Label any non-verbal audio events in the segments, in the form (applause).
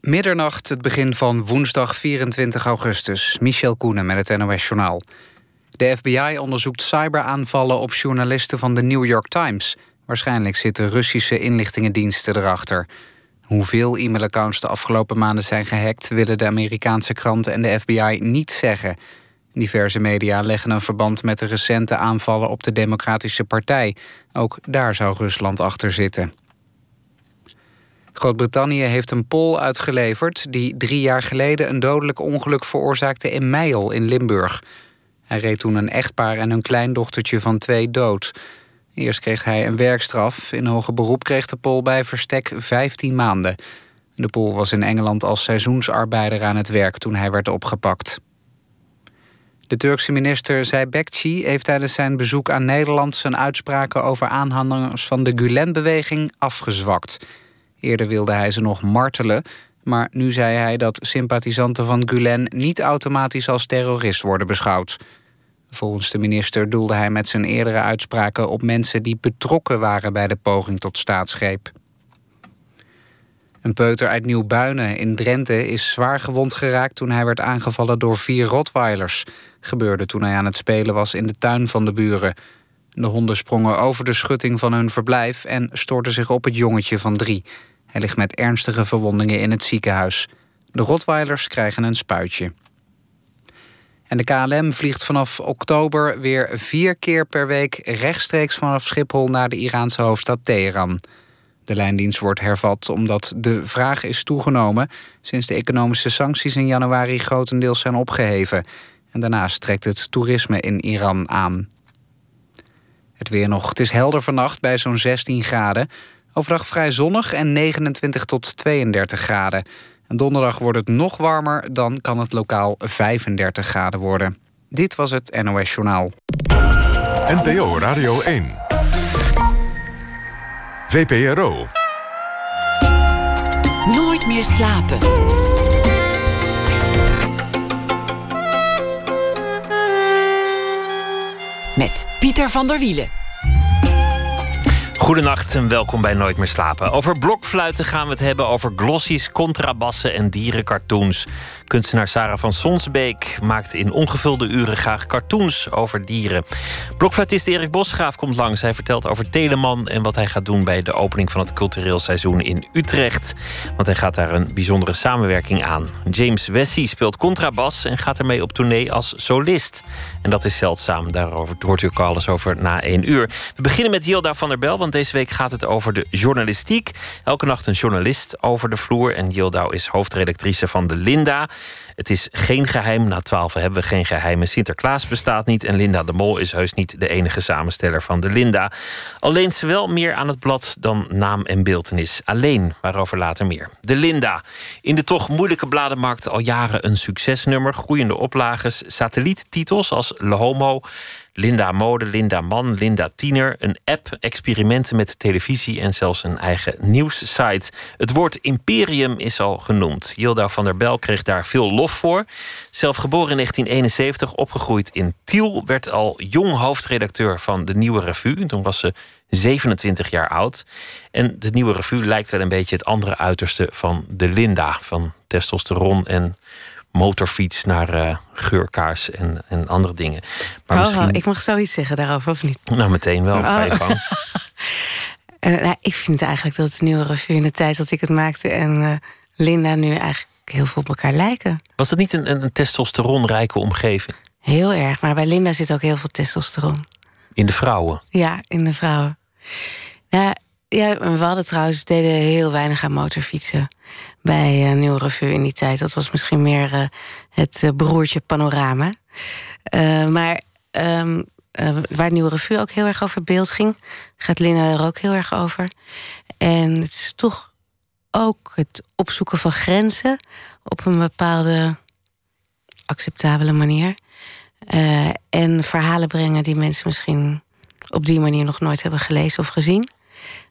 Middernacht, het begin van woensdag 24 augustus. Michel Koenen met het NOS-journaal. De FBI onderzoekt cyberaanvallen op journalisten van de New York Times. Waarschijnlijk zitten Russische inlichtingendiensten erachter. Hoeveel e-mailaccounts de afgelopen maanden zijn gehackt... willen de Amerikaanse kranten en de FBI niet zeggen. Diverse media leggen een verband met de recente aanvallen op de Democratische Partij. Ook daar zou Rusland achter zitten. Groot-Brittannië heeft een Pool uitgeleverd... die drie jaar geleden een dodelijk ongeluk veroorzaakte in Meijel in Limburg. Hij reed toen een echtpaar en hun kleindochtertje van twee dood. Eerst kreeg hij een werkstraf. In hoger beroep kreeg de Pool bij verstek 15 maanden. De Pool was in Engeland als seizoensarbeider aan het werk toen hij werd opgepakt. De Turkse minister Zeybekci heeft tijdens zijn bezoek aan Nederland... zijn uitspraken over aanhangers van de Gulen-beweging afgezwakt... Eerder wilde hij ze nog martelen, maar nu zei hij dat sympathisanten van Gulen niet automatisch als terrorist worden beschouwd. Volgens de minister doelde hij met zijn eerdere uitspraken op mensen die betrokken waren bij de poging tot staatsgreep. Een peuter uit Nieuw-Buinen in Drenthe is zwaar gewond geraakt toen hij werd aangevallen door vier rotweilers. Gebeurde toen hij aan het spelen was in de tuin van de buren. De honden sprongen over de schutting van hun verblijf en stortten zich op het jongetje van drie. Hij ligt met ernstige verwondingen in het ziekenhuis. De Rotweilers krijgen een spuitje. En de KLM vliegt vanaf oktober weer vier keer per week rechtstreeks vanaf Schiphol naar de Iraanse hoofdstad Teheran. De lijndienst wordt hervat omdat de vraag is toegenomen sinds de economische sancties in januari grotendeels zijn opgeheven. En daarnaast trekt het toerisme in Iran aan. Het weer nog. Het is helder vannacht bij zo'n 16 graden. Overdag vrij zonnig en 29 tot 32 graden. En donderdag wordt het nog warmer, dan kan het lokaal 35 graden worden. Dit was het NOS Journaal. NPO Radio 1. VPRO. Nooit meer slapen. Met Pieter van der Wielen. Goedenacht en welkom bij Nooit meer slapen. Over blokfluiten gaan we het hebben, over glossies, contrabassen en dierencartoons. Kunstenaar Sarah van Sonsbeek maakt in ongevulde uren graag cartoons over dieren. Blokfluitist Erik Bosgraaf komt langs. Hij vertelt over Teleman en wat hij gaat doen bij de opening van het cultureel seizoen in Utrecht. Want hij gaat daar een bijzondere samenwerking aan. James Wessie speelt contrabas en gaat ermee op tournee als solist. En dat is zeldzaam. Daarover hoort u ook alles over na één uur. We beginnen met Hilda van der Bel, want deze week gaat het over de journalistiek. Elke nacht een journalist over de vloer. En Yildau is hoofdredactrice van de Linda. Het is geen geheim. Na twaalf hebben we geen geheimen. Sinterklaas bestaat niet. En Linda de Mol is heus niet de enige samensteller van de Linda. Alleen ze wel meer aan het blad dan naam en beeltenis. Alleen, waarover later meer. De Linda. In de toch moeilijke bladenmarkt al jaren een succesnummer. Groeiende oplages. Satelliettitels als Le Homo. Linda Mode, Linda Man, Linda Tiener. Een app, experimenten met televisie en zelfs een eigen nieuwssite. Het woord imperium is al genoemd. Hilda van der Bel kreeg daar veel lof voor. Zelf geboren in 1971, opgegroeid in Tiel... werd al jong hoofdredacteur van de Nieuwe Revue. Toen was ze 27 jaar oud. En de Nieuwe Revue lijkt wel een beetje het andere uiterste van de Linda. Van testosteron en motorfiets naar uh, geurkaars en, en andere dingen. Maar oh, misschien... Ik mag zoiets zeggen daarover, of niet? Nou, meteen wel, oh. gang. uh, (laughs) nou, ik vind eigenlijk dat het nieuwe revue in de tijd dat ik het maakte... en uh, Linda nu eigenlijk heel veel op elkaar lijken. Was het niet een, een, een testosteronrijke omgeving? Heel erg, maar bij Linda zit ook heel veel testosteron. In de vrouwen? Ja, in de vrouwen. Ja, ja, we hadden trouwens deden heel weinig aan motorfietsen bij uh, Nieuw Revue in die tijd. Dat was misschien meer uh, het uh, broertje panorama. maar um, waar Nieuwe Revue ook heel erg over beeld ging, gaat Linda er ook heel erg over. En het is toch ook het opzoeken van grenzen op een bepaalde acceptabele manier. en verhalen brengen die mensen misschien op die manier nog nooit hebben gelezen of gezien.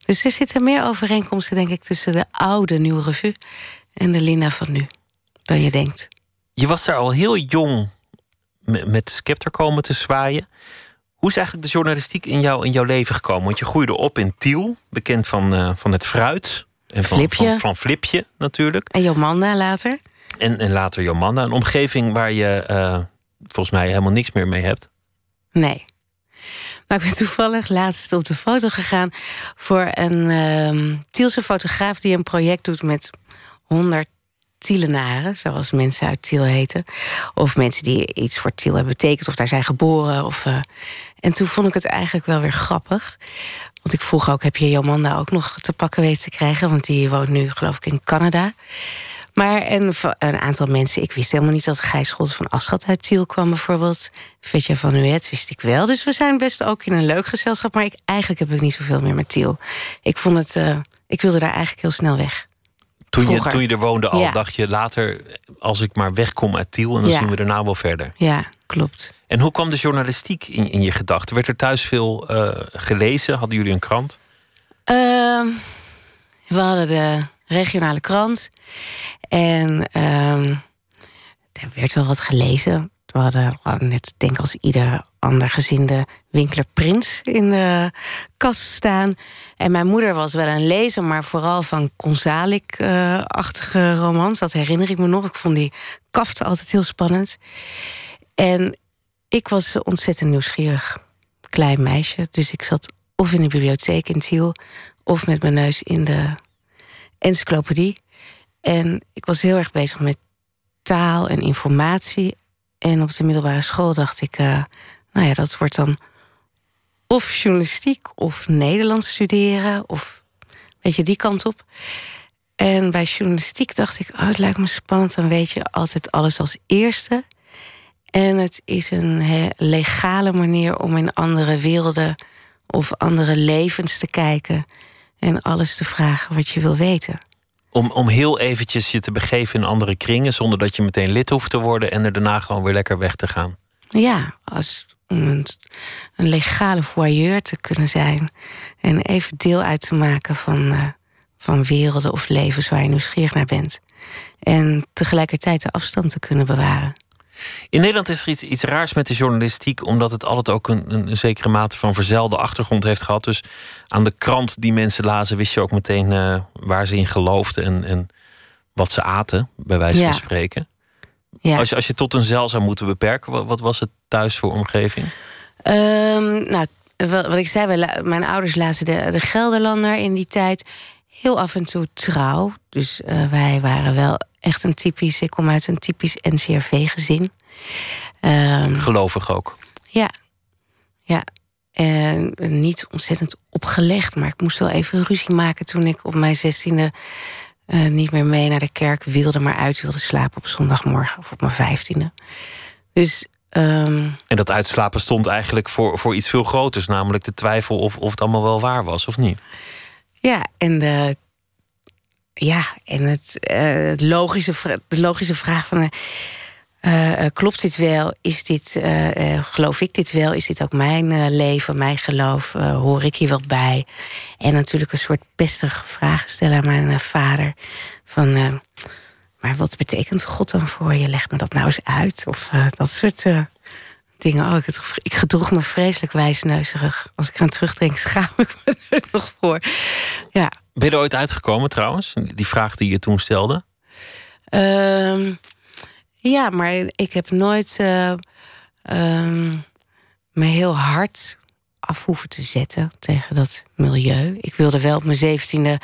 Dus er zitten meer overeenkomsten, denk ik, tussen de oude Nieuwe Revue en de Lina van nu dan je denkt. Je was daar al heel jong met de scepter komen te zwaaien. Hoe is eigenlijk de journalistiek in, jou, in jouw leven gekomen? Want je groeide op in Tiel, bekend van, uh, van het fruit. En van Flipje. Van, van Flipje natuurlijk. En Jomanda later. En, en later Jomanda. Een omgeving waar je eh, volgens mij helemaal niks meer mee hebt. Nee. Nou, ik ben toevallig laatst op de foto gegaan voor een ehm Tielse fotograaf die een project doet met 100 Tielenaren, zoals mensen uit Tiel heten. Of mensen die iets voor Tiel hebben betekend, of daar zijn geboren. Of, eh, En toen vond ik het eigenlijk wel weer grappig. Want ik vroeg ook, heb je Jomanda ook nog te pakken weten te krijgen? Want die woont nu, geloof ik, in Canada. Maar een, een aantal mensen, ik wist helemaal niet dat Gijs Scholten van Aschat uit Tiel kwam bijvoorbeeld. Vetja van Nuet wist ik wel. Dus we zijn best ook in een leuk gezelschap. Maar ik, eigenlijk heb ik niet zoveel meer met Tiel. Ik vond het, eh, ik wilde daar eigenlijk heel snel weg. Toen je, toen je er woonde al, Ja. dacht je later... als ik maar wegkom uit Tiel en dan Ja. zien we daarna wel verder. Ja, klopt. En hoe kwam de journalistiek in, in je gedachten? Werd er thuis veel eh, gelezen? Hadden jullie een krant? Ehm, we hadden de regionale krant. En ehm er werd wel wat gelezen. We hadden, net, denk als ieder ander gezin... de Winkler Prins in de kast staan. En mijn moeder was wel een lezer... maar vooral van Gonzalik-achtige romans. Dat herinner ik me nog. Ik vond die kaften altijd heel spannend. En ik was ontzettend nieuwsgierig. Klein meisje. Dus ik zat of in de bibliotheek in Tiel... of met mijn neus in de encyclopedie. En ik was heel erg bezig met taal en informatie. En op de middelbare school dacht ik... eh, nou ja, dat wordt dan of journalistiek of Nederlands studeren... of weet je, die kant op. En bij journalistiek dacht ik... oh, dat lijkt me spannend, dan weet je altijd alles als eerste... En het is een legale manier om in andere werelden of andere levens te kijken en alles te vragen wat je wil weten. Om, om heel eventjes je te begeven in andere kringen... zonder dat je meteen lid hoeft te worden... en er daarna gewoon weer lekker weg te gaan. Ja, als om een, een legale voyeur te kunnen zijn en even deel uit te maken van, eh, van werelden of levens waar je nieuwsgierig naar bent. En tegelijkertijd de afstand te kunnen bewaren. In Nederland is er iets, iets raars met de journalistiek, omdat het altijd ook een, een, zekere mate van verzelde achtergrond heeft gehad. Dus aan de krant die mensen lazen, wist je ook meteen eh, waar ze in geloofden en, en wat ze aten, bij wijze Ja. van spreken. Ja. Als, je, als je tot een zeil zou moeten beperken, wat, wat was het thuis voor omgeving? Ehm, nou, wat, wat ik zei, mijn ouders lazen de, de Gelderlander in die tijd. Heel af en toe trouw. Dus eh, wij waren wel echt een typisch... Ik kom uit een typisch NCRV-gezin. Ehm, Gelovig ook. ja. Ja. En niet ontzettend opgelegd. Maar ik moest wel even ruzie maken toen ik op mijn zestiende... eh, niet meer mee naar de kerk wilde... maar uit wilde slapen op zondagmorgen of op mijn vijftiende. Dus... ehm, En dat uitslapen stond eigenlijk voor, voor iets veel groters, namelijk de twijfel of, of het allemaal wel waar was of niet. Ja, en de, ja, en het, eh, logische, de logische vraag van... eh, eh, eh, klopt dit wel? Is dit, eh, eh, geloof ik dit wel? Is dit ook mijn eh, leven, mijn geloof? Eh, hoor ik hier wel bij? En natuurlijk een soort pestige vragen stellen aan mijn eh, vader. Van, eh, maar wat betekent God dan voor je? Leg me dat nou eens uit. Of eh, dat soort eh, dingen. Oh, ik, ik gedroeg me vreselijk wijsneuzerig. Als ik eraan terugdenk, (laughs) schaam ik me er nog voor. Ja, Ben je er ooit uitgekomen trouwens? Die vraag die je toen stelde? Ehm, ja, maar ik heb nooit eh, ehm, me heel hard af hoeven te zetten tegen dat milieu. Ik wilde wel op mijn zeventiende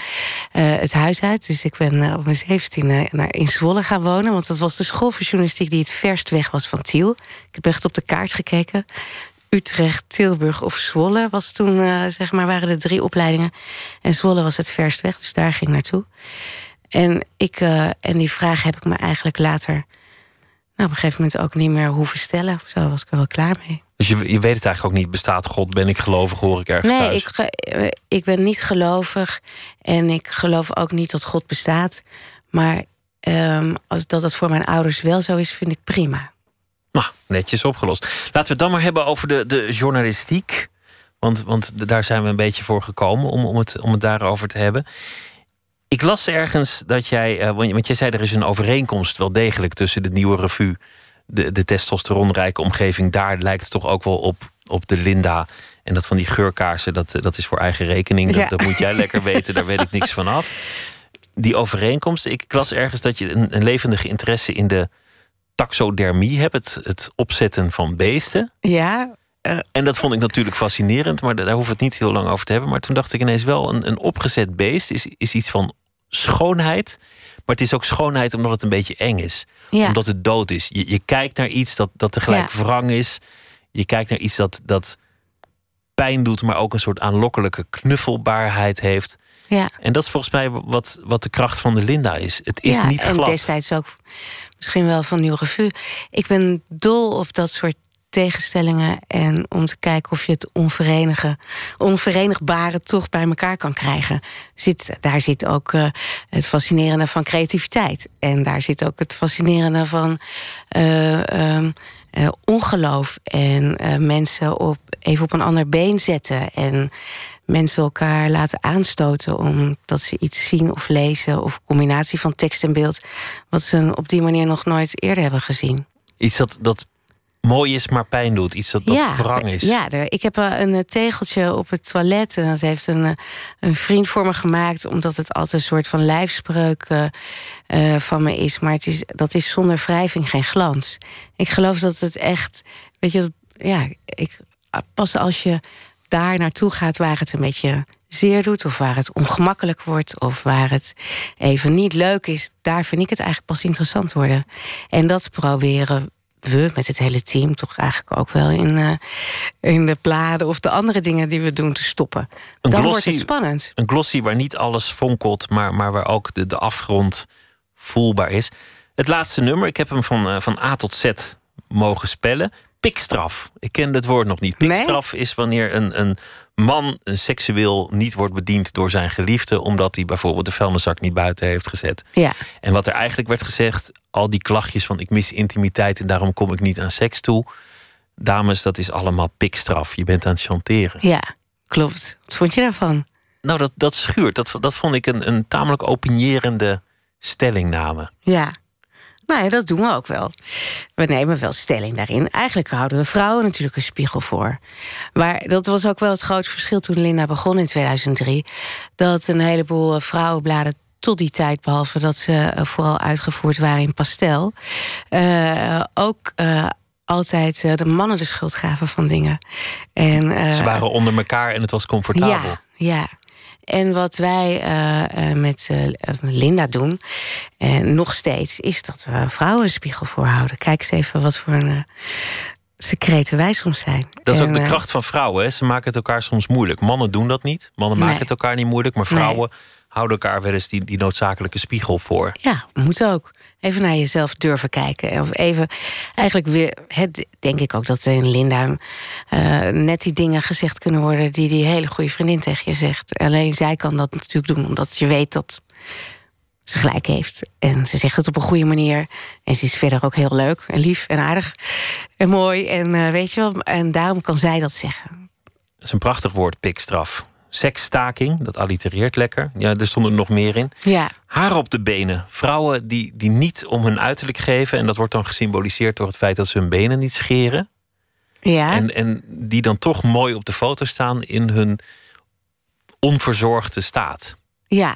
eh het huis uit. Dus ik ben eh, op mijn zeventiende in Zwolle gaan wonen. Want dat was de school voor journalistiek die het verst weg was van Tiel. Ik heb echt op de kaart gekeken. Utrecht, Tilburg of Zwolle was toen, eh, zeg maar, waren de drie opleidingen. En Zwolle was het verst weg, dus daar ging ik naartoe. En, ik, en die vraag heb ik me eigenlijk later... Nou, op een gegeven moment ook niet meer hoeven stellen. Zo was ik er wel klaar mee. Dus je, je weet het eigenlijk ook niet. Bestaat God? Ben ik gelovig? Hoor ik ergens Nee, thuis? ik, eh, ik ben niet gelovig. En ik geloof ook niet dat God bestaat. Maar ehm, als dat het voor mijn ouders wel zo is, vind ik prima. Nou, netjes opgelost. Laten we het dan maar hebben over de, de journalistiek. Want, want daar zijn we een beetje voor gekomen om, om, het, om het daarover te hebben. Ik las ergens dat jij, eh, want want jij zei er is een overeenkomst wel degelijk tussen de nieuwe revue, de, de testosteronrijke omgeving. Daar lijkt het toch ook wel op, op de Linda. En dat van die geurkaarsen, dat, eh, dat is voor eigen rekening. Dat, Ja. dat moet jij lekker (laughs) weten, daar weet ik niks van af. die overeenkomsten. Ik las ergens dat je een, een levendige interesse in de taxodermie hebt, het, het opzetten van beesten. Ja. Uh, en dat vond ik natuurlijk fascinerend, maar daar hoeven we het niet heel lang over te hebben. Maar toen dacht ik ineens wel, een, een opgezet beest is, is iets van schoonheid. Maar het is ook schoonheid omdat het een beetje eng is. Ja. Omdat het dood is. Je, je kijkt naar iets dat, dat tegelijk Ja. wrang is. Je kijkt naar iets dat, dat pijn doet, maar ook een soort aanlokkelijke knuffelbaarheid heeft. Ja. En dat is volgens mij wat, wat de kracht van de Linda is. Het is ja, niet en glad. destijds ook misschien wel van Nieuw Revue. Ik ben dol op dat soort tegenstellingen en om te kijken of je het onverenigen, onverenigbare toch bij elkaar kan krijgen. Zit, daar zit ook eh, het fascinerende van creativiteit. En daar zit ook het fascinerende van eh, ehm, eh, ongeloof. En mensen op, even op een ander been zetten. En mensen elkaar laten aanstoten omdat ze iets zien of lezen. Of combinatie van tekst en beeld. Wat ze op die manier nog nooit eerder hebben gezien. Iets dat, dat mooi is, maar pijn doet. Iets dat, dat wrang is. Ja, ik heb een eh, tegeltje op het toilet. En dat heeft een, eh, een vriend voor me gemaakt. Omdat het altijd een soort van lijfspreuk eh, van me is. Maar het is, dat is zonder wrijving geen glans. Ik geloof dat het echt... Weet je, ja, ik, pas als je daar naartoe gaat waar het een beetje zeer doet... of waar het ongemakkelijk wordt... of waar het even niet leuk is... daar vind ik het eigenlijk pas interessant worden. En dat proberen we met het hele team toch eigenlijk ook wel in, eh, in de bladen of de andere dingen die we doen te stoppen. Een Dan glossy- wordt het spannend. Een glossy waar niet alles fonkelt, maar, maar waar ook de, de afgrond voelbaar is. Het laatste nummer, ik heb hem van, eh, van A tot Z mogen spellen. Pikstraf. Ik kende het woord nog niet. Nee? Pikstraf is wanneer een, een man een seksueel niet wordt bediend door zijn geliefde, omdat hij bijvoorbeeld de vuilniszak niet buiten heeft gezet. Ja, En wat er eigenlijk werd gezegd, al die klachtjes van ik mis intimiteit en daarom kom ik niet aan seks toe. Dames, dat is allemaal pikstraf. Je bent aan het chanteren. ja, klopt. Wat vond je daarvan? Nou, dat, dat schuurt. Dat, dat vond ik een, een tamelijk opinierende stellingname. Ja. Nou ja, dat doen we ook wel. We nemen wel stelling daarin. Eigenlijk houden we vrouwen natuurlijk een spiegel voor. Maar dat was ook wel het grote verschil toen Linda begon in 2003. Dat een heleboel eh, vrouwenbladen tot die tijd, behalve dat ze eh, vooral uitgevoerd waren in pastel, eh, ook altijd de mannen de schuld gaven van dingen. En, Ze waren onder elkaar en het was comfortabel. ja, ja. En wat wij eh, eh, met eh, Linda doen, en nog steeds, is dat we vrouwen een spiegel voorhouden. Kijk eens even wat voor een uh, secrete wij soms zijn. Dat is En, ook de kracht van vrouwen. Hè? Ze maken het elkaar soms moeilijk. Mannen doen dat niet. Mannen maken het elkaar niet moeilijk. Maar Nee. Houden elkaar wel eens die, die noodzakelijke spiegel voor. Ja, moet ook. Even naar jezelf durven kijken. Of even, eigenlijk weer, het, denk ik ook dat in Linda eh, net die dingen gezegd kunnen worden die die hele goede vriendin tegen je zegt. Alleen zij kan dat natuurlijk doen, omdat je weet dat ze gelijk heeft. En ze zegt het op een goede manier. En ze is verder ook heel leuk en lief en aardig en mooi. En eh, weet je wel, en daarom kan zij dat zeggen. Dat is een prachtig woord, pikstraf. Seksstaking, dat allitereert lekker. Ja, er stond er nog meer in. Ja, Haar op de benen. Vrouwen die, die niet om hun uiterlijk geven. En dat wordt dan gesymboliseerd door het feit dat ze hun benen niet scheren. ja. En, en die dan toch mooi op de foto staan in hun onverzorgde staat. ja.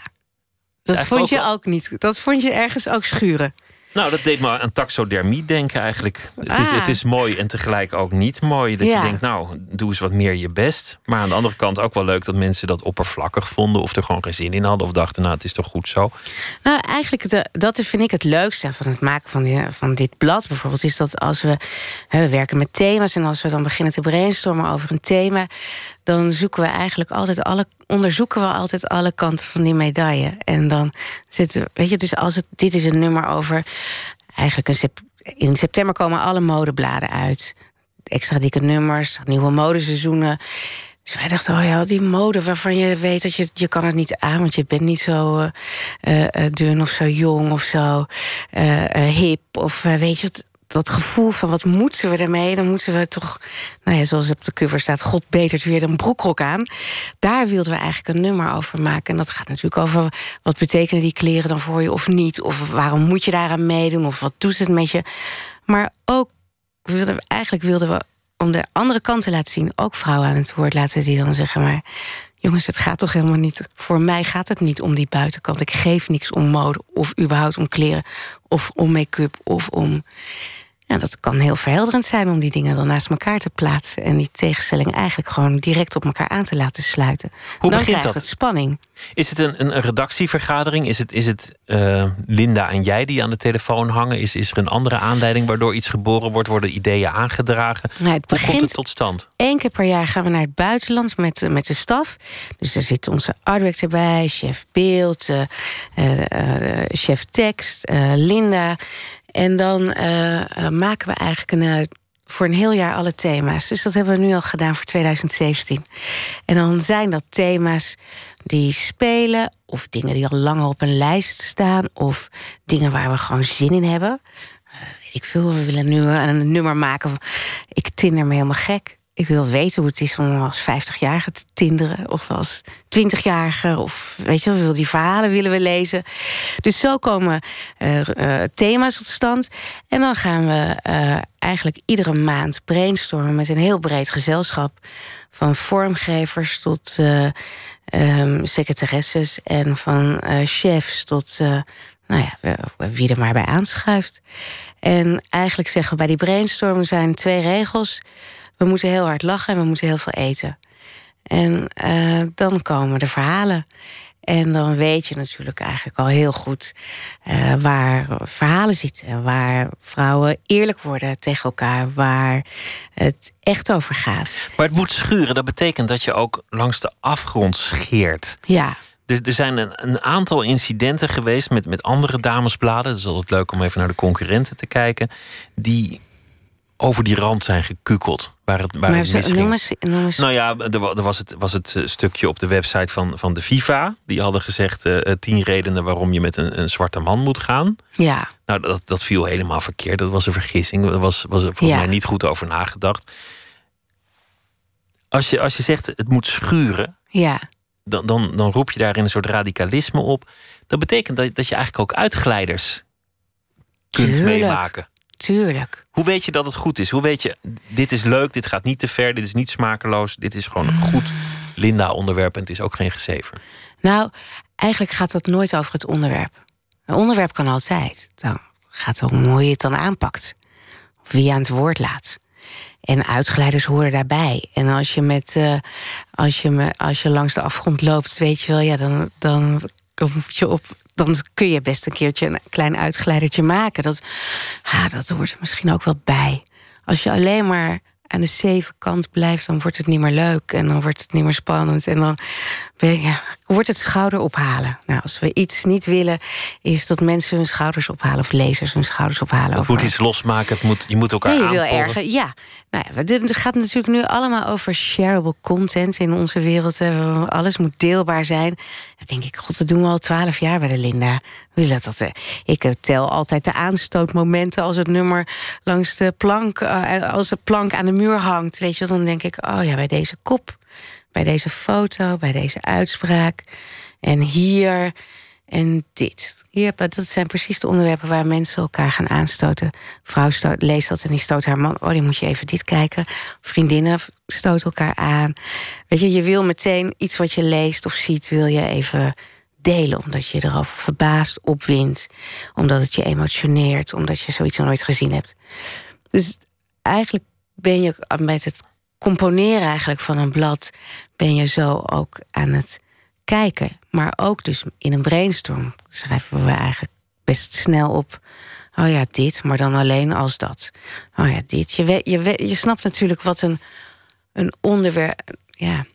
Dat vond je ook ook niet. Dat vond je ergens ook schuren. Nou, dat deed me aan taxodermie denken eigenlijk. Het, is, Ah. het is mooi en tegelijk ook niet mooi. Dat Ja. je denkt, nou, doe eens wat meer je best. Maar aan de andere kant ook wel leuk dat mensen dat oppervlakkig vonden... of er gewoon geen zin in hadden of dachten, nou, het is toch goed zo. Nou, eigenlijk, de, dat vind ik het leukste van het maken van, die, van dit blad bijvoorbeeld... is dat als we, we werken met thema's... en als we dan beginnen te brainstormen over een thema... dan zoeken we eigenlijk altijd alle, onderzoeken we altijd alle kanten van die medaille. En dan zitten we, weet je, dus als het, dit is een nummer over... eigenlijk in september komen alle modebladen uit. Extra dikke nummers, nieuwe modeseizoenen... Dus wij dachten, oh ja, die mode waarvan je weet dat je, je kan het niet aan... want je bent niet zo eh, eh, dun of zo jong of zo eh, hip. Of weet je, dat gevoel van wat moeten we ermee? Dan moeten we toch, nou ja, zoals op de cover staat... God betert weer een broekrok aan. Daar wilden we eigenlijk een nummer over maken. En dat gaat natuurlijk over wat betekenen die kleren dan voor je of niet. Of waarom moet je daaraan meedoen? Of wat doet het met je? Maar ook, wilden we, eigenlijk wilden we om de andere kant te laten zien... ook vrouwen aan het woord laten die dan zeggen... maar Jongens, het gaat toch helemaal niet. Voor mij gaat het niet om die buitenkant. Ik geef niks om mode of überhaupt om kleren of om make-up of om ja, dat kan heel verhelderend zijn om die dingen dan naast elkaar te plaatsen. En die tegenstelling eigenlijk gewoon direct op elkaar aan te laten sluiten. Hoe dan begint dat? het spanning. Is het een, een redactievergadering? Is het, is het eh, Linda en jij die aan de telefoon hangen? Is, is er een andere aanleiding waardoor iets geboren wordt? Worden ideeën aangedragen? Nou, het Hoe komt begint het tot stand? Eén keer per jaar gaan we naar het buitenland met, met de staf. Dus daar zit onze art director bij, chef beeld, eh, eh, eh, chef tekst, eh, Linda. En dan eh, eh, maken we eigenlijk eh, voor een heel jaar alle thema's. Dus dat hebben we nu al gedaan voor 2017. En dan zijn dat thema's die spelen, of dingen die al langer op een lijst staan, of dingen waar we gewoon zin in hebben. Ik veel, we willen nu een nummer maken. Ik tinder me helemaal gek. Ik wil weten hoe het is om als 50-jarige te tinderen. Of als 20-jarige. Of weet je, we willen die verhalen willen we lezen. Dus zo komen uh, thema's tot stand. En dan gaan we uh, eigenlijk iedere maand brainstormen met een heel breed gezelschap. Van vormgevers tot um, secretaresses. En van chefs tot nou ja, wie er maar bij aanschuift. En eigenlijk zeggen we bij die brainstormen zijn twee regels. We moeten heel hard lachen en we moeten heel veel eten. En uh, dan komen de verhalen. En dan weet je natuurlijk eigenlijk al heel goed uh, waar verhalen zitten. Waar vrouwen eerlijk worden tegen elkaar. Waar het echt over gaat. Maar het moet schuren. Dat betekent dat je ook langs de afgrond scheert. Ja. Dus er zijn een, een, aantal incidenten geweest met, met andere damesbladen. Het is altijd leuk om even naar de concurrenten te kijken. Die over die rand zijn gekukeld. Waar het, waar maar het misging. noem eens, noem eens. Nou ja, er, er was, het, was het stukje op de website van, van de FIFA. Die hadden gezegd uh, tien redenen waarom je met een, een, zwarte man moet gaan. Ja. Nou, dat, dat viel helemaal verkeerd. Dat was een vergissing. Daar was, was er volgens Ja. mij niet goed over nagedacht. Als je, als je zegt het moet schuren, Ja. dan, dan, dan roep je daarin een soort radicalisme op. Dat betekent dat, dat je eigenlijk ook uitglijders kunt Tuurlijk. meemaken. Tuurlijk. Hoe weet je dat het goed is? Hoe weet je, dit is leuk, dit gaat niet te ver, dit is niet smakeloos, dit is gewoon een goed Linda-onderwerp en het is ook geen gezever. Nou, eigenlijk gaat dat nooit over het onderwerp. Een onderwerp kan altijd. Dan gaat het om hoe je het dan aanpakt. Of wie je aan het woord laat. En uitgeleiders horen daarbij. En als je, met, uh, als je, me, als je langs de afgrond loopt, weet je wel, ja, dan, dan je op. Dan kun je best een keertje een klein uitgeleidertje maken. Dat, ah, dat hoort er misschien ook wel bij. Als je alleen maar aan de zeven kant blijft, dan wordt het niet meer leuk. En dan wordt het niet meer spannend. En dan ben je, wordt het schouder ophalen. Nou, als we iets niet willen, is dat mensen hun schouders ophalen. Of lezers hun schouders ophalen. Het over- moet iets losmaken, het moet, je moet elkaar Nee, je wil erger. Ja, nou ja, het gaat natuurlijk nu allemaal over shareable content in onze wereld. Alles moet deelbaar zijn. Dan denk ik, god, dat doen we al twaalf jaar bij de Linda. Willen dat, eh, ik eh, tel altijd de aanstootmomenten als het nummer langs de plank, eh, als de plank aan de muur hangt. Weet je, wel, dan denk ik, oh ja, bij deze kop, bij deze foto, bij deze uitspraak. En hier en dit. Hier, dat zijn precies de onderwerpen waar mensen elkaar gaan aanstoten. Vrouw leest dat en die stoot haar man. Oh, die moet je even dit kijken. Vriendinnen stoten elkaar aan. Weet je, je wil meteen iets wat je leest of ziet, wil je even delen. Omdat je erover verbaast, opwint. Omdat het je emotioneert. Omdat je zoiets nooit gezien hebt. Dus eigenlijk ben je met het componeren eigenlijk van een blad... ben je zo ook aan het kijken. Maar ook dus in een brainstorm schrijven we eigenlijk best snel op... oh ja, dit, maar dan alleen als dat. Oh ja, dit. Je, je, je snapt natuurlijk wat een, een onderwerp... Ja,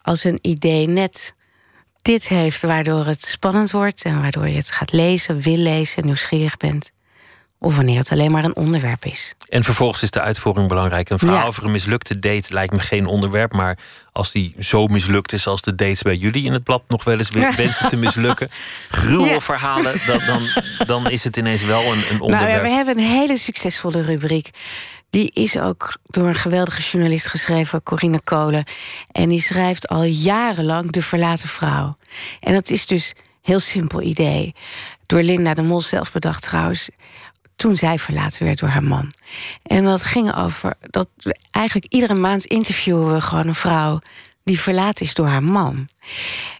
als een idee net dit heeft... waardoor het spannend wordt en waardoor je het gaat lezen, wil lezen... nieuwsgierig bent. Of wanneer het alleen maar een onderwerp is. En vervolgens is de uitvoering belangrijk. Een verhaal Ja. over een mislukte date lijkt me geen onderwerp. Maar als die zo mislukt is als de dates bij jullie in het blad nog wel eens we- (laughs) wensen te mislukken. Gruwelverhalen, dan, dan, dan is het ineens wel een, een Nou, onderwerp. ja, we hebben een hele succesvolle rubriek. Die is ook door een geweldige journalist geschreven, Corine Kolen. En die schrijft al jarenlang De Verlaten Vrouw. En dat is dus een heel simpel idee. Door Linda de Mol zelf bedacht trouwens. Toen zij verlaten werd door haar man. En dat ging over dat eigenlijk iedere maand interviewen we gewoon een vrouw die verlaten is door haar man.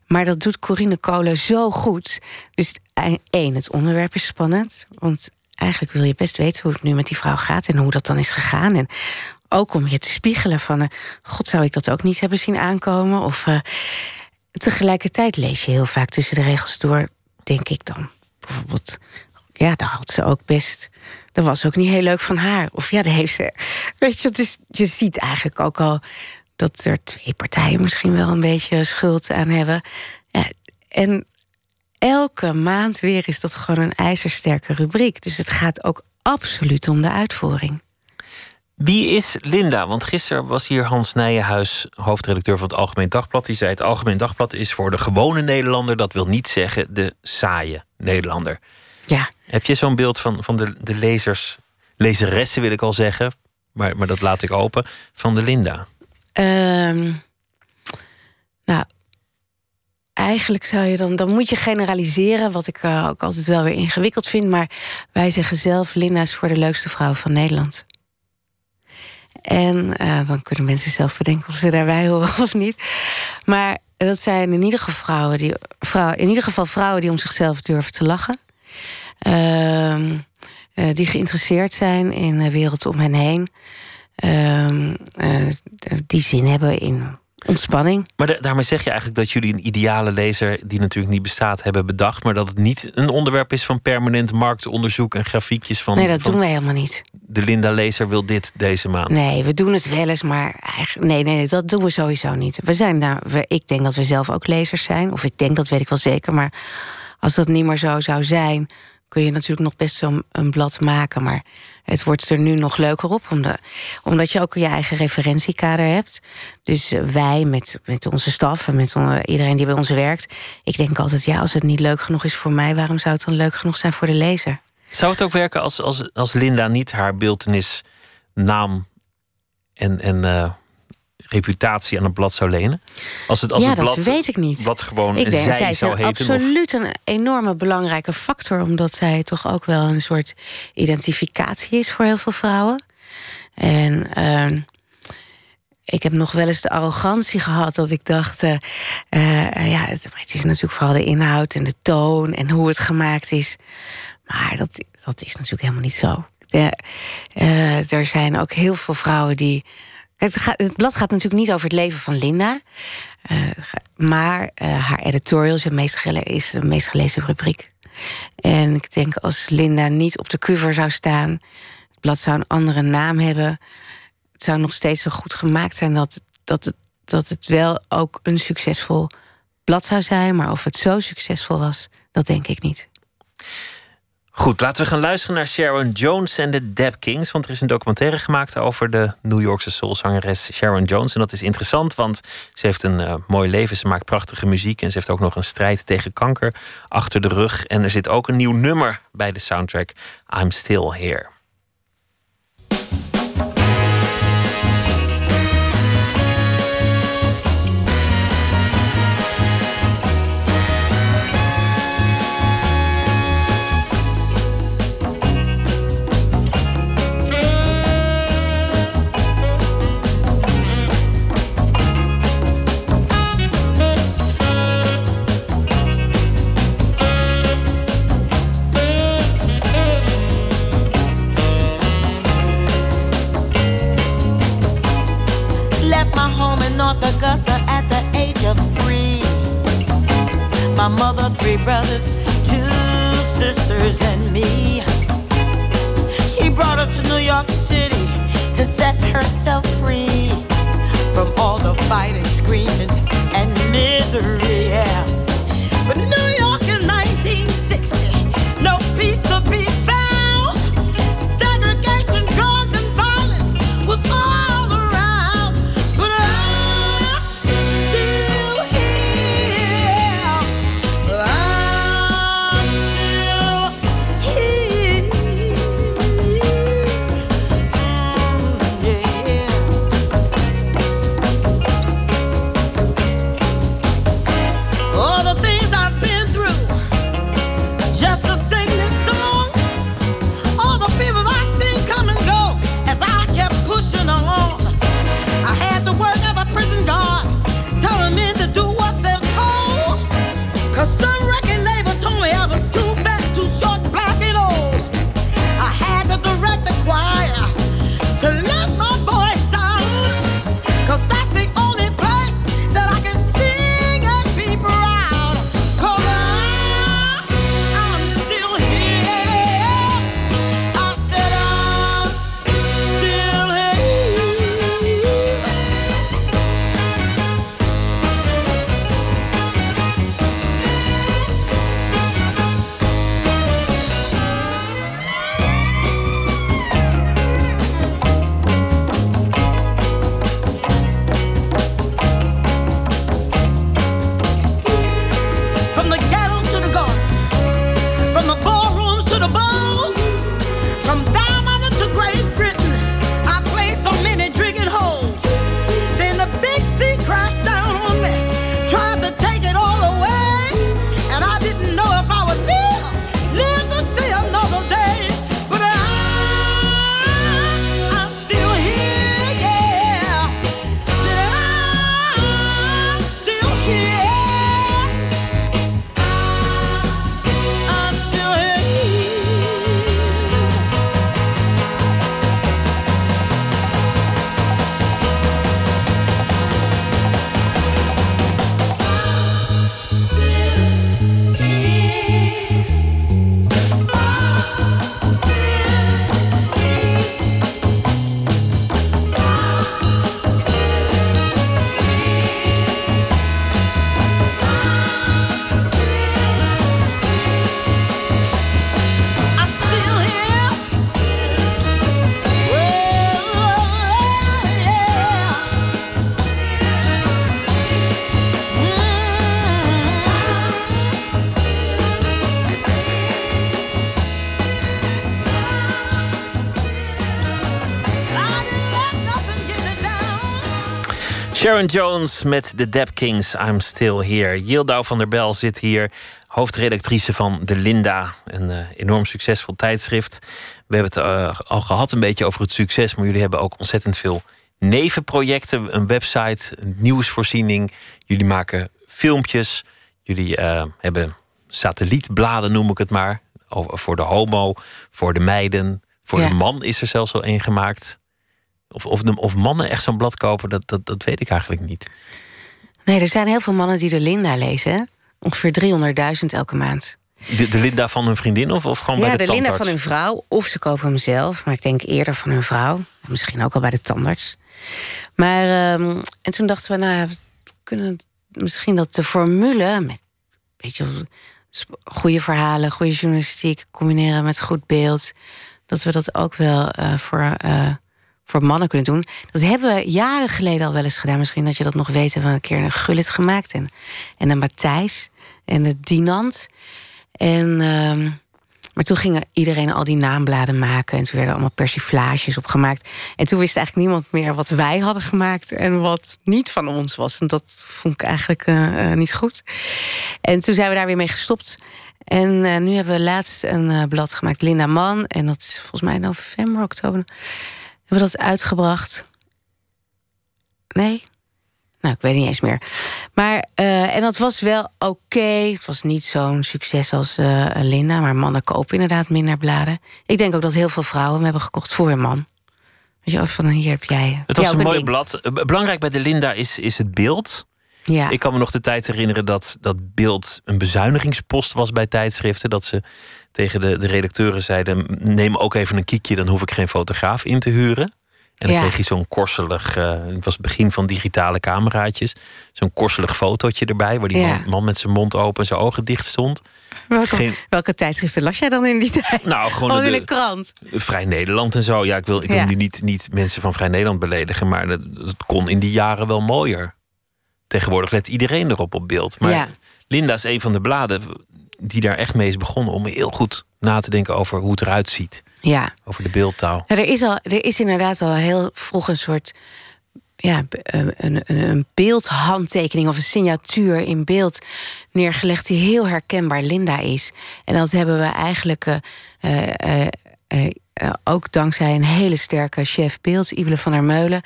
Maar dat doet Corine Kolen zo goed. Dus één, het onderwerp is spannend. Want eigenlijk wil je best weten hoe het nu met die vrouw gaat en hoe dat dan is gegaan. En ook om je te spiegelen van, uh, god zou ik dat ook niet hebben zien aankomen? Of uh, tegelijkertijd lees je heel vaak tussen de regels door, denk ik dan. Bijvoorbeeld, ja, daar had ze ook best. Dat was ook niet heel leuk van haar. Of ja, daar heeft ze. Weet je, dus je ziet eigenlijk ook al dat er twee partijen misschien wel een beetje schuld aan hebben. Ja, en elke maand weer is dat gewoon een ijzersterke rubriek. Dus het gaat ook absoluut om de uitvoering. Wie is Linda? Want gisteren was hier Hans Nijenhuis, hoofdredacteur van het Algemeen Dagblad. Die zei: Het Algemeen Dagblad is voor de gewone Nederlander. Dat wil niet zeggen de saaie Nederlander. Ja. Heb je zo'n beeld van, van de, de lezers, lezeressen wil ik al zeggen, maar, maar dat laat ik open, van de Linda? Um, nou, eigenlijk zou je dan, dan moet je generaliseren, wat ik uh, ook altijd wel weer ingewikkeld vind. Maar wij zeggen zelf: Linda is voor de leukste vrouw van Nederland. En uh, dan kunnen mensen zelf bedenken of ze daarbij horen (laughs) of niet. Maar dat zijn in ieder geval vrouwen die, vrouwen, in ieder geval vrouwen die om zichzelf durven te lachen. Uh, die geïnteresseerd zijn in de wereld om hen heen. Ehm, die zin hebben in ontspanning. Maar daarmee zeg je eigenlijk dat jullie een ideale lezer, die natuurlijk niet bestaat, hebben bedacht. Maar dat het niet een onderwerp is van permanent marktonderzoek en grafiekjes van. Nee, dat doen we helemaal niet. De Linda-lezer wil dit deze maand. Nee, we doen het wel eens, maar eigenlijk, nee, nee, dat doen we sowieso niet. We zijn nou, we, ik denk dat we zelf ook lezers zijn. Of ik denk, dat weet ik wel zeker. Maar als dat niet meer zo zou zijn, kun je natuurlijk nog best zo'n een blad maken. Maar het wordt er nu nog leuker op, omdat, je ook je eigen referentiekader hebt. Dus wij met, met onze staf en met iedereen die bij ons werkt. Ik denk altijd, ja, als het niet leuk genoeg is voor mij, waarom zou het dan leuk genoeg zijn voor de lezer? Zou het ook werken als, als, als Linda niet haar beeldenis, naam en, en uh, reputatie aan een blad zou lenen? Als het, als ja, het blad, dat weet ik niet. Wat gewoon ik denk, zij, zij zou heten. absoluut een enorme belangrijke factor, omdat zij toch ook wel een soort identificatie is voor heel veel vrouwen. En uh, ik heb nog wel eens de arrogantie gehad dat ik dacht: uh, uh, ja, het, het, is natuurlijk vooral de inhoud en de toon en hoe het gemaakt is. Maar dat, dat is natuurlijk helemaal niet zo. De, uh, er zijn ook heel veel vrouwen die. Het, blad gaat natuurlijk niet over het leven van Linda. maar haar editorial is, meest is de meest gelezen rubriek. En ik denk als Linda niet op de cover zou staan, het blad zou een andere naam hebben. Het zou nog steeds zo goed gemaakt zijn dat, dat, het, dat het wel ook een succesvol blad zou zijn. Maar of het zo succesvol was, dat denk ik niet. Goed, laten we gaan luisteren naar Sharon Jones en de Dap Kings. Want er is een documentaire gemaakt over de New Yorkse soulzangeres Sharon Jones. En dat is interessant, want ze heeft een uh, mooi leven. Ze maakt prachtige muziek en ze heeft ook nog een strijd tegen kanker achter de rug. En er zit ook een nieuw nummer bij de soundtrack, I'm Still Here. Three brothers, two sisters, and me. She brought us to New York City to set herself free from all the fighting, Sharon Jones met de Dap Kings, I'm Still Here. Yildau van der Bel zit hier, hoofdredactrice van De Linda. Een uh, enorm succesvol tijdschrift. We hebben het uh, al gehad een beetje over het succes... maar jullie hebben ook ontzettend veel nevenprojecten. Een website, een nieuwsvoorziening. Jullie maken filmpjes. Jullie uh, hebben satellietbladen, noem ik het maar. Voor de homo, voor de meiden. Voor ja. de man is er zelfs al één gemaakt. Of, of, de, of mannen echt zo'n blad kopen, dat, dat, dat weet ik eigenlijk niet. Nee, er zijn heel veel mannen die de Linda lezen. Ongeveer 300.000 elke maand. De, de, Linda van hun vriendin of, of gewoon ja, bij de, de tandarts? Linda van hun vrouw. Of ze kopen hem zelf. Maar ik denk eerder van hun vrouw. Misschien ook al bij de tandarts. Maar, um, en toen dachten we, nou, we kunnen misschien dat de formule... met weet je, goede verhalen, goede journalistiek... combineren met goed beeld... dat we dat ook wel uh, voor... Uh, voor mannen kunnen doen. Dat hebben we jaren geleden al wel eens gedaan. Misschien dat je dat nog weet. Hebben een keer een Gullit gemaakt. En, en een Matthijs. En de Dinant. En, um, maar toen ging iedereen al die naambladen maken. En toen werden allemaal persiflages opgemaakt. En toen wist eigenlijk niemand meer wat wij hadden gemaakt. En wat niet van ons was. En dat vond ik eigenlijk uh, uh, niet goed. En toen zijn we daar weer mee gestopt. En uh, nu hebben we laatst een blad gemaakt. Linda Man. En dat is volgens mij november, oktober hebben we dat uitgebracht? Nee? Nou, ik weet niet eens meer. Maar, uh, en dat was wel oké. Okay. Het was niet zo'n succes als uh, Linda. Maar mannen kopen inderdaad minder bladen. Ik denk ook dat heel veel vrouwen hem hebben gekocht voor een man. Weet je, of van hier heb jij. Het was een mooi blad. Belangrijk bij de Linda is, is het beeld. Ja. Ik kan me nog de tijd herinneren dat dat beeld een bezuinigingspost was bij tijdschriften. Dat ze tegen de, de redacteuren zeiden: neem ook even een kiekje, dan hoef ik geen fotograaf in te huren. En dan Ja. kreeg je zo'n korselig, uh, het was het begin van digitale cameraatjes, zo'n korselig fotootje erbij, waar die Ja. man, man met zijn mond open en zijn ogen dicht stond. Welke, Geen- welke tijdschriften las jij dan in die tijd? Nou, gewoon de- de krant. Vrij Nederland en zo. Ja, ik wil, ik wil Ja. nu niet, niet mensen van Vrij Nederland beledigen, maar dat, dat kon in die jaren wel mooier. Tegenwoordig let iedereen erop op beeld. Maar. Linda is een van de bladen die daar echt mee is begonnen om heel goed na te denken over hoe het eruit ziet. Ja. Over de beeldtaal. Ja, er, is al, er is inderdaad al heel vroeg een soort ja, eh, een, een, een beeldhandtekening of een signatuur in beeld neergelegd die heel herkenbaar Linda is. En dat hebben we eigenlijk eh, eh, ook dankzij een hele sterke chef beeld, Ibele van der Meulen.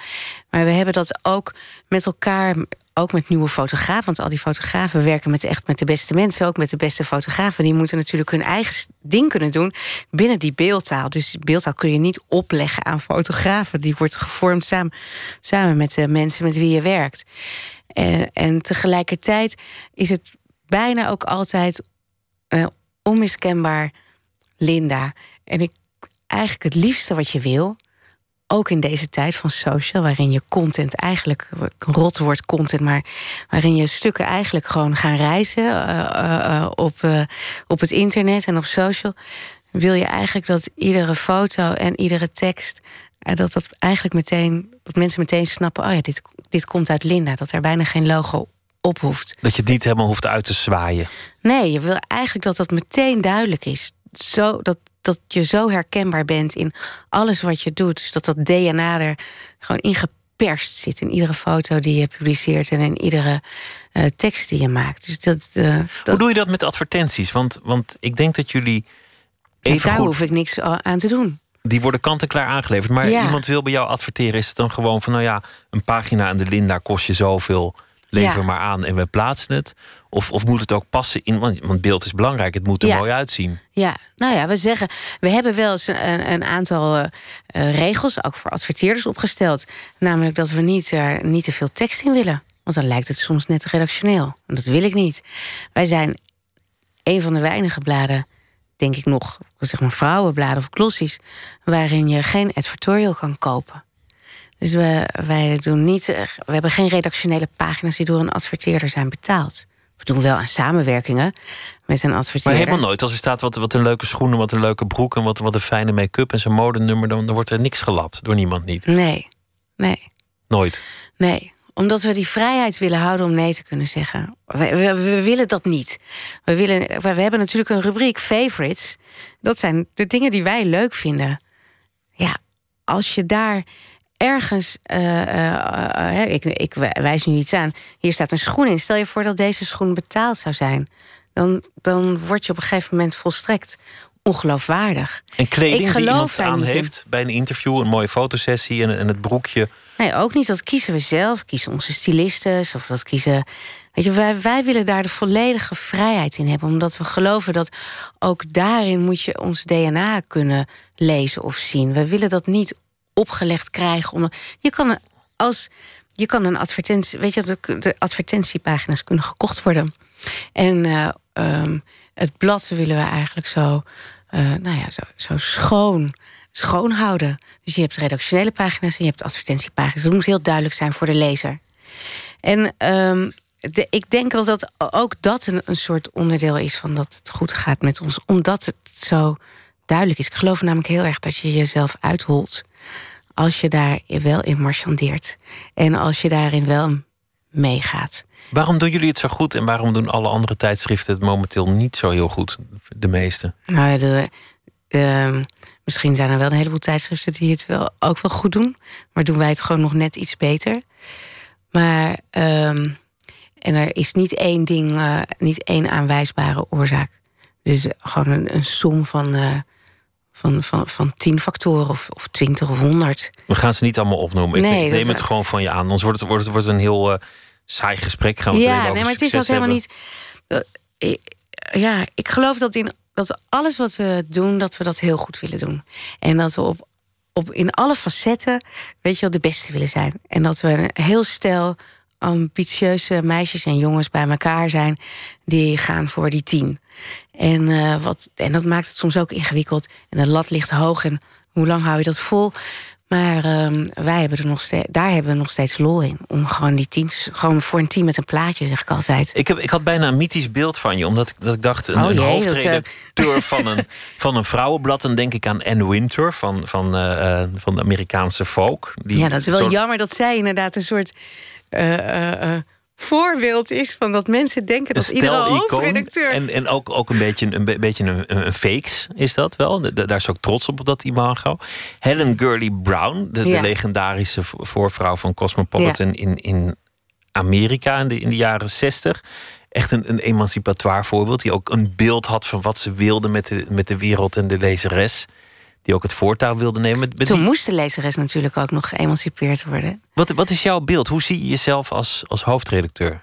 Maar we hebben dat ook met elkaar, ook met nieuwe fotografen. Want al die fotografen werken met echt met de beste mensen, ook met de beste fotografen. Die moeten natuurlijk hun eigen ding kunnen doen binnen die beeldtaal. Dus beeldtaal kun je niet opleggen aan fotografen. Die wordt gevormd samen, samen met de mensen met wie je werkt. En, en tegelijkertijd is het bijna ook altijd eh, onmiskenbaar Linda. En ik eigenlijk het liefste wat je wil, ook in deze tijd van social, waarin je content eigenlijk rot wordt content, maar waarin je stukken eigenlijk gewoon gaan reizen eh, eh, eh, op, op het internet en op social, wil je eigenlijk dat iedere foto en iedere tekst dat dat eigenlijk meteen dat mensen meteen snappen, oh ja, dit, dit komt uit Linda, dat er bijna geen logo op hoeft. Dat je het niet helemaal hoeft uit te zwaaien. Nee, je wil eigenlijk dat dat meteen duidelijk is. Zo, dat, dat je zo herkenbaar bent in alles wat je doet. Dus dat dat DNA er gewoon ingeperst zit in iedere foto die je publiceert en in iedere eh, tekst die je maakt. Dus dat, eh, Hoe dat doe je dat met advertenties? Want, want ik denk dat jullie en even daar goed, hoef ik niks aan te doen. die worden kant-en-klaar aangeleverd. Maar Ja. iemand wil bij jou adverteren. Is het dan gewoon van, nou ja, een pagina aan de Linda kost je zoveel. Lever Ja. maar aan en we plaatsen het. Of, of moet het ook passen in, want, want beeld is belangrijk. Het moet er Ja. mooi uitzien. Ja, nou ja, we zeggen, we hebben wel eens een, een aantal eh, eh, regels, ook voor adverteerders, opgesteld. Namelijk dat we niet, er niet te veel tekst in willen. Want dan lijkt het soms net redactioneel. En dat wil ik niet. Wij zijn een van de weinige bladen, denk ik nog, zeg maar vrouwenbladen of glossies, waarin je geen advertorial kan kopen. Dus we, wij doen niet, eh, we hebben geen redactionele pagina's die door een adverteerder zijn betaald. We doen wel aan samenwerkingen met een Maar adverteerder. helemaal nooit. Als er staat wat, wat een leuke schoenen, wat een leuke broek... en wat, wat een fijne make-up en zo'n modenummer... Dan, dan wordt er niks gelapt door niemand niet. Nee, nee, Nooit. nee. Omdat we die vrijheid willen houden om nee te kunnen zeggen. We, we, we willen dat niet. We, willen, we, we hebben natuurlijk een rubriek favorites. Dat zijn de dingen die wij leuk vinden. Ja, als je daar ergens, eh, eh, eh, ik, ik wijs nu iets aan, hier staat een schoen in. Stel je voor dat deze schoen betaald zou zijn. Dan, dan word je op een gegeven moment volstrekt ongeloofwaardig. En kleding Ik die geloof iemand aan heeft bij een interview, een mooie fotosessie en, en het broekje. Nee, ook niet. Dat kiezen we zelf. Kiezen onze stylistes. Of dat kiezen. Weet je, wij, wij willen daar de volledige vrijheid in hebben. Omdat we geloven dat ook daarin moet je ons DNA kunnen lezen of zien. We willen dat niet opgelegd krijgen. Omdat, je kan als je kan een advertentie. Weet je, de, advertentiepagina's kunnen gekocht worden. En eh, ehm, het blad willen we eigenlijk zo, eh, nou ja, zo, zo schoon, schoon houden. Dus je hebt redactionele pagina's en je hebt advertentiepagina's. Dat moet heel duidelijk zijn voor de lezer. En ehm, de- ik denk dat, dat ook dat een, een soort onderdeel is van dat het goed gaat met ons, omdat het zo duidelijk is. Ik geloof namelijk heel erg dat je jezelf uitholt als je daar wel in marchandeert en als je daarin wel meegaat. Waarom doen jullie het zo goed en waarom doen alle andere tijdschriften het momenteel niet zo heel goed? De meeste. Nou ja, de, ehm, misschien zijn er wel een heleboel tijdschriften die het wel, ook wel goed doen. Maar doen wij het gewoon nog net iets beter. Maar, ehm, en er is niet één ding, eh, niet één aanwijsbare oorzaak. Het is gewoon een, een som van, eh, van, van, van tien factoren of, of twintig of honderd. We gaan ze niet allemaal opnoemen. Ik Nee, neem dat is- het gewoon van je aan. Anders wordt het, wordt het wordt een heel eh, saai gesprek. Gaan we ja, nee, maar het is ook helemaal hebben. niet. eh, eh, ja, ik geloof dat in dat alles wat we doen, dat we dat heel goed willen doen. En dat we op, op in alle facetten, weet je wel, de beste willen zijn. En dat we een heel stel ambitieuze meisjes en jongens bij elkaar zijn die gaan voor die tien. En, eh, wat, en dat maakt het soms ook ingewikkeld. En de lat ligt hoog. En hoe lang hou je dat vol? Maar ehm, wij hebben er nog steeds, daar hebben we nog steeds lol in. Om gewoon die tien, gewoon voor een team met een plaatje, zeg ik altijd. Ik, heb, ik had bijna een mythisch beeld van je, omdat ik, dat ik dacht: een, Oh een jee, dat, eh, hoofdredacteur (laughs) van, een, van een vrouwenblad. Dan denk ik aan Anne Winter van, van, eh, van de Amerikaanse folk. Die Ja, dat is wel soort- jammer dat zij inderdaad een soort voorbeeld is van dat mensen denken dat Een iedere hoofdredacteur. En, en ook, ook een beetje, een, be- beetje een, een, fakes is dat wel. Daar is ook trots op, op dat imago. Helen Gurley Brown, de, legendarische vo- voorvrouw van Cosmopolitan in, in Amerika in de, in de jaren zestig. Echt een, een emancipatoire voorbeeld. Die ook een beeld had van wat ze wilde met de, met de wereld en de lezeres. Die ook het voortouw wilde nemen. Toen die- moest de lezeres natuurlijk ook nog geëmancipeerd worden. wat, wat is jouw beeld? Hoe zie je jezelf als, als hoofdredacteur?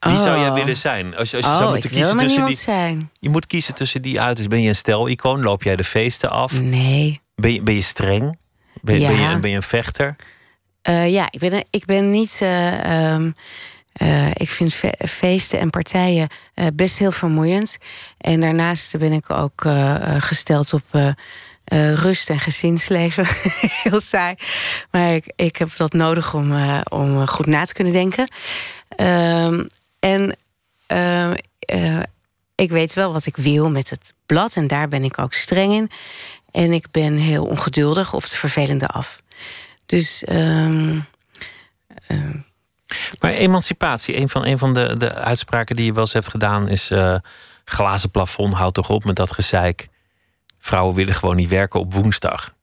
Wie zou jij Oh. willen zijn? Als je, als je oh, zou ik moeten kiezen tussen die. zijn. Je moet kiezen tussen die uitersten. Ben je een stel-icoon? Loop jij de feesten af? Nee. Ben je, ben je streng? Ben, Ja. ben, je, ben je een vechter? Eh, ja, ik ben, ik ben niet. eh, ehm, eh, ik vind fe- feesten en partijen eh, best heel vermoeiend. En daarnaast ben ik ook eh, gesteld op rust en gezinsleven. (laughs) heel saai. Maar ik, ik heb dat nodig om, om goed na te kunnen denken. Ehm, en ik weet wel wat ik wil met het blad. En daar ben ik ook streng in. En ik ben heel ongeduldig op het vervelende af. Dus ehm, ehm, Maar emancipatie, een van, een van de, de uitspraken die je wel eens hebt gedaan... is eh, glazen plafond, houd toch op met dat gezeik. Vrouwen willen gewoon niet werken op woensdag.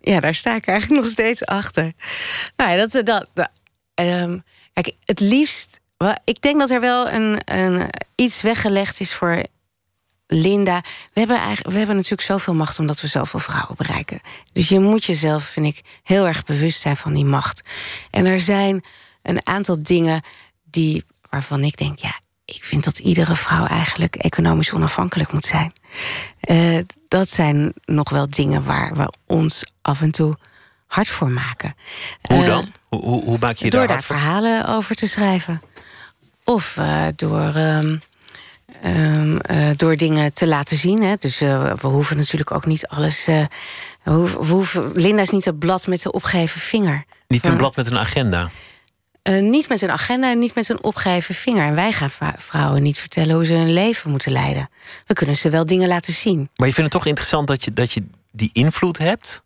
ja, daar sta ik eigenlijk (laughs) nog steeds achter. Nou ja, dat, dat, dat, ehm, kijk, het liefst. Ik denk dat er wel een, een, iets weggelegd is voor Linda. We hebben, eigenlijk, we hebben natuurlijk zoveel macht omdat we zoveel vrouwen bereiken. Dus je moet jezelf, vind ik, heel erg bewust zijn van die macht. En er zijn een aantal dingen die, waarvan ik denk, ja, ik vind dat iedere vrouw eigenlijk economisch onafhankelijk moet zijn. Eh, dat zijn nog wel dingen waar we ons af en toe hard voor maken. Hoe Eh, dan? Hoe, hoe, hoe maak je je door daar daar verhalen over te schrijven. Of eh, door, ehm, ehm, eh, door dingen te laten zien. Hè. Dus we hoeven natuurlijk ook niet alles. we hoeven, we hoeven- Linda is niet het blad met de opgeheven vinger. Niet een Van- blad met een agenda. Eh, niet met een agenda en niet met een opgeheven vinger. En wij gaan vrouwen niet vertellen hoe ze hun leven moeten leiden. We kunnen ze wel dingen laten zien. Maar je vindt het toch interessant dat je, dat je die invloed hebt?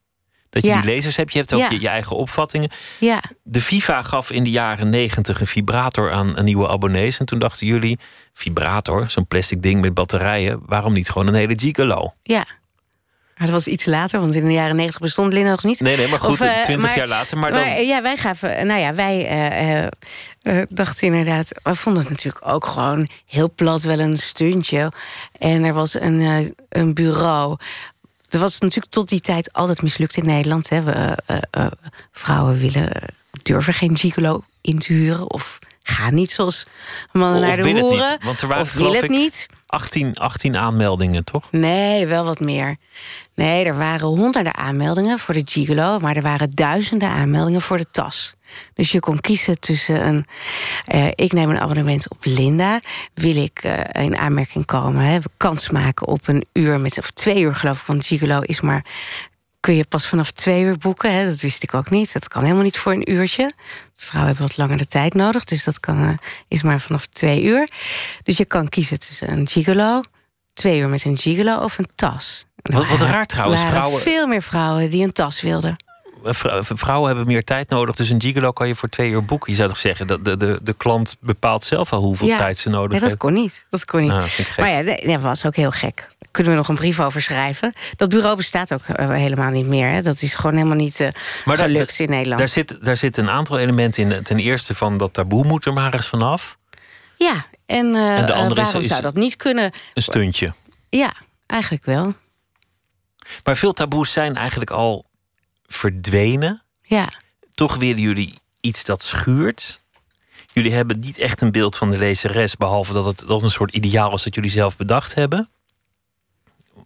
Dat je Ja. die lezers hebt, je hebt ook Ja. je, je eigen opvattingen. Ja, De FIFA gaf in de jaren negentig een vibrator aan, aan nieuwe abonnees. En toen dachten jullie, vibrator, zo'n plastic ding met batterijen... waarom niet gewoon een hele gigolo? ja. Maar dat was iets later, want in de jaren negentig bestond Linda nog niet. Nee, nee, maar goed, eh, twintig maar- jaar later. Maar dan, Maar eh, ja, wij gaven, nou ja, wij eh, eh, eh, dachten inderdaad, we vonden het natuurlijk ook gewoon heel plat wel een stuntje. En er was een, eh, een bureau. Er was natuurlijk tot die tijd altijd mislukt in Nederland. Hè. We, eh, eh, eh, vrouwen willen, durven geen gigolo in te huren of gaan niet zoals mannen Of naar de niet, hoeren. want er waren, of geloof het niet. 18, 18 aanmeldingen, toch? Nee, wel wat meer. Nee, er waren honderden aanmeldingen voor de gigolo... maar er waren duizenden aanmeldingen voor de tas. Dus je kon kiezen tussen een... eh, ik neem een abonnement op Linda. Wil ik eh, in aanmerking komen, hè, kans maken op een uur... Met, of twee uur geloof ik, want gigolo is maar... kun je pas vanaf twee uur boeken. Hè? Dat wist ik ook niet. Dat kan helemaal niet voor een uurtje. Vrouwen hebben wat langer de tijd nodig. Dus dat kan, eh, is maar vanaf twee uur. Dus je kan kiezen tussen een gigolo... twee uur met een gigolo of een tas. Wat- wat raar trouwens, waren vrouwen- veel meer vrouwen die een tas wilden. Vrou- Vrouwen hebben meer tijd nodig, dus een gigolo kan je voor twee uur boeken. Je zou toch zeggen, dat de, de, de klant bepaalt zelf al hoeveel Ja. tijd ze nodig Ja, dat heeft. kon niet. Dat kon niet. Ah, maar ja, dat was ook heel gek. Kunnen we nog een brief over schrijven. Dat bureau bestaat ook eh, helemaal niet meer. Hè. Dat is gewoon helemaal niet eh, Maar daar- gelukt in Nederland. Daar zit, daar zit een aantal elementen in. Ten eerste van dat taboe moet er maar eens vanaf. Ja, en, eh, En de andere is- waarom is- zou dat niet kunnen? Een stuntje. Ja, eigenlijk wel. Maar veel taboes zijn eigenlijk al verdwenen. Ja, Toch willen jullie iets dat schuurt. Jullie hebben niet echt een beeld van de lezeres, behalve dat het, dat een soort ideaal is dat jullie zelf bedacht hebben.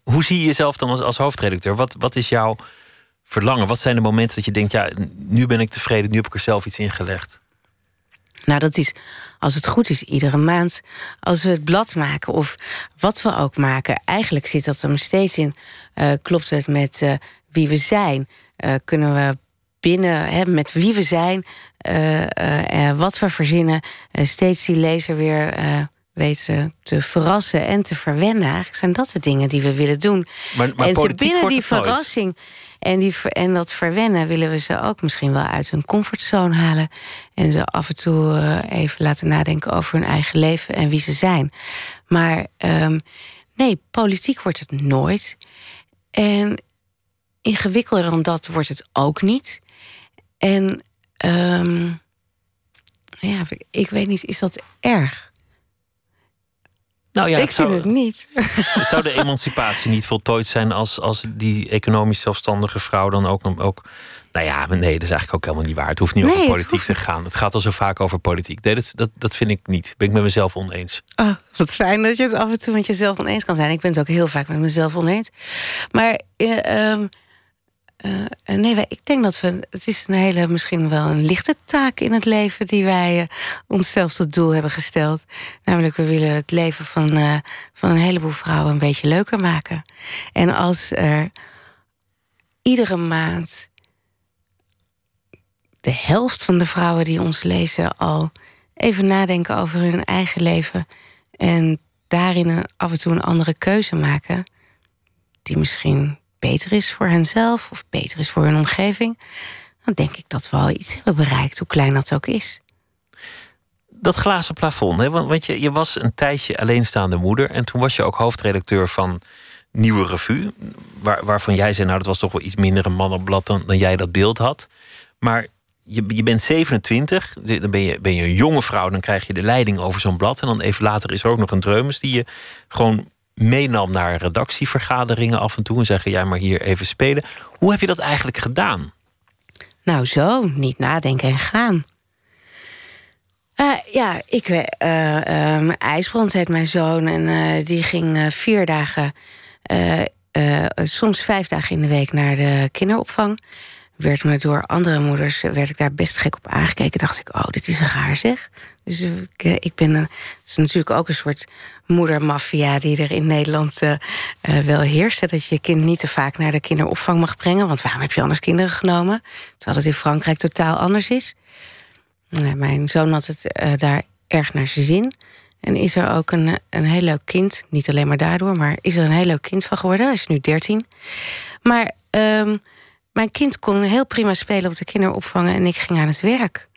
Hoe zie je jezelf dan als, als hoofdredacteur? Wat, wat is jouw verlangen? Wat zijn de momenten dat je denkt, ja, nu ben ik tevreden, nu heb ik er zelf iets in gelegd? nou dat is, als het goed is, iedere maand. Als we het blad maken of wat we ook maken. Eigenlijk zit dat er nog steeds in. Eh, klopt het met eh, wie we zijn? Eh, kunnen we binnen, hè, met wie we zijn, eh, eh, wat we verzinnen, steeds die lezer weer weten te verrassen en te verwennen. Eigenlijk zijn dat de dingen die we willen doen. Maar, maar en ze binnen die verrassing en, die, en dat verwennen willen we ze ook misschien wel uit hun comfortzone halen. En ze af en toe even laten nadenken over hun eigen leven en wie ze zijn. Maar ehm, nee, politiek wordt het nooit. En ingewikkelder dan dat wordt het ook niet. En ehm, ja, ik weet niet, is dat erg? Nou ja, ik zou, vind het niet. (laughs) zou de emancipatie niet voltooid zijn als, als die economisch zelfstandige vrouw dan ook, ook. Nou ja, nee, dat is eigenlijk ook helemaal niet waar. Het hoeft niet Nee, over politiek hoeft te gaan. Het gaat al zo vaak over politiek. Nee, dat, dat, dat vind ik niet. Ben ik met mezelf oneens. Oh, wat fijn dat je het af en toe met jezelf oneens kan zijn. Ik ben het ook heel vaak met mezelf oneens. Maar ehm, eh, nee, wij, ik denk dat we. Het is een hele, misschien wel een lichte taak in het leven die wij eh, onszelf tot doel hebben gesteld. Namelijk, we willen het leven van, eh, van een heleboel vrouwen een beetje leuker maken. En als er iedere maand de helft van de vrouwen die ons lezen al even nadenken over hun eigen leven en daarin af en toe een andere keuze maken, die misschien beter is voor henzelf of beter is voor hun omgeving, dan denk ik dat we al iets hebben bereikt, hoe klein dat ook is. Dat glazen plafond, hè? Want, want je, je was een tijdje alleenstaande moeder. En toen was je ook hoofdredacteur van Nieuwe Revue. Waar, waarvan jij zei, nou, dat was toch wel iets minder een mannenblad dan, dan jij dat beeld had. Maar je, je bent 27, dan ben je, ben je een jonge vrouw, dan krijg je de leiding over zo'n blad. En dan even later is er ook nog een dreumes die je gewoon meenam naar redactievergaderingen af en toe. En zeggen, ja, maar hier even spelen. Hoe heb je dat eigenlijk gedaan? Nou, zo, niet nadenken en gaan. Eh, ja, ik, eh eh, IJsbrand mijn zoon en eh, die ging vier dagen, soms vijf dagen in de week naar de kinderopvang. Werd me door andere moeders, werd ik daar best gek op aangekeken. Dacht ik, oh, dit is een gaar zeg. Dus ik, eh, ik ben het is natuurlijk ook een soort moedermafia die er in Nederland eh, eh, wel heerst. Dat je je kind niet te vaak naar de kinderopvang mag brengen. Want waarom heb je anders kinderen genomen? Terwijl het in Frankrijk totaal anders is. Mijn zoon had het daar erg naar zijn zin. En is er ook een, een heel leuk kind. Niet alleen maar daardoor, maar is er een heel leuk kind van geworden. Hij is nu 13. Maar ehm, mijn kind kon heel prima spelen op de kinderopvang en ik ging aan het werk.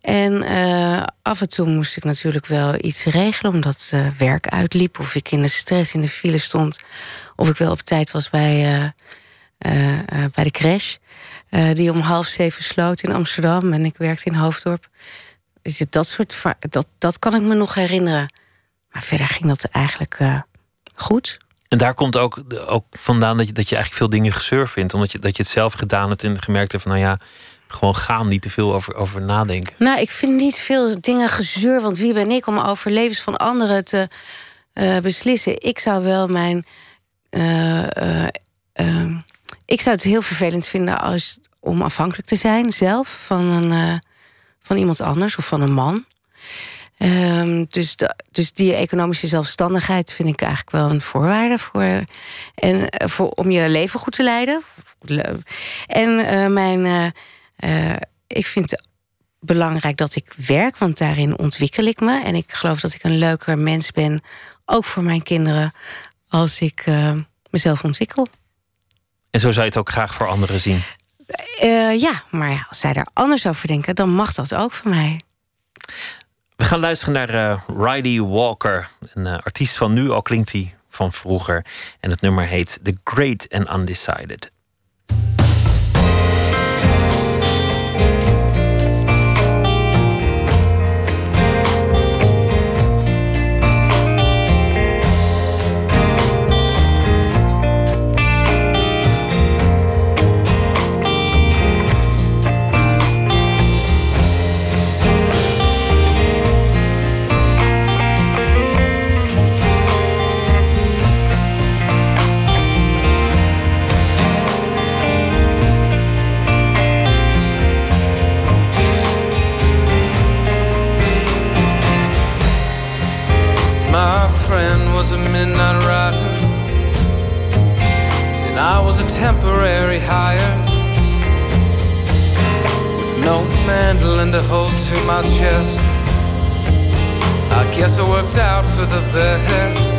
En uh, af en toe moest ik natuurlijk wel iets regelen, omdat uh, werk uitliep, of ik in de stress in de file stond, of ik wel op tijd was bij, uh, bij de crash, die om half zeven sloot in Amsterdam en ik werkte in Hoofddorp. Dus dat soort, dat, dat kan ik me nog herinneren. Maar verder ging dat eigenlijk goed. En daar komt ook, ook vandaan dat je, dat je eigenlijk veel dingen gezeur vindt. Omdat je, dat je het zelf gedaan hebt en gemerkt hebt van nou ja, gewoon gaan, niet te veel over, over nadenken. Nou, ik vind niet veel dingen gezeur, want wie ben ik om over levens van anderen te uh, beslissen? Ik zou wel mijn. Uh, uh, ik zou het heel vervelend vinden als, om afhankelijk te zijn zelf van, een, van iemand anders of van een man. Um, dus, de, dus die economische zelfstandigheid vind ik eigenlijk wel een voorwaarde voor, en, voor om je leven goed te leiden. En uh, mijn, uh, ik vind het belangrijk dat ik werk, want daarin ontwikkel ik me. En ik geloof dat ik een leuker mens ben, ook voor mijn kinderen, als ik mezelf ontwikkel. En zo zou je het ook graag voor anderen zien? ja, maar ja, als zij daar anders over denken, dan mag dat ook voor mij. We gaan luisteren naar uh, Riley Walker, een uh, artiest van nu, al klinkt hij van vroeger. En het nummer heet The Great and Undecided. Temporary hire. With no mandolin to hold to my chest. I guess it worked out for the best.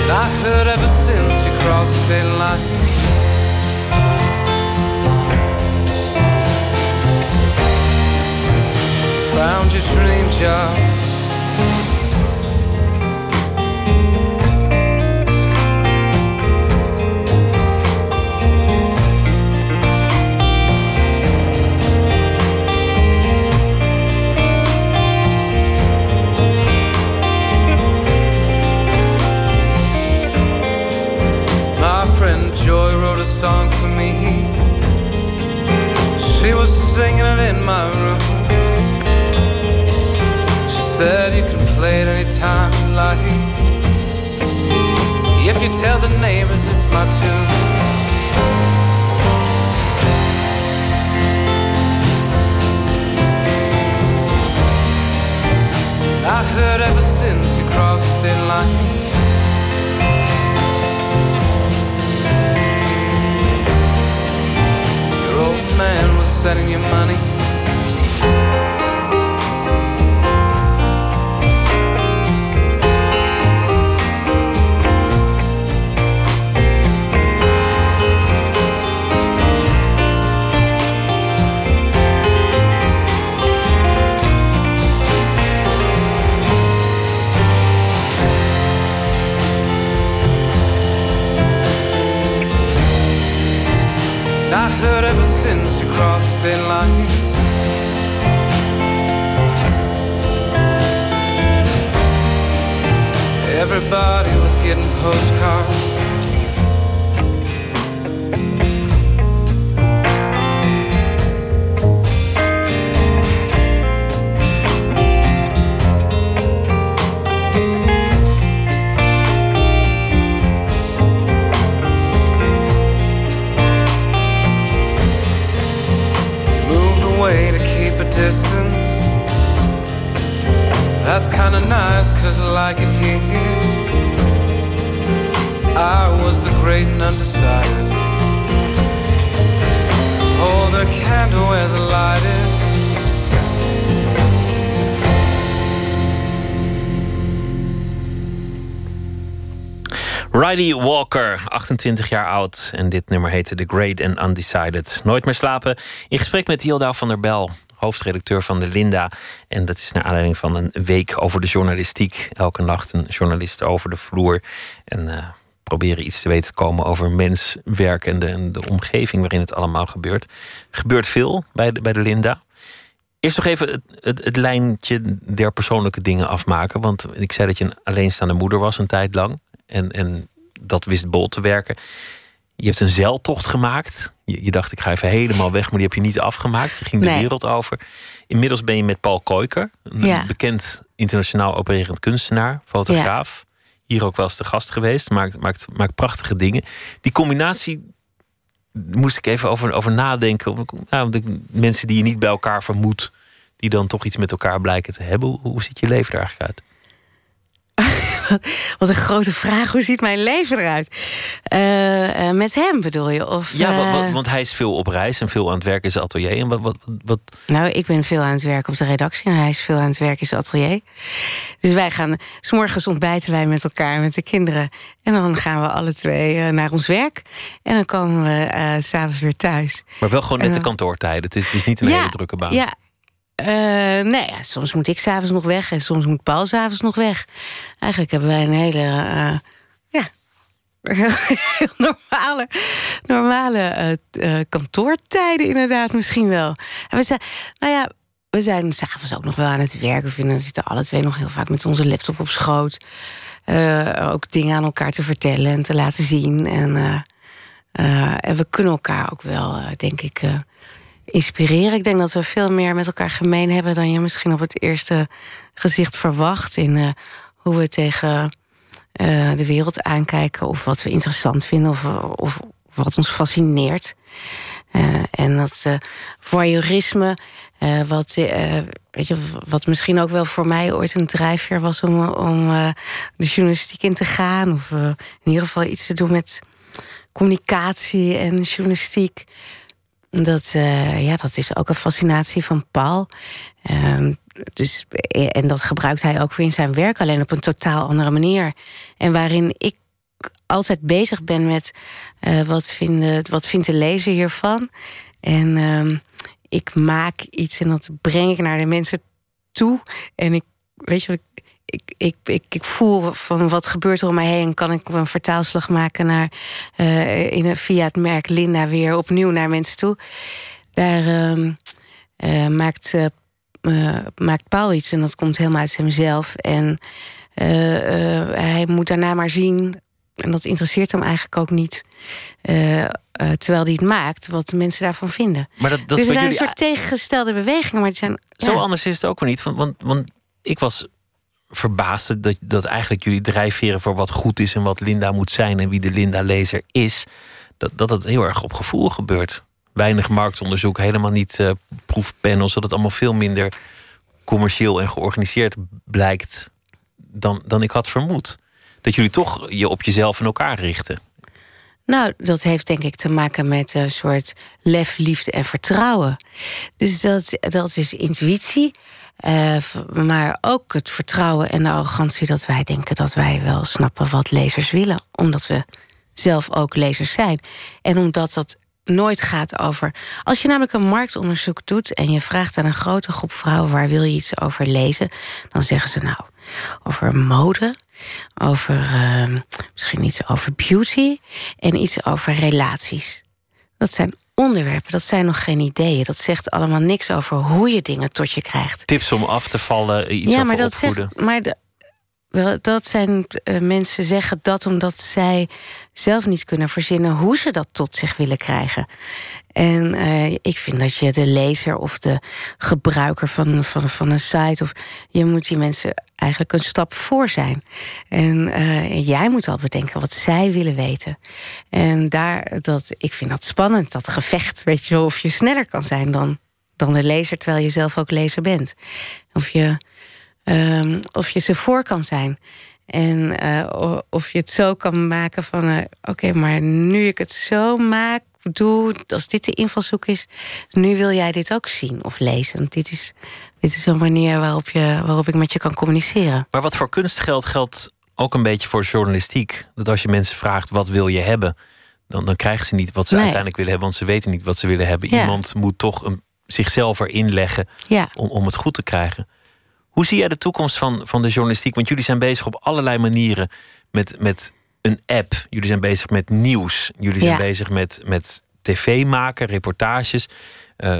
And I heard ever since you crossed state lines found your dream job My friend Joy wrote a song for me. She was singing it in you like. If you tell the neighbors it's my tune. I heard ever since you crossed state lines man was sending you money. Everybody was getting postcards. That's kinda nice, cause I like it here. I was the great and undecided. Hold a candle where the light is. Riley Walker, 28 jaar oud. En dit nummer heette The Great and Undecided. Nooit meer slapen. In gesprek met Hilda van der Bel, hoofdredacteur van de Linda. En dat is naar aanleiding van een week over de journalistiek. Elke nacht een journalist over de vloer. En uh, proberen iets te weten te komen over mens, werk en de, omgeving waarin het allemaal gebeurt. Gebeurt veel bij de, bij de Linda. Eerst nog even het, het, het, lijntje der persoonlijke dingen afmaken. Want ik zei dat je een alleenstaande moeder was een tijd lang. En, en dat wist bol te werken. Je hebt een zeiltocht gemaakt. Je, je, dacht, ik ga even helemaal weg, maar die heb je niet afgemaakt. Je ging de wereld over. Inmiddels ben je met Paul Koiker, een bekend internationaal opererend kunstenaar, fotograaf. Hier ook wel eens de gast geweest. Maakt, maakt, maakt prachtige dingen. Die combinatie moest ik even over, over nadenken. Nou, de mensen die je niet bij elkaar vermoedt, die dan toch iets met elkaar blijken te hebben. Hoe, hoe ziet je leven er eigenlijk uit? (laughs) Wat een grote vraag. Hoe ziet mijn leven eruit? Uh, met hem bedoel je? Of, ja, want, want, hij is veel op reis en veel aan het werk in zijn atelier. En wat, wat, wat... Nou, ik ben veel aan het werk op de redactie en hij is veel aan het werk in zijn atelier. Dus wij gaan, s morgens ontbijten wij met elkaar, met de kinderen. En dan gaan we alle twee naar ons werk. En dan komen we uh, s'avonds weer thuis. Maar wel gewoon net de kantoortijden. Het is, het is niet een hele drukke baan. Ja, uh, nee, soms moet ik s'avonds nog weg en soms moet Paul s'avonds nog weg. Eigenlijk hebben wij een hele, uh, ja, (laughs) normale, normale uh, kantoortijden inderdaad misschien wel. En we zijn, nou ja, we zijn s'avonds ook nog wel aan het werken. We zitten alle twee nog heel vaak met onze laptop op schoot. ook dingen aan elkaar te vertellen en te laten zien. En, en we kunnen elkaar ook wel, denk ik inspireren. Ik denk dat we veel meer met elkaar gemeen hebben dan je misschien op het eerste gezicht verwacht. In uh, hoe we tegen uh, de wereld aankijken, of wat we interessant vinden, of, of wat ons fascineert. Uh, en dat voyeurisme, wat, weet je, wat misschien ook wel voor mij ooit een drijfveer was om, om de journalistiek in te gaan, of in ieder geval iets te doen met communicatie en journalistiek. Dat, uh, ja, dat is ook een fascinatie van Paul. Uh, dus, en dat gebruikt hij ook weer in zijn werk, alleen op een totaal andere manier. En waarin ik altijd bezig ben met uh, wat, vinden, wat vindt de lezer hiervan. En uh, ik maak iets en dat breng ik naar de mensen toe. En ik, weet je, ik, ik, ik, ik, voel van wat gebeurt er om mij heen. Kan ik een vertaalslag maken naar, uh, in, via het merk Linda weer opnieuw naar mensen toe. Daar uh, uh, maakt, maakt Paul iets en dat komt helemaal uit hemzelf. En hij moet daarna maar zien, en dat interesseert hem eigenlijk ook niet. terwijl hij het maakt, wat de mensen daarvan vinden. Maar dat, dat dus er zijn een soort tegengestelde bewegingen, maar die zijn. Zo anders is het ook wel niet. Want, want, want ik was verbaasde dat, dat eigenlijk jullie drijfveren voor wat goed is en wat Linda moet zijn en wie de Linda-lezer is, dat, dat het heel erg op gevoel gebeurt. Weinig marktonderzoek, helemaal niet uh, proefpanels, dat het allemaal veel minder commercieel en georganiseerd blijkt dan, dan ik had vermoed. Dat jullie toch je op jezelf en elkaar richten. Nou, dat heeft denk ik te maken met een soort lef, liefde en vertrouwen. Dus dat, dat is intuïtie. Uh, maar ook het vertrouwen en de arrogantie dat wij denken dat wij wel snappen wat lezers willen. Omdat we zelf ook lezers zijn. En omdat dat nooit gaat over. Als je namelijk een marktonderzoek doet en je vraagt aan een grote groep vrouwen waar wil je iets over lezen, dan zeggen ze nou over mode, over uh, misschien iets over beauty en iets over relaties. Dat zijn onderwerpen, dat zijn nog geen ideeën. Dat zegt allemaal niks over hoe je dingen tot je krijgt. Tips om af te vallen, iets ja, maar dat opvoeden. Zegt, maar dat zijn uh, mensen zeggen dat omdat zij zelf niet kunnen verzinnen hoe ze dat tot zich willen krijgen. En uh, ik vind dat je de lezer of de gebruiker van, van, van een site, of je moet die mensen eigenlijk een stap voor zijn. En uh, jij moet al bedenken wat zij willen weten. En daar, dat, ik vind dat spannend, dat gevecht. Weet je wel, of je sneller kan zijn dan, dan de lezer, terwijl je zelf ook lezer bent. Of je, um, of je ze voor kan zijn. En uh, of je het zo kan maken van, uh, oké, maar nu ik het zo maak, doe, als dit de invalshoek is, nu wil jij dit ook zien of lezen. Dit is, dit is een manier waarop, je, waarop ik met je kan communiceren. Maar wat voor kunst geldt, geldt ook een beetje voor journalistiek. Dat als je mensen vraagt wat wil je hebben, dan, dan krijgen ze niet wat ze Nee. uiteindelijk willen hebben, want ze weten niet wat ze willen hebben. Ja. Iemand moet toch een, zichzelf erin leggen Ja. om, om het goed te krijgen. Hoe zie jij de toekomst van, van de journalistiek? Want jullie zijn bezig op allerlei manieren met, met een app. Jullie zijn bezig met nieuws. Jullie zijn Ja. bezig met, met tv maken, reportages, eh,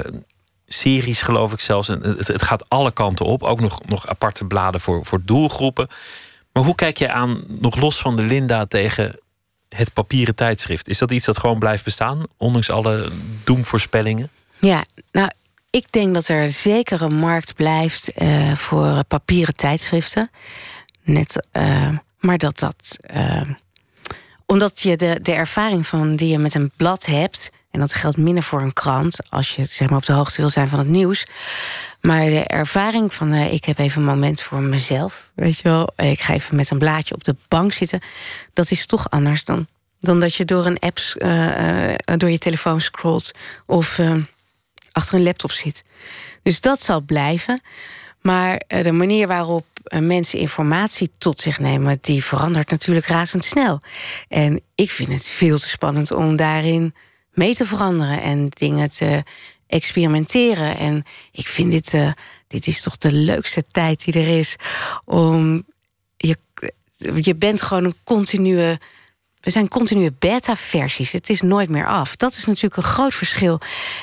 series geloof ik zelfs. En Het, het gaat alle kanten op. Ook nog, nog aparte bladen voor, voor doelgroepen. Maar hoe kijk je aan, nog los van de Linda, tegen het papieren tijdschrift? Is dat iets dat gewoon blijft bestaan, ondanks alle doemvoorspellingen? Ja, nou, ik denk dat er zeker een markt blijft eh, voor papieren tijdschriften. Net, eh, maar dat dat. eh, omdat je de, de ervaring van die je met een blad hebt. En dat geldt minder voor een krant, als je zeg maar, op de hoogte wil zijn van het nieuws. Maar de ervaring van ik heb even een moment voor mezelf, weet je wel. Ik ga even met een blaadje op de bank zitten. Dat is toch anders dan, dan dat je door een app, door je telefoon scrolt of achter een laptop zit. Dus dat zal blijven. Maar eh, de manier waarop eh, mensen informatie tot zich nemen, die verandert natuurlijk razendsnel. En ik vind het veel te spannend om daarin mee te veranderen en dingen te experimenteren. En ik vind dit, eh, dit is toch de leukste tijd die er is. Om je, je bent gewoon een continue. We zijn continue beta-versies. Het is nooit meer af. Dat is natuurlijk een groot verschil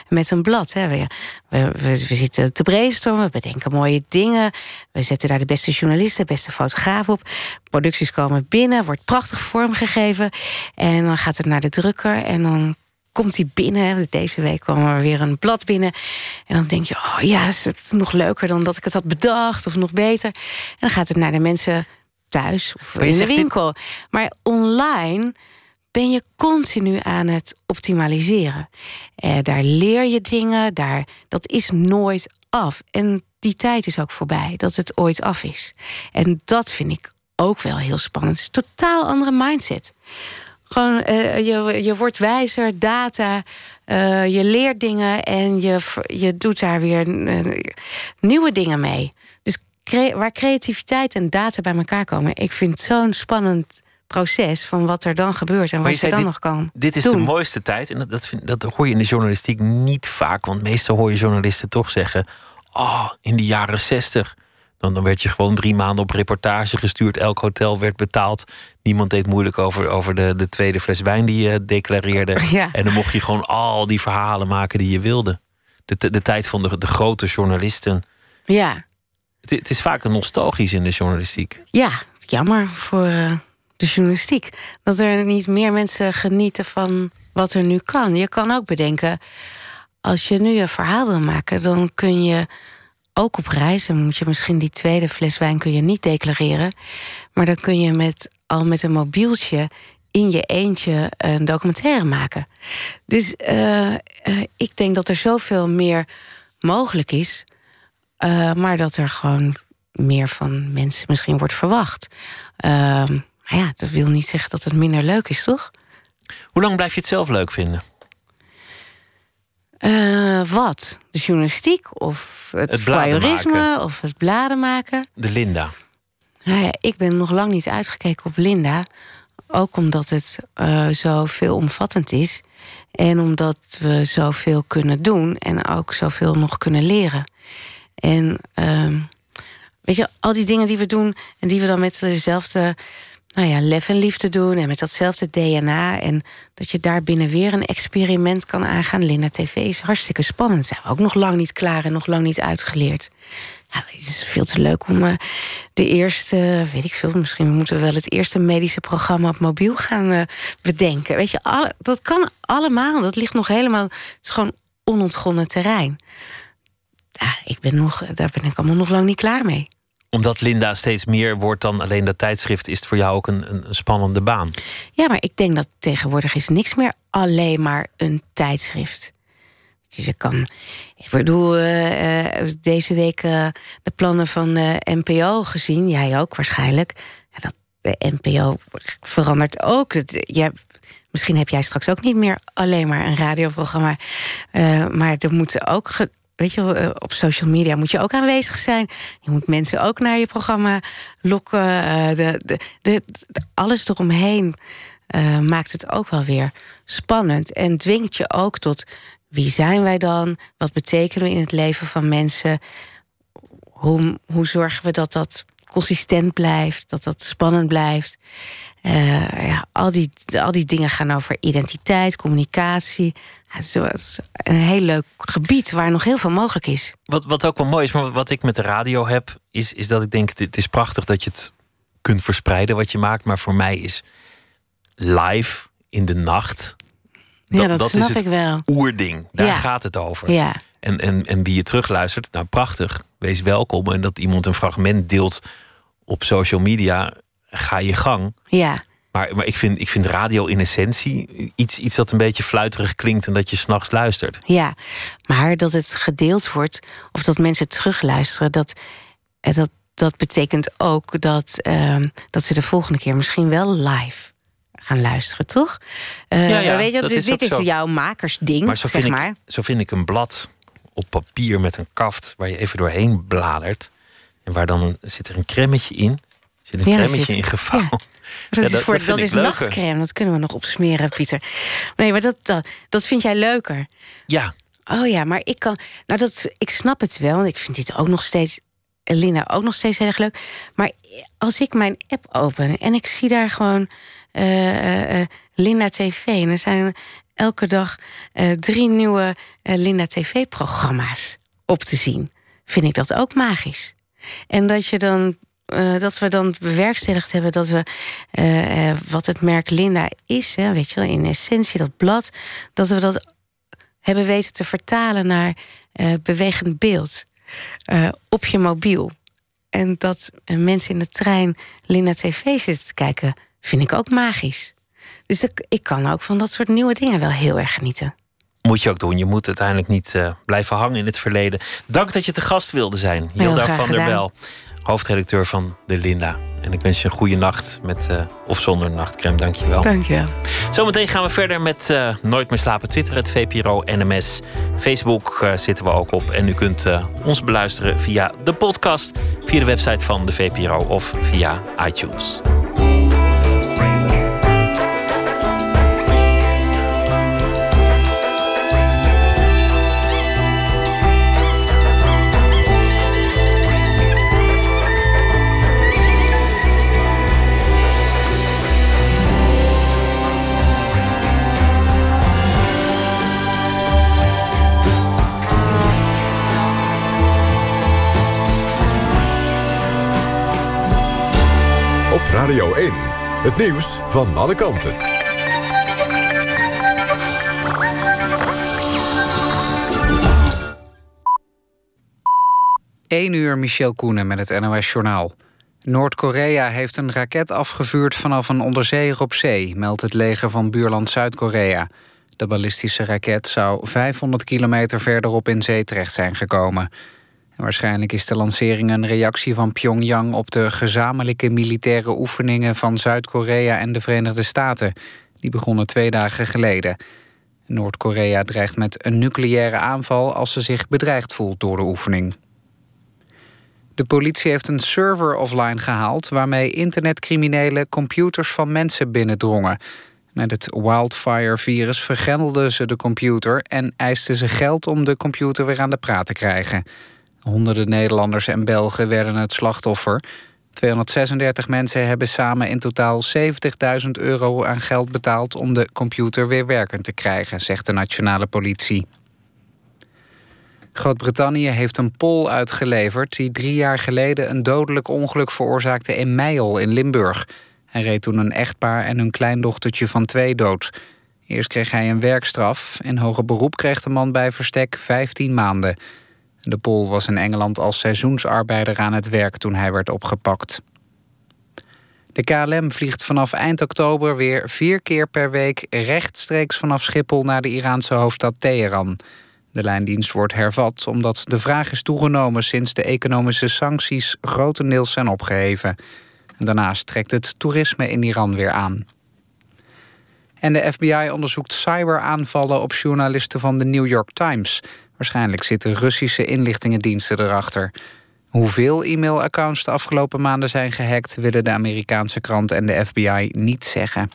met een blad. Hè. We, we, zitten te brainstormen, we bedenken mooie dingen. We zetten daar de beste journalisten, de beste fotograaf op. Producties komen binnen, wordt prachtig vormgegeven. En dan gaat het naar de drukker en dan komt hij binnen. Deze week kwam er weer een blad binnen. En dan denk je, oh ja, is het nog leuker dan dat ik het had bedacht... of nog beter. En dan gaat het naar de mensen thuis of in de dit- winkel. Maar online ben je continu aan het optimaliseren. Eh, daar leer je dingen, daar, dat is nooit af. En die tijd is ook voorbij, dat het ooit af is. En dat vind ik ook wel heel spannend. Het is een totaal andere mindset. Gewoon, eh, je, je wordt wijzer, data, eh, je leert dingen en je, je doet daar weer nieuwe dingen mee. Cre- waar creativiteit en data bij elkaar komen, ik vind zo'n spannend proces van wat er dan gebeurt en Maar wat je dan dit- nog kan. Dit is doen. de mooiste tijd. En dat, dat, vind, dat hoor je in de journalistiek niet vaak. Want meestal hoor je journalisten toch zeggen... Oh, in de jaren zestig. Dan, dan werd je gewoon drie maanden op reportage gestuurd. Elk hotel werd betaald. Niemand deed moeilijk over, over de, de tweede fles wijn die je declareerde. (laughs) Ja. En dan mocht je gewoon al die verhalen maken die je wilde. De, de, de tijd van de, de grote journalisten. Ja, Het, is vaak nostalgisch in de journalistiek. ja, jammer voor eh, de journalistiek. Dat er niet meer mensen genieten van wat er nu kan. Je kan ook bedenken, als je nu een verhaal wil maken, dan kun je ook op reis. Dan moet je misschien die tweede fles wijn kun je niet declareren. Maar dan kun je met, al met een mobieltje in je eentje een documentaire maken. Dus eh, eh, ik denk dat er zoveel meer mogelijk is. Eh, maar dat er gewoon meer van mensen misschien wordt verwacht. Ehm, maar ja, dat wil niet zeggen dat het minder leuk is, toch? Hoe lang blijf je het zelf leuk vinden? Eh, wat? De journalistiek of het, Het voyeurisme of het bladen maken? De Linda. Nou ja, ik ben nog lang niet uitgekeken op Linda. Ook omdat het eh, zo veelomvattend is. En omdat we zoveel kunnen doen en ook zoveel nog kunnen leren. En ehm, weet je, al die dingen die we doen en die we dan met dezelfde nou ja, lef en liefde doen en met datzelfde DNA. En dat je daar binnen weer een experiment kan aangaan. Linda TV is hartstikke spannend. Zijn we ook nog lang niet klaar en nog lang niet uitgeleerd. Ja, het is veel te leuk om eh, de eerste, weet ik veel, misschien moeten we wel het eerste medische programma op mobiel gaan eh, bedenken. Weet je, dat kan allemaal. Dat ligt nog helemaal. Het is gewoon onontgonnen terrein. Ik ben nog, daar ben ik allemaal nog lang niet klaar mee. Omdat Linda steeds meer wordt dan alleen dat tijdschrift, is het voor jou ook een, een, spannende baan. Ja, maar ik denk dat tegenwoordig is niks meer alleen maar een tijdschrift. Dus je kan. Ik bedoel, eh, eh, deze week eh, de plannen van de NPO gezien. Jij ook waarschijnlijk. Ja, dat, de NPO verandert ook. Het, je, misschien heb jij straks ook niet meer alleen maar een radioprogramma. maar er moeten ook weet je, eh, op social media moet je ook aanwezig zijn. Je moet mensen ook naar je programma lokken. eh, de, de, de, alles eromheen eh, maakt het ook wel weer spannend. En dwingt je ook tot wie zijn wij dan? Wat betekenen we in het leven van mensen? Hoe, hoe zorgen we dat dat consistent blijft, dat dat spannend blijft? Ja, al, die, al die dingen gaan over identiteit, communicatie. Het, is, een heel leuk gebied waar nog heel veel mogelijk is. Wat, wat ook wel mooi is, maar wat ik met de radio heb, is, is dat ik denk: het- is prachtig dat je het kunt verspreiden wat je maakt. Maar voor mij is live in de nacht. ja, dat, snap het ik wel. oerding. Daar Ja. gaat het over. Ja, En, en, en wie je terugluistert, nou prachtig, wees welkom. En dat iemand een fragment deelt op social media, ga je gang. ja, Maar, maar ik, vind, ik vind radio in essentie iets, iets dat een beetje fluiterig klinkt en dat je s'nachts luistert. ja. Maar dat het gedeeld wordt, of dat mensen terugluisteren, dat, eh, dat, dat betekent ook dat, ehm, dat ze de volgende keer misschien wel live gaan luisteren, toch? Eh, Ja, ja, weet je, dus is dit is zo. jouw makersding, Maar zo zeg vind, maar. ik, zo vind ik een blad op papier met een kaft waar je even doorheen bladert. En waar dan een- zit er een cremmetje in. Zit een Ja, zit- in gevouwen. Ja, Dat is, voor, dat is ik leuker. nachtcrème, dat kunnen we nog opsmeren, Pieter. Nee, maar dat, dat, dat vind jij leuker. Ja, Oh ja, maar ik kan. Nou, dat, ik snap het wel. Want ik vind dit ook nog steeds. Lina ook nog steeds heel erg leuk. Maar als ik mijn app open en ik zie daar gewoon. eh, eh, eh, Linda TV. En er zijn elke dag drie nieuwe Linda TV-programma's op te zien. Vind ik dat ook magisch. En dat je dan. Eh, dat we dan bewerkstelligd hebben dat we eh, eh, wat het merk Linda is, hè, weet je wel, in essentie dat blad, dat we dat hebben weten te vertalen naar bewegend beeld op je mobiel. En dat mensen in de trein Linda TV zitten te kijken, vind ik ook magisch. Dus ik, ik kan ook van dat soort nieuwe dingen wel heel erg genieten. moet je ook doen. Je moet uiteindelijk niet blijven hangen in het verleden. Dank dat je te gast wilde zijn. Hilda graag van der. Wel, hoofdredacteur van De Linda. En ik wens je een goede nacht met eh, of zonder nachtcreme. Dank je wel. Dank je. Zometeen gaan we verder met eh, Nooit meer slapen. Twitter, het VPRO, NMS. Facebook eh, zitten we ook op. En u kunt ons beluisteren via de podcast, via de website van de VPRO of via iTunes. Radio 1. Het nieuws van alle kanten. 1 uur Michel Koenen met het NOS-journaal. Noord-Korea heeft een raket afgevuurd vanaf een onderzeeër op zee... meldt het leger van buurland Zuid-Korea. De ballistische raket zou 500 kilometer verderop in zee terecht zijn gekomen. Waarschijnlijk is de lancering een reactie van Pyongyang... op de gezamenlijke militaire oefeningen van Zuid-Korea en de Verenigde Staten. Die begonnen twee dagen geleden. Noord-Korea dreigt met een nucleaire aanval... als ze zich bedreigd voelt door de oefening. De politie heeft een server offline gehaald... waarmee internetcriminelen computers van mensen binnendrongen. Met het wildfire-virus vergrendelden ze de computer... en eisten ze geld om de computer weer aan de praat te krijgen. Honderden Nederlanders en Belgen werden het slachtoffer. 236 mensen hebben samen in totaal 70.000 euro aan geld betaald... om de computer weer werkend te krijgen, zegt de nationale politie. Groot-Brittannië heeft een Pool uitgeleverd... die drie jaar geleden een dodelijk ongeluk veroorzaakte in Meijel in Limburg. Hij reed toen een echtpaar en hun kleindochtertje van twee dood. Eerst kreeg hij een werkstraf. In hoger beroep kreeg de man bij verstek 15 maanden. De Pool was in Engeland als seizoensarbeider aan het werk toen hij werd opgepakt. De KLM vliegt vanaf eind oktober weer vier keer per week rechtstreeks vanaf Schiphol naar de Iraanse hoofdstad Teheran. De lijndienst wordt hervat omdat de vraag is toegenomen sinds de economische sancties grotendeels zijn opgeheven. En daarnaast trekt het toerisme in Iran weer aan. En de FBI onderzoekt cyberaanvallen op journalisten van de New York Times. Waarschijnlijk zitten Russische inlichtingendiensten erachter. Hoeveel e-mailaccounts de afgelopen maanden zijn gehackt... willen de Amerikaanse krant en de FBI niet zeggen.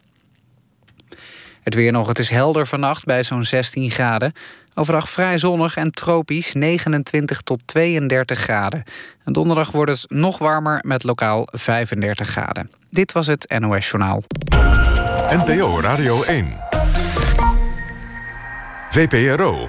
Het weer nog, het is helder vannacht bij zo'n 16 graden. Overdag vrij zonnig en tropisch, 29 tot 32 graden. En donderdag wordt het nog warmer met lokaal 35 graden. Dit was het NOS Journaal. NPO Radio 1. VPRO.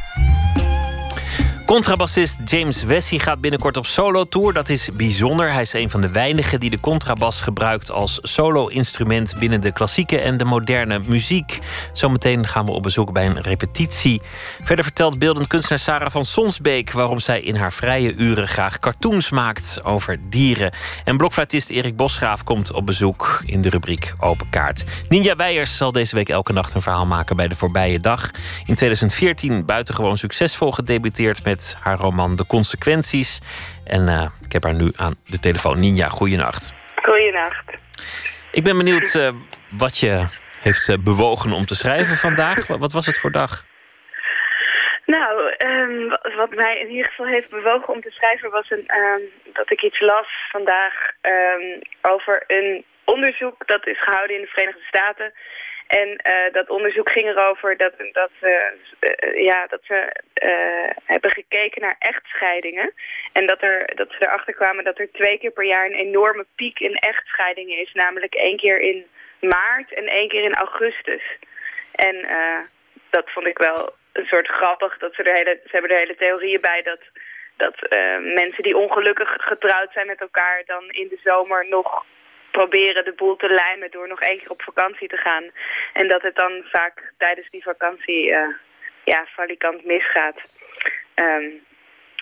Contrabassist James Wessie gaat binnenkort op solo-tour. Dat is bijzonder. Hij is een van de weinigen die de contrabas gebruikt als solo-instrument binnen de klassieke en de moderne muziek. Zometeen gaan we op bezoek bij een repetitie. Verder vertelt beeldend kunstenaar Sarah van Sonsbeek waarom zij in haar vrije uren graag cartoons maakt over dieren. En blokfluitist Erik Bosgraaf komt op bezoek in de rubriek Open Kaart. Ninja Weijers zal deze week elke nacht een verhaal maken bij de voorbije dag. In 2014 buitengewoon succesvol gedebuteerd met haar roman De Consequenties. En uh, ik heb haar nu aan de telefoon. Ninja, goeienacht. Goeienacht. Ik ben benieuwd uh, wat je heeft uh, bewogen om te schrijven vandaag. Wat was het voor dag? Nou, um, wat mij in ieder geval heeft bewogen om te schrijven... was een, um, dat ik iets las vandaag um, over een onderzoek... dat is gehouden in de Verenigde Staten... En uh, dat onderzoek ging erover dat, dat, uh, ja, dat ze hebben gekeken naar echtscheidingen. En dat, er, dat ze erachter kwamen dat er twee keer per jaar een enorme piek in echtscheidingen is. Namelijk één keer in maart en één keer in augustus. En dat vond ik wel een soort grappig. Dat ze, er hele, ze hebben er hele theorieën bij dat, dat mensen die ongelukkig getrouwd zijn met elkaar... dan in de zomer nog proberen de boel te lijmen door nog één keer op vakantie te gaan. En dat het dan vaak tijdens die vakantie uh, ja, valikant misgaat. Um,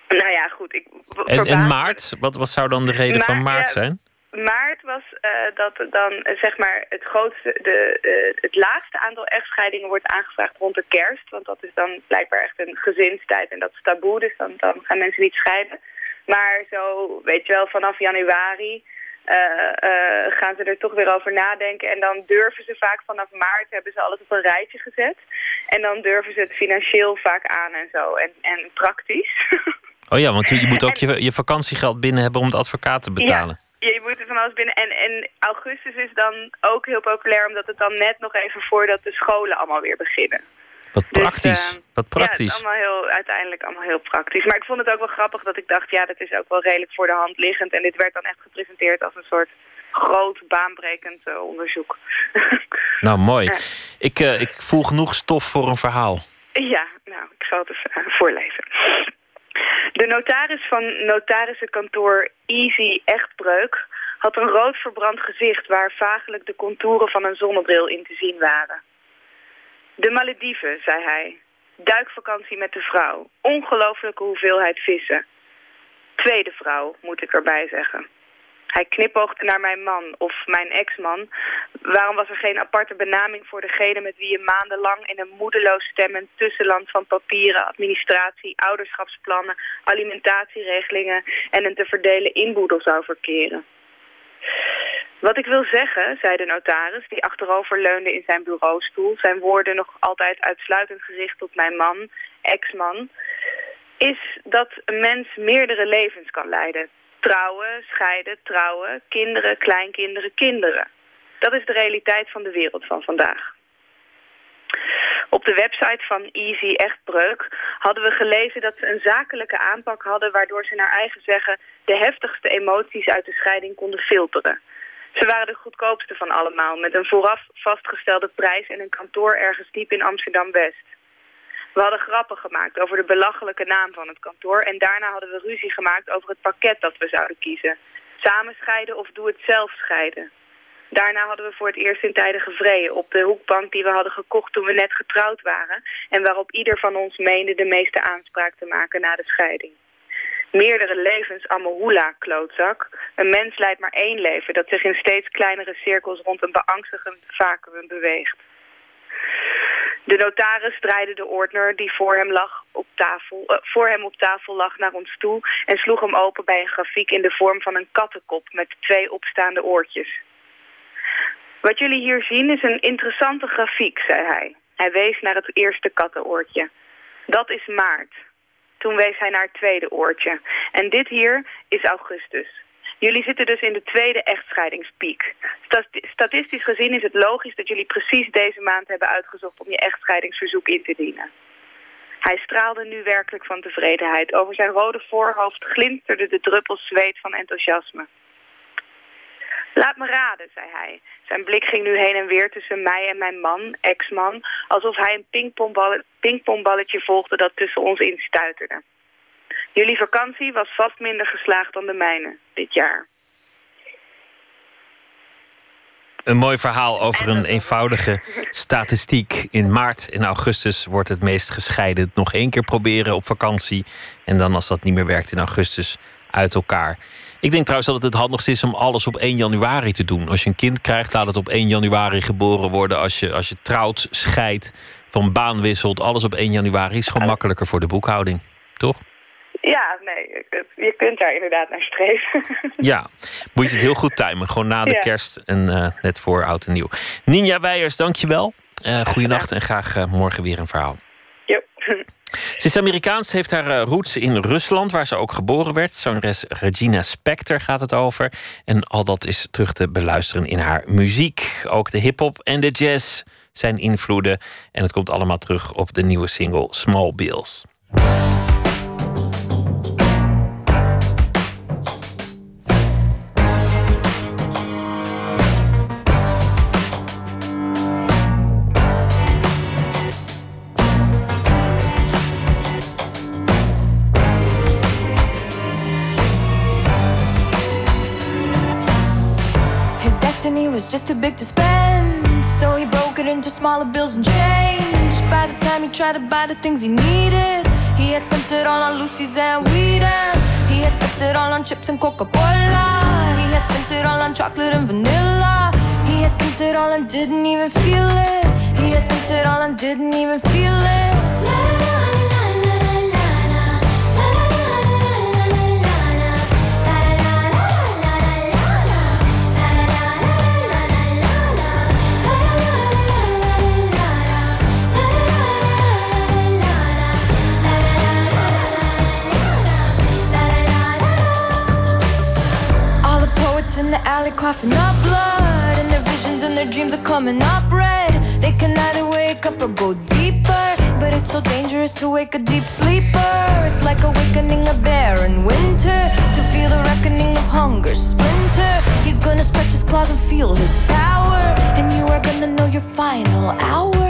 nou ja, goed. Ik, en, en maart? Wat, wat zou dan de reden maart, van maart zijn? Maart was uh, dat dan uh, zeg maar het grootste, de, uh, het laagste aantal echtscheidingen wordt aangevraagd rond de kerst. Want dat is dan blijkbaar echt een gezinstijd en dat is taboe, dus dan, dan gaan mensen niet scheiden. Maar zo, weet je wel, vanaf januari gaan ze er toch weer over nadenken. En dan durven ze vaak vanaf maart, hebben ze alles op een rijtje gezet. En dan durven ze het financieel vaak aan en zo. En, en praktisch. Oh ja, want je, moet ook je, je vakantiegeld binnen hebben om de advocaat te betalen. Ja. je moet er van alles binnen. En, en augustus is dan ook heel populair, omdat het dan net nog even voordat de scholen allemaal weer beginnen. Wat praktisch. Dus, uh, Wat praktisch. Ja, het is allemaal heel, uiteindelijk allemaal heel praktisch. Maar ik vond het ook wel grappig dat ik dacht, ja, dat is ook wel redelijk voor de hand liggend. En dit werd dan echt gepresenteerd als een soort groot, baanbrekend uh, onderzoek. (laughs) nou, mooi. Ja. Ik, uh, ik voel genoeg stof voor een verhaal. Ja, nou, ik zal het eens voorlezen. De notaris van notarissenkantoor Easy Echtbreuk had een rood verbrand gezicht waar vagelijk de contouren van een zonnebril in te zien waren. De Malediven, zei hij. Duikvakantie met de vrouw. Ongelooflijke hoeveelheid vissen. Tweede vrouw, moet ik erbij zeggen. Hij knipoogde naar mijn man, of mijn ex-man. Waarom was er geen aparte benaming voor degene met wie je maandenlang in een moedeloos stemmend tussenland van papieren, administratie, ouderschapsplannen, alimentatieregelingen en een te verdelen inboedel zou verkeren? Wat ik wil zeggen, zei de notaris, die achterover leunde in zijn bureaustoel... zijn woorden nog altijd uitsluitend gericht tot mijn man, ex-man... is dat een mens meerdere levens kan leiden. Trouwen, scheiden, trouwen, kinderen, kleinkinderen, kinderen. Dat is de realiteit van de wereld van vandaag. Op de website van Easy Echtbreuk hadden we gelezen dat ze een zakelijke aanpak hadden... waardoor ze naar eigen zeggen de heftigste emoties uit de scheiding konden filteren. Ze waren de goedkoopste van allemaal, met een vooraf vastgestelde prijs en een kantoor ergens diep in Amsterdam-West. We hadden grappen gemaakt over de belachelijke naam van het kantoor... en daarna hadden we ruzie gemaakt over het pakket dat we zouden kiezen. Samen scheiden of doe het zelf scheiden. Daarna hadden we voor het eerst in tijden gevreden op de hoekbank die we hadden gekocht toen we net getrouwd waren... en waarop ieder van ons meende de meeste aanspraak te maken na de scheiding. Meerdere levens Amahula, klootzak. Een mens leidt maar één leven dat zich in steeds kleinere cirkels rond een beangstigend vacuüm beweegt. De notaris draaide de ordner die voor hem, lag op tafel, uh, voor hem op tafel lag naar ons toe... en sloeg hem open bij een grafiek in de vorm van een kattenkop met twee opstaande oortjes. Wat jullie hier zien is een interessante grafiek, zei hij. Hij wees naar het eerste kattenoortje. Dat is maart. Toen wees hij naar het tweede oortje. En dit hier is augustus. Jullie zitten dus in de tweede echtscheidingspiek. Statistisch gezien is het logisch dat jullie precies deze maand hebben uitgezocht om je echtscheidingsverzoek in te dienen. Hij straalde nu werkelijk van tevredenheid. Over zijn rode voorhoofd glinsterden de druppels zweet van enthousiasme. Laat me raden, zei hij. Zijn blik ging nu heen en weer tussen mij en mijn man, ex-man... alsof hij een pingpongball pingpongballetje volgde dat tussen ons instuiterde. Jullie vakantie was vast minder geslaagd dan de mijne dit jaar. Een mooi verhaal over een eenvoudige (laughs) statistiek. In maart en augustus wordt het meest gescheiden. Nog één keer proberen op vakantie. En dan, als dat niet meer werkt, in augustus uit elkaar. Ik denk trouwens dat het het handigste is om alles op 1 januari te doen. Als je een kind krijgt, laat het op 1 januari geboren worden. Als je, als je trouwt, scheidt, van baan wisselt, alles op 1 januari is gewoon makkelijker voor de boekhouding. Toch? Ja, nee, je kunt daar inderdaad naar streven. (laughs) Ja, moet je het heel goed timen. Gewoon na de kerst en uh, net voor oud en nieuw. Ninja Weijers, dankjewel. Uh, goeienacht en graag uh, morgen weer een verhaal. Ze is Amerikaans, heeft haar roots in Rusland, waar ze ook geboren werd. Zangeres Regina Spektor gaat het over. En al dat is terug te beluisteren in haar muziek. Ook de hip-hop en de jazz zijn invloeden. En het komt allemaal terug op de nieuwe single Small Bills. Too big to spend. So he broke it into smaller bills and change. By the time he tried to buy the things he needed, he had spent it all on Lucy's and weed. And he had spent it all on chips and Coca Cola. He had spent it all on chocolate and vanilla. He had spent it all and didn't even feel it. He had spent it all and didn't even feel it. In the alley coughing up blood And their visions and their dreams are coming up red. They can either wake up or go deeper But it's so dangerous to wake a deep sleeper. It's like awakening a bear in winter To feel the reckoning of hunger splinter. He's gonna stretch his claws and feel his power And you are gonna know your final hour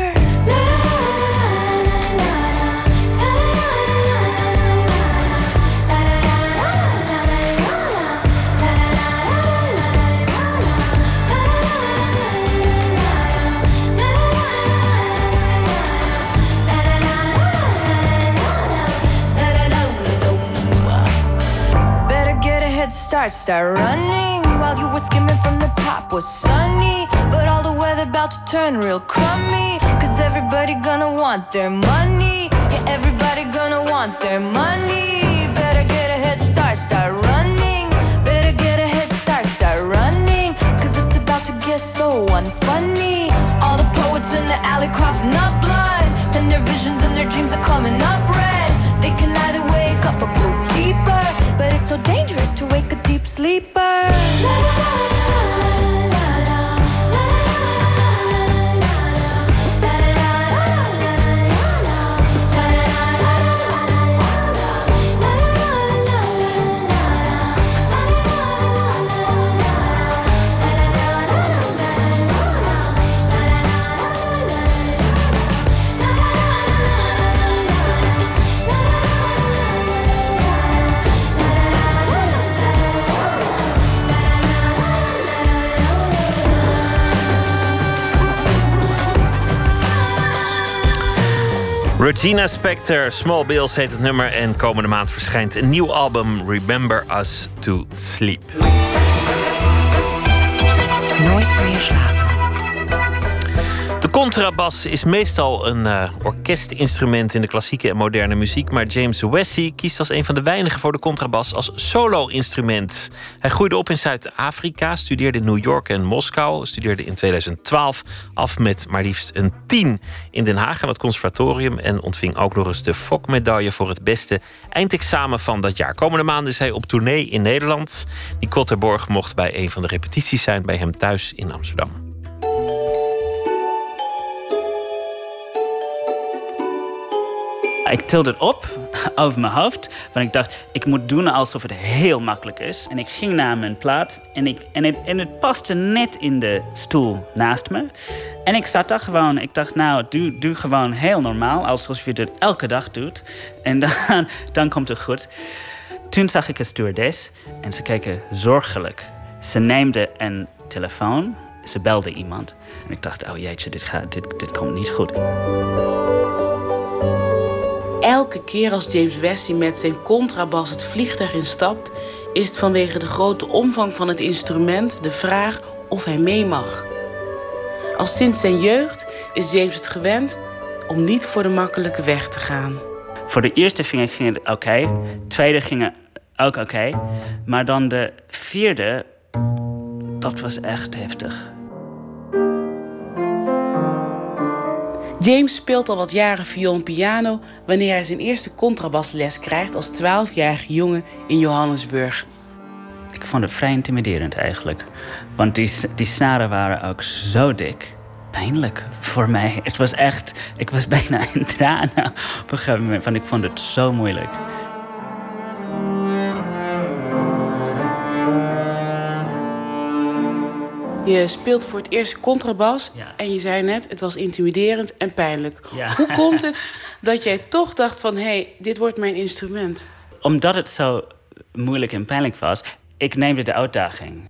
start, start running While you were skimming from the top was sunny. But all the weather about to turn real crummy. Cause everybody gonna want their money. Yeah, everybody gonna want their money. Better get a head start, start running. Better get a head start, start running. Cause it's about to get so unfunny. All the poets in the alley coughing up blood. And their visions and their dreams are coming up sleeper. Regina Spector, Small Bills heet het nummer. En komende maand verschijnt een nieuw album, Remember Us to Sleep. Nooit meer slapen. Contrabas is meestal een uh, orkestinstrument in de klassieke en moderne muziek. Maar James Wessey kiest als een van de weinigen voor de contrabas als solo-instrument. Hij groeide op in Zuid-Afrika, studeerde in New York en Moskou. Studeerde in 2012 af met maar liefst een 10 in Den Haag aan het conservatorium. En ontving ook nog eens de Fok-medaille voor het beste eindexamen van dat jaar. Komende maanden is hij op tournee in Nederland. Nicole Terborg mocht bij een van de repetities zijn bij hem thuis in Amsterdam. Ik tilde het op over mijn hoofd. Want ik dacht, ik moet doen alsof het heel makkelijk is. En ik ging naar mijn plaats. En, ik, en, het, en het paste net in de stoel naast me. En ik zat daar gewoon. Ik dacht, nou, doe, doe gewoon heel normaal. Alsof je het elke dag doet. En (laughs) dan, dan komt het goed. Toen zag ik een stewardess. En ze keken zorgelijk. Ze neemde een telefoon. Ze belde iemand. En ik dacht, oh jeetje, dit, gaat, dit, dit komt niet goed. Elke keer als James Wesley met zijn contrabas het vliegtuig instapt, is het vanwege de grote omvang van het instrument de vraag of hij mee mag. Al sinds zijn jeugd is James het gewend om niet voor de makkelijke weg te gaan. Voor de eerste vinger ging het oké, tweede ging ook oké, maar dan de vierde, dat was echt heftig. James speelt al wat jaren viool en piano wanneer hij zijn eerste contrabasles krijgt als 12-jarige jongen in Johannesburg. Ik vond het vrij intimiderend eigenlijk. Want die, die snaren waren ook zo dik. Pijnlijk voor mij. Het was echt. Ik was bijna in tranen op een gegeven moment. Ik vond het zo moeilijk. Je speelt voor het eerst contrabas en je zei net, het was intimiderend en pijnlijk. Hoe (laughs) komt het dat jij toch dacht van, hé, hey, dit wordt mijn instrument? Omdat het zo moeilijk en pijnlijk was, ik neemde de uitdaging.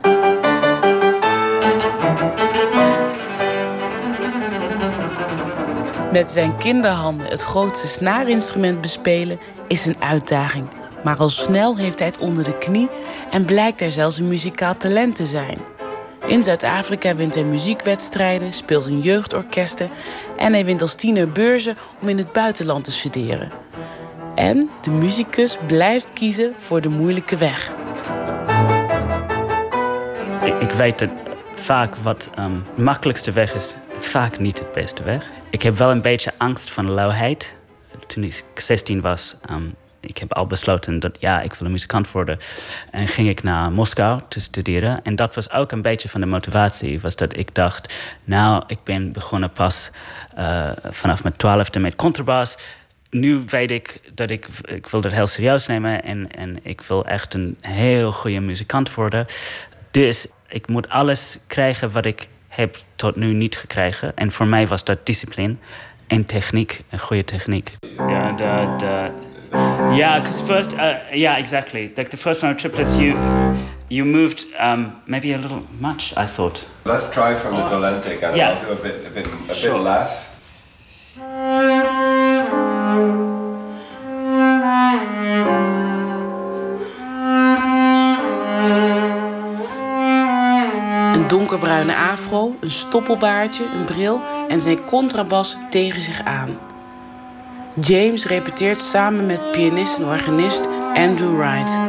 Met zijn kinderhanden het grootste snaarinstrument bespelen is een uitdaging. Maar al snel heeft hij het onder de knie en blijkt er zelfs een muzikaal talent te zijn. In Zuid-Afrika wint hij muziekwedstrijden, speelt in jeugdorkesten en hij wint als tiener beurzen om in het buitenland te studeren. En de muzikus blijft kiezen voor de moeilijke weg. Ik, ik weet dat vaak wat um, de makkelijkste weg is, vaak niet de beste weg. Ik heb wel een beetje angst van lauwheid. Toen ik 16 was, um, ik heb al besloten dat ja, ik wil een muzikant worden. En ging ik naar Moskou te studeren. En dat was ook een beetje van de motivatie. Was dat ik dacht, nou, ik ben begonnen pas uh, vanaf mijn twaalfde met contrabas. Nu weet ik dat ik, ik wil dat heel serieus nemen. En, en ik wil echt een heel goede muzikant worden. Dus ik moet alles krijgen wat ik heb tot nu niet gekregen. En voor mij was dat discipline en techniek, een goede techniek. Ja, de, de Yeah, because first, uh, yeah, exactly. Like the first round of triplets, you you moved um, maybe a little much. I thought. Let's try from the Dolente and yeah. I'll do a bit, a bit, a sure. bit less. Een donkerbruine afro, een stoppelbaardje, een bril en zijn contrabas tegen zich aan. James repeteert samen met pianist en organist Andrew Wright.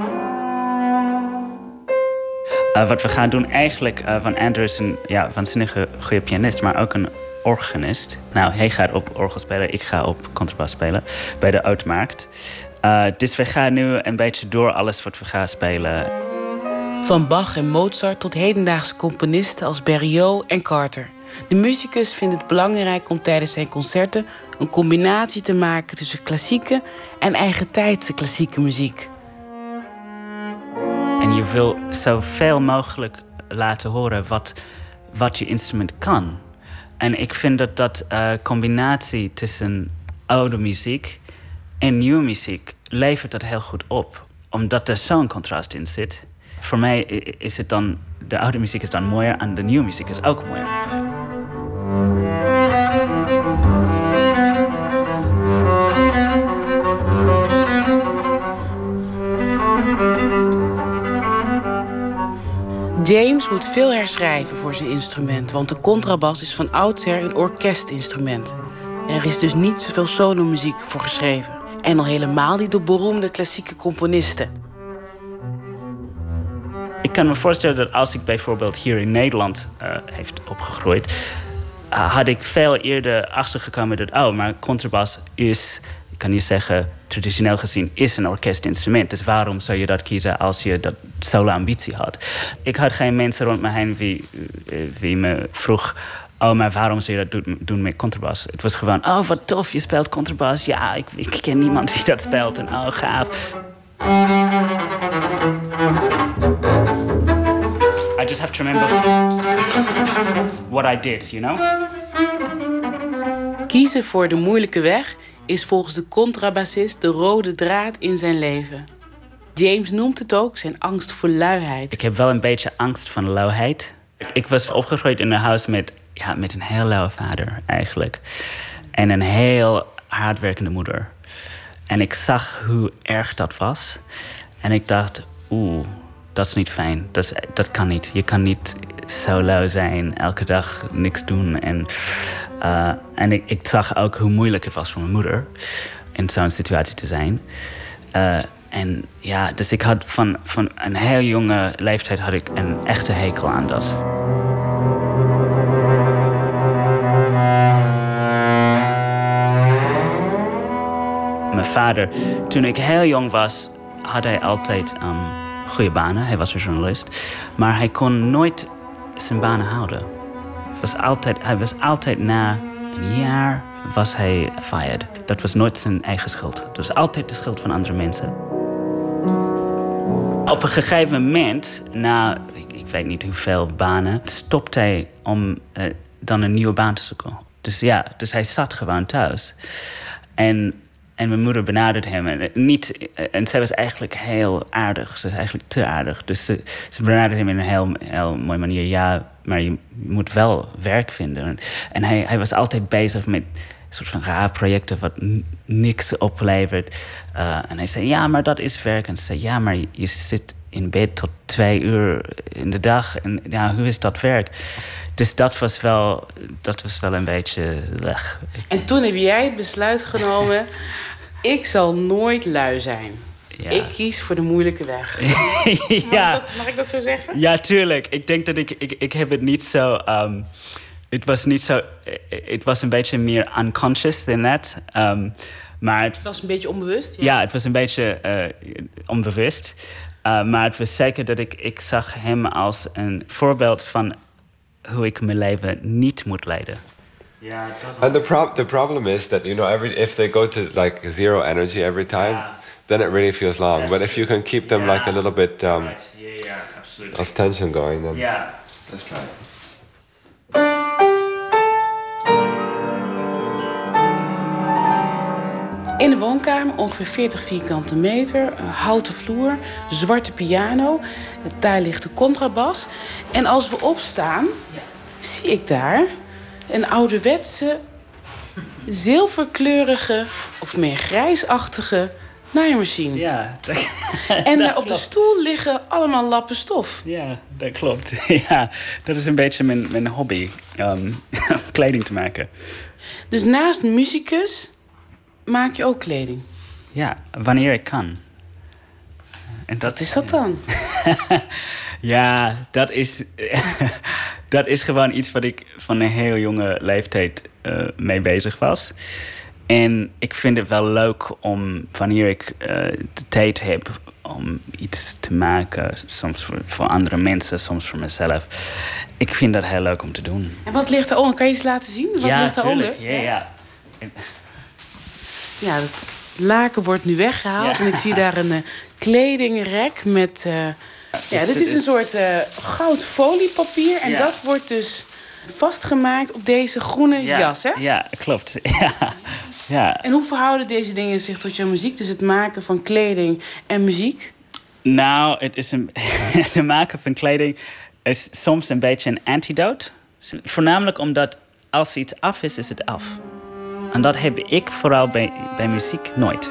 Uh, wat we gaan doen eigenlijk, uh, van Andrew is een ja, waanzinnige goede pianist, maar ook een organist. Nou, hij gaat op orgel spelen, ik ga op contrabas spelen bij de Uitmarkt. Uh, dus we gaan nu een beetje door alles wat we gaan spelen. Van Bach en Mozart tot hedendaagse componisten als Berlioz en Carter. De muzikus vindt het belangrijk om tijdens zijn concerten een combinatie te maken tussen klassieke en eigentijdse klassieke muziek. En je wil zoveel mogelijk laten horen wat, wat je instrument kan. En ik vind dat dat uh, combinatie tussen oude muziek en nieuwe muziek levert dat heel goed op. Omdat er zo'n contrast in zit. Voor mij is het dan, de oude muziek is dan mooier en de nieuwe muziek is ook mooier. James moet veel herschrijven voor zijn instrument, want de contrabas is van oudsher een orkestinstrument. Er is dus niet zoveel solomuziek voor geschreven. En al helemaal niet door beroemde klassieke componisten. Ik kan me voorstellen dat als ik bijvoorbeeld hier in Nederland uh, heeft opgegroeid, had ik veel eerder achtergekomen dat, oh, maar contrabas is, ik kan je zeggen, traditioneel gezien, is een orkestinstrument. Dus waarom zou je dat kiezen als je dat solo ambitie had? Ik had geen mensen rond me heen wie, eh, wie me vroeg, oh, maar waarom zou je dat doen, met contrabas? Het was gewoon, oh, wat tof, je speelt contrabas. Ja, ik, ik ken niemand die dat speelt. En oh, gaaf. I just have to remember what I did, you know? Kiezen voor de moeilijke weg is volgens de contrabassist de rode draad in zijn leven. James noemt het ook zijn angst voor luiheid. Ik heb wel een beetje angst van luiheid. Ik was opgegroeid in een huis met, ja, met een heel lauwe vader, eigenlijk. En een heel hardwerkende moeder. En ik zag hoe erg dat was. En ik dacht, oeh, dat is niet fijn. Dat, dat kan niet. Je kan niet zo lui zijn, elke dag niks doen. En, uh, en ik, ik, zag ook hoe moeilijk het was voor mijn moeder in zo'n situatie te zijn. Uh, en ja, dus ik had van, van een heel jonge leeftijd had ik een echte hekel aan dat. Mijn vader, toen ik heel jong was, had hij altijd um, goede banen. Hij was een journalist. Maar hij kon nooit zijn banen houden. Was altijd, hij was altijd na een jaar was hij fired. Dat was nooit zijn eigen schuld. Dat was altijd de schuld van andere mensen. Op een gegeven moment, na ik, weet niet hoeveel banen, stopte hij om uh, dan een nieuwe baan te zoeken. Dus ja, dus hij zat gewoon thuis. En en mijn moeder benaderde hem. En, eh, niet, eh, en zij was eigenlijk heel aardig. Ze was eigenlijk te aardig. Dus ze, ze benaderde hem in een heel, heel mooie manier. Ja, maar je moet wel werk vinden. En hij, hij was altijd bezig met een soort van raar projecten wat niks oplevert. Uh, en hij zei, ja, maar dat is werk. En ze zei, ja, maar je zit in bed tot twee uur in de dag. En ja, hoe is dat werk? Dus dat was wel, dat was wel een beetje weg. En toen heb jij het besluit genomen... (laughs) ik zal nooit lui zijn. Ja. Ik kies voor de moeilijke weg. (laughs) ja. mag, ik dat, mag, ik dat, zo zeggen? Ja, tuurlijk. Ik denk dat ik... Ik, ik heb het niet zo... Um, het was niet zo... Het was een beetje meer unconscious than that. Um, maar het, het, was een beetje onbewust? Ja, ja het was een beetje uh, onbewust. Uh, maar het was zeker dat ik, ik zag hem als een voorbeeld van hoe ik mijn leven niet moet leiden. Yeah, and the pro- the problem is that you know every if they go to like zero energy every time, yeah. then it really feels long. That's but if you can keep them yeah. like a little bit um, right. yeah, yeah, absolutely. of tension going, then yeah, let's try. In de woonkamer ongeveer 40 vierkante meter, een houten vloer, zwarte piano. Daar ligt de contrabas. En als we opstaan, zie ik daar een ouderwetse, zilverkleurige of meer grijsachtige naaimachine. Ja, dat, (laughs) En daar op de stoel liggen allemaal lappen stof. Ja, dat klopt. (laughs) Ja, dat is een beetje mijn, mijn hobby, (laughs) um, kleding te maken. Dus naast muzikus maak je ook kleding? Ja, wanneer ik kan. En dat, Wat is dat dan? ja, dat is, dat is gewoon iets wat ik van een heel jonge leeftijd uh, mee bezig was. En ik vind het wel leuk om, wanneer ik uh, de tijd heb om iets te maken, soms voor, voor, andere mensen, soms voor mezelf. Ik vind dat heel leuk om te doen. En wat ligt eronder? Kan je eens laten zien? Wat ja, ligt eronder? Ja, ja. Ja, het laken wordt nu weggehaald. En ik zie daar een uh, kledingrek met... Ja, dit is een soort uh, goud foliepapier. En dat wordt dus vastgemaakt op deze groene jas, hè? Ja, klopt. (laughs) Ja. ja. En hoe verhouden deze dingen zich tot jouw muziek? Dus het maken van kleding en muziek? Nou, het is een, (laughs) het maken van kleding is soms een beetje een antidote. Voornamelijk omdat als iets af is, is het af. En dat heb ik vooral bij, bij muziek nooit.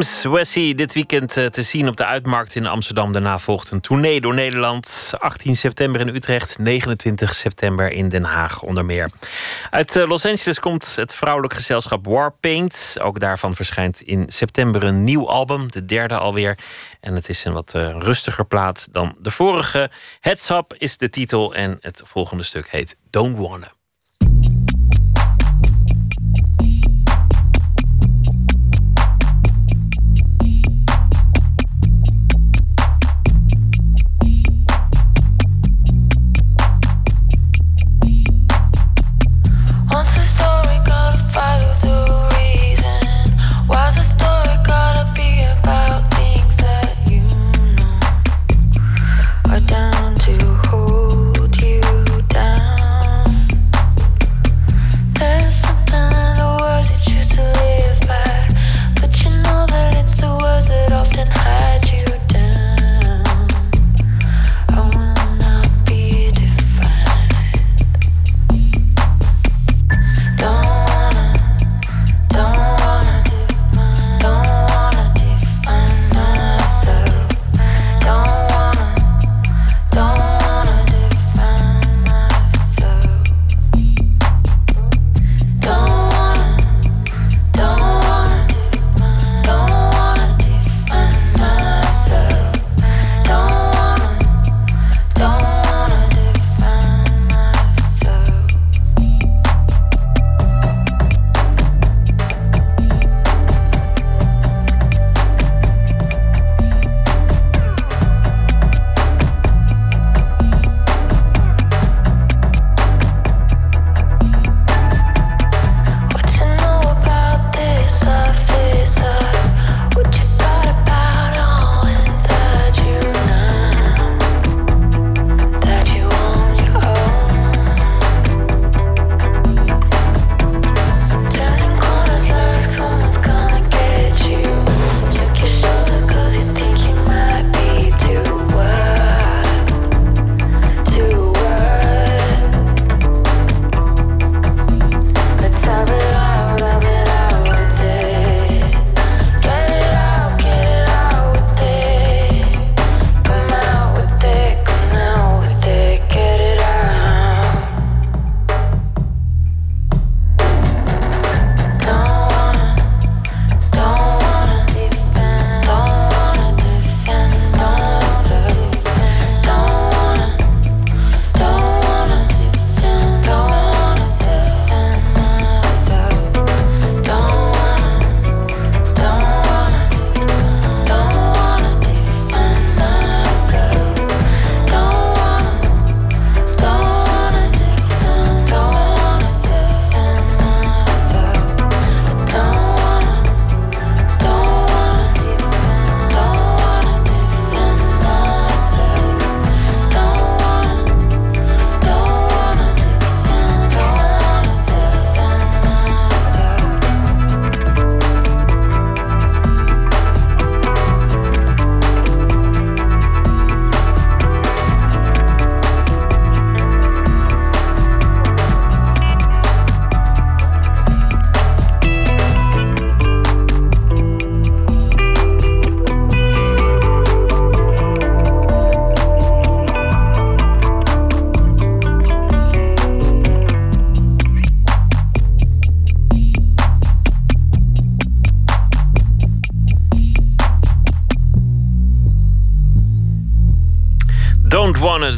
James dit weekend eh, te zien op de Uitmarkt in Amsterdam. Daarna volgt een tournee door Nederland. 18 september in Utrecht, 29 september in Den Haag onder meer. Uit eh, Los Angeles komt het vrouwelijk gezelschap Warpaint. Ook daarvan verschijnt in september een nieuw album, de derde alweer. En het is een wat uh, rustiger plaat dan de vorige. Heads Up is de titel en het volgende stuk heet Don't Wanna.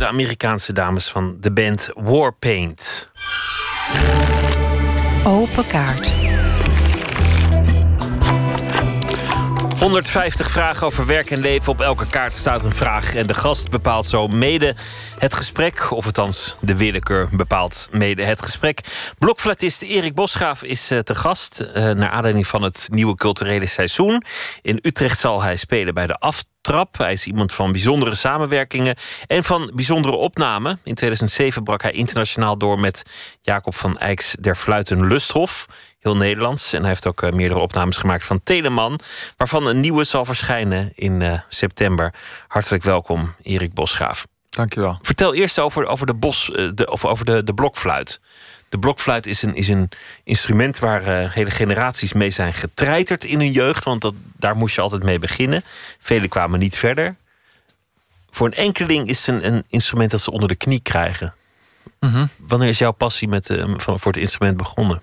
De Amerikaanse dames van de band Warpaint. Open kaart. 150 vragen over werk en leven. Op elke kaart staat een vraag. En de gast bepaalt zo mede het gesprek. Of althans, de willekeur bepaalt mede het gesprek. Blokfluitist Erik Bosgraaf is uh, te gast. Uh, naar aanleiding van het nieuwe culturele seizoen. In Utrecht zal hij spelen bij de Aft Trap. Hij is iemand van bijzondere samenwerkingen en van bijzondere opnamen. In 2007 brak hij internationaal door met Jacob van Eycks der Fluiten Lusthof. Heel Nederlands. En hij heeft ook eh, meerdere opnames gemaakt van Teleman. Waarvan een nieuwe zal verschijnen in uh, september. Hartelijk welkom, Erik Bosgraaf. Dankjewel. Vertel eerst over, over, de, bos, eh, de, of over de, de blokfluit. De blokfluit is een, is een instrument waar uh, hele generaties mee zijn getreiterd in hun jeugd. Want dat, daar moest je altijd mee beginnen. Velen kwamen niet verder. Voor een enkeling is het een, een instrument dat ze onder de knie krijgen. Mhm. Wanneer is jouw passie met, uh, van, voor het instrument begonnen?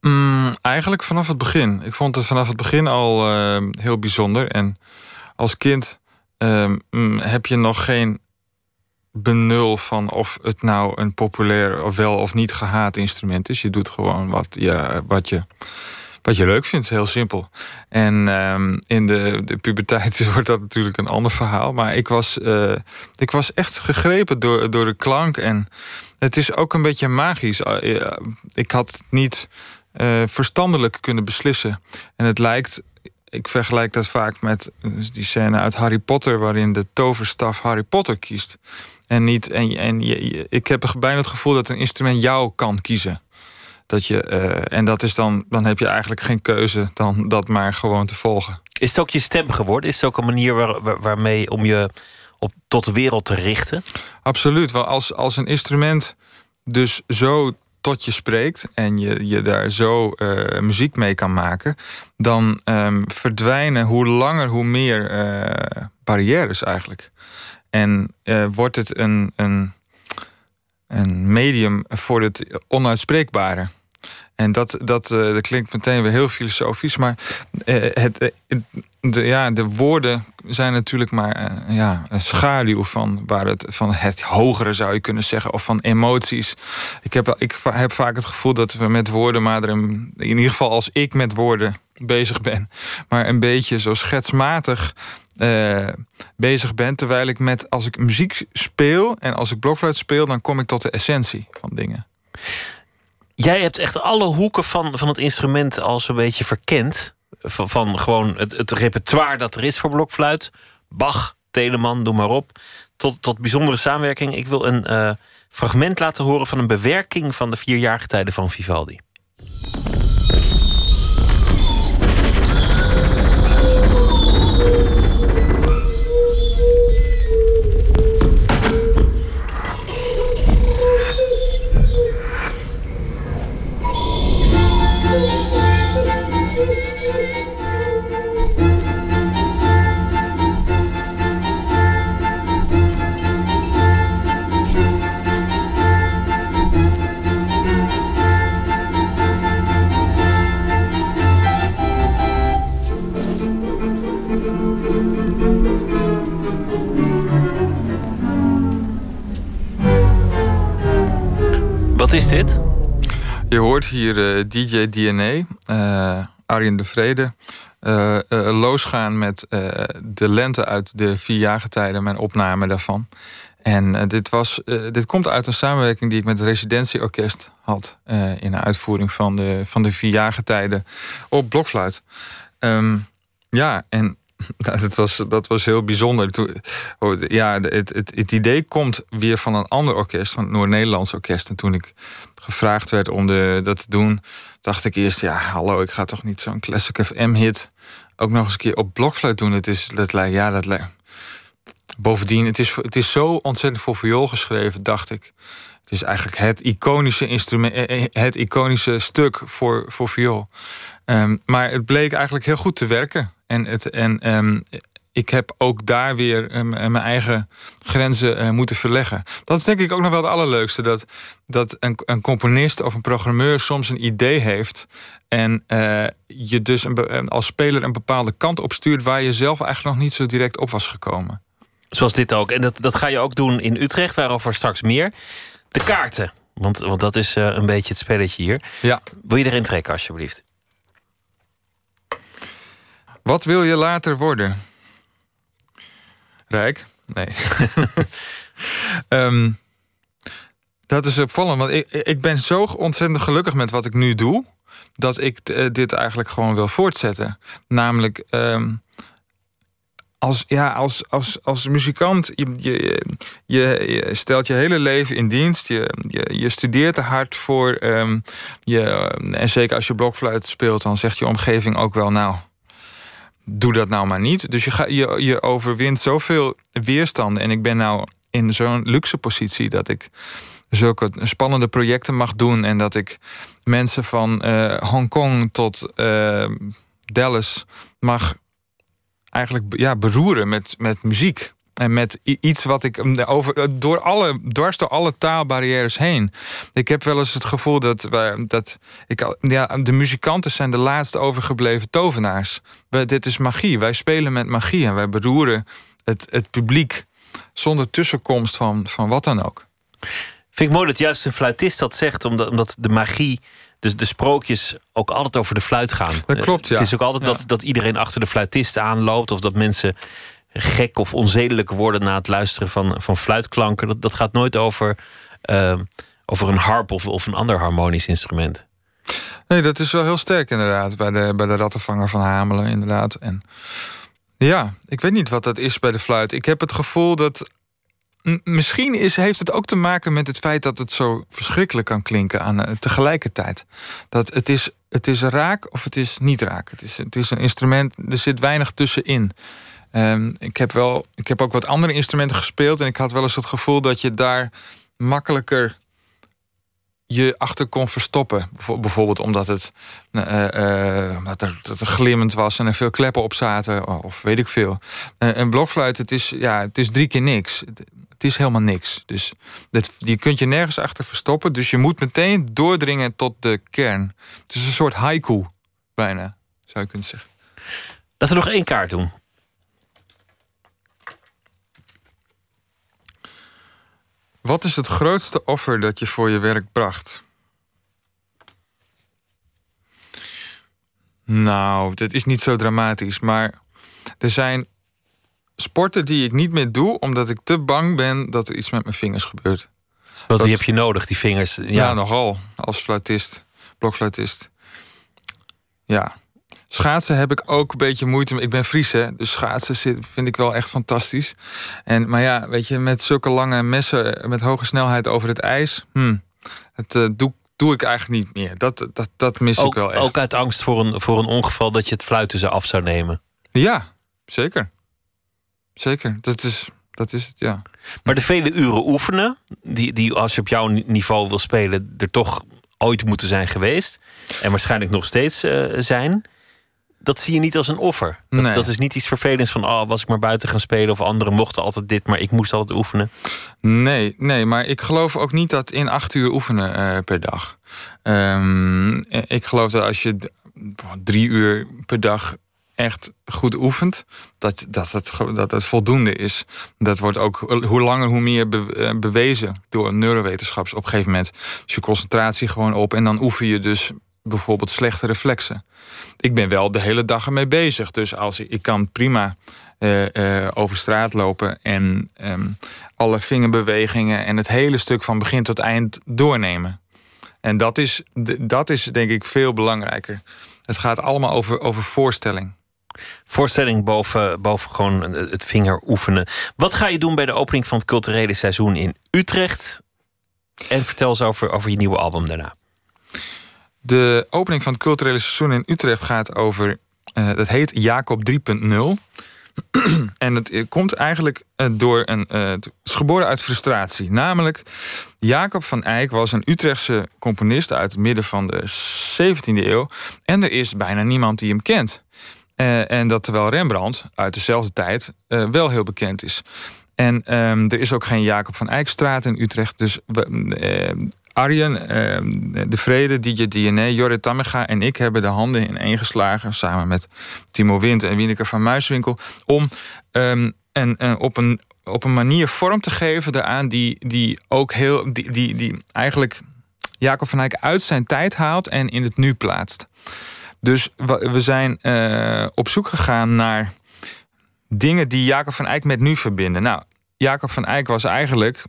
Mm, eigenlijk vanaf het begin. Ik vond het vanaf het begin al uh, heel bijzonder. En als kind um, heb je nog geen benul van of het nou een populair of wel of niet gehaat instrument is. Je doet gewoon wat, ja, wat, je, wat je leuk vindt, heel simpel. En um, in de, de puberteit (laughs) wordt dat natuurlijk een ander verhaal. Maar ik was, uh, ik was echt gegrepen door, door de klank. En het is ook een beetje magisch. Uh, ik had niet verstandelijk kunnen beslissen. En het lijkt ik vergelijk dat vaak met die scène uit Harry Potter, waarin de toverstaf Harry Potter kiest. En, niet, en, en je, ik heb bijna het gevoel dat een instrument jou kan kiezen. Dat je, uh, en dat is dan, dan heb je eigenlijk geen keuze dan dat maar gewoon te volgen. Is het ook je stem geworden? Is het ook een manier waar, waar, waarmee om je op, tot de wereld te richten? Absoluut. Want als, als een instrument dus zo tot je spreekt en je, je daar zo uh, muziek mee kan maken, dan um, verdwijnen hoe langer hoe meer uh, barrières eigenlijk. En uh, wordt het een, een, een medium voor het onuitspreekbare. En dat, dat, uh, dat klinkt meteen weer heel filosofisch, maar uh, het, de, ja, de woorden zijn natuurlijk maar ja, een schaduw van, waar het, van het hogere, zou je kunnen zeggen, of van emoties. Ik heb, ik heb vaak het gevoel dat we met woorden, maar er in ieder geval als ik met woorden bezig ben, maar een beetje zo schetsmatig uh, bezig ben. Terwijl ik met, als ik muziek speel en als ik blokfluit speel, dan kom ik tot de essentie van dingen. Jij hebt echt alle hoeken van, van het instrument al zo'n beetje verkend. Van, van gewoon het, repertoire dat er is voor blokfluit. Bach, Telemann, doe maar op. Tot, tot bijzondere samenwerking. Ik wil een uh, fragment laten horen van een bewerking van de vierjarige tijden van Vivaldi. Is dit? Je hoort hier uh, DJ DNA, uh, Arjen de Vrede, uh, losgaan met de lente uit de vierjaargetijden, mijn opname daarvan. En dit, was, dit komt uit een samenwerking die ik met het residentieorkest had in de uitvoering van de, van de vierjaargetijden op blokfluit. Um, ja, en (laughs) nou, dat, was, dat was heel bijzonder. Toen, oh, ja, het, het, het, idee komt weer van een ander orkest, van het Noord-Nederlands Orkest. En toen ik gevraagd werd om de, dat te doen, dacht ik eerst: ja, hallo, ik ga toch niet zo'n Classic FM-hit ook nog eens een keer op blokfluit doen. Het is, dat, ja, dat Bovendien, het is, het is zo ontzettend voor viool geschreven, dacht ik. Het is eigenlijk het iconische, instrument, eh, eh, het iconische stuk voor, voor viool. Um, maar het bleek eigenlijk heel goed te werken. En, het, en um, ik heb ook daar weer um, mijn eigen grenzen uh, moeten verleggen. Dat is denk ik ook nog wel het allerleukste. Dat, dat een, een componist of een programmeur soms een idee heeft. En uh, je dus een, als speler een bepaalde kant opstuurt... waar je zelf eigenlijk nog niet zo direct op was gekomen. Zoals dit ook. En dat, dat ga je ook doen in Utrecht, waarover straks meer. De kaarten. Want, want dat is uh, een beetje het spelletje hier. Ja. Wil je erin trekken, alsjeblieft? Wat wil je later worden? Rijk? Nee. um, (laughs) dat is opvallend, want ik, ik ben zo ontzettend gelukkig met wat ik nu doe, dat ik uh, dit eigenlijk gewoon wil voortzetten. Namelijk, um, als, ja, als, als, als muzikant, je, je, je, stelt je hele leven in dienst. Je, je, studeert er hard voor. Um, je, en zeker als je blokfluit speelt, dan zegt je omgeving ook wel, nou doe dat nou maar niet. Dus je, ga, je, je overwint zoveel weerstanden. En ik ben nou in zo'n luxe positie dat ik zulke spannende projecten mag doen. En dat ik mensen van uh, Hongkong tot uh, Dallas mag eigenlijk ja, beroeren met, met muziek. En met iets wat ik over, door alle, dwars door alle taalbarrières heen. Ik heb wel eens het gevoel dat, wij, dat ik, ja, de muzikanten zijn de laatste overgebleven tovenaars. Wij, dit is magie. Wij spelen met magie en wij beroeren het, het publiek zonder tussenkomst van, van wat dan ook. Vind ik mooi dat juist een fluitist dat zegt, omdat, omdat de magie dus de sprookjes ook altijd over de fluit gaan. Dat klopt, ja. Het is ook altijd dat, dat iedereen achter de fluitist aanloopt... of dat mensen gek of onzedelijk worden na het luisteren van, van fluitklanken. Dat, dat gaat nooit over, uh, over een harp of, of een ander harmonisch instrument. Nee, dat is wel heel sterk inderdaad. Bij de, bij de rattenvanger van Hamelen inderdaad. En ja, ik weet niet wat dat is bij de fluit. Ik heb het gevoel dat misschien is, heeft het ook te maken met het feit dat het zo verschrikkelijk kan klinken aan, uh, tegelijkertijd. Dat het is, het is raak of het is niet raak. Het is, het is een instrument, er zit weinig tussenin. Um, ik, heb wel, ik heb ook wat andere instrumenten gespeeld en ik had wel eens het gevoel dat je daar makkelijker je achter kon verstoppen. Bijvoorbeeld omdat het, uh, uh, omdat er, glimmend was en er veel kleppen op zaten, of weet ik veel. Uh, een blokfluit, het is, ja, het is drie keer niks. Het is helemaal niks. Dus dat, je kunt je nergens achter verstoppen. Dus je moet meteen doordringen tot de kern. Het is een soort haiku, bijna, zou je kunnen zeggen. Laten we nog één kaart doen. Wat is het grootste offer dat je voor je werk bracht? Nou, dat is niet zo dramatisch, maar er zijn sporten die ik niet meer doe omdat ik te bang ben dat er iets met mijn vingers gebeurt. Want die heb je nodig, die vingers. Ja, ja nogal. Als fluitist, blokfluitist. Ja. Schaatsen heb ik ook een beetje moeite mee. Ik ben Fries, hè. Dus schaatsen vind ik wel echt fantastisch. En, maar ja, weet je, met zulke lange messen... met hoge snelheid over het ijs... Hmm, het uh, doe, doe ik eigenlijk niet meer. Dat, dat, dat mis ik wel echt. Ook uit angst voor een, voor een ongeval... dat je het fluiten ze af zou nemen? Ja, zeker. Zeker, dat is, dat is het, ja. Maar de vele uren oefenen... Die, die als je op jouw niveau wil spelen... er toch ooit moeten zijn geweest... en waarschijnlijk nog steeds uh, zijn dat zie je niet als een offer. Dat, nee. dat, is niet iets vervelends van, oh, was ik maar buiten gaan spelen of anderen mochten altijd dit, maar ik moest altijd oefenen. Nee, nee, maar ik geloof ook niet dat in acht uur oefenen uh, per dag. Um, ik geloof dat als je drie uur per dag echt goed oefent, dat, dat, het, dat het voldoende is. Dat wordt ook hoe langer hoe meer be, bewezen door neurowetenschappers. Op een gegeven moment is je concentratie gewoon op en dan oefen je dus bijvoorbeeld slechte reflexen. Ik ben wel de hele dag ermee bezig. Dus als ik, ik kan prima uh, uh, over straat lopen en um, alle vingerbewegingen en het hele stuk van begin tot eind doornemen. En dat is, dat is denk ik veel belangrijker. Het gaat allemaal over, over voorstelling. Voorstelling boven, boven gewoon het vinger oefenen. Wat ga je doen bij de opening van het culturele seizoen in Utrecht? En vertel eens over, over je nieuwe album daarna. De opening van het culturele seizoen in Utrecht gaat over. Uh, dat heet Jacob 3.0. (clears throat) en het eh, komt eigenlijk uh, door een. het is geboren uit frustratie. Namelijk, Jacob van Eyck was een Utrechtse componist uit het midden van de 17e eeuw. En er is bijna niemand die hem kent. en dat terwijl Rembrandt uit dezelfde tijd wel heel bekend is. En um, er is ook geen Jacob van Eyckstraat in Utrecht. Dus we, Arjen, uh, De Vrede, DJ DNA, Jorrit Tamega en ik hebben de handen in één geslagen... samen met Timo Wind en Wieneke van Muiswinkel... om um, en, op, een, op een manier vorm te geven daaraan die, die ook heel... Die, die, die eigenlijk Jacob van Eyck uit zijn tijd haalt en in het nu plaatst. Dus we zijn uh, op zoek gegaan naar dingen die Jacob van Eyck met nu verbinden. Nou, Jacob van Eyck was eigenlijk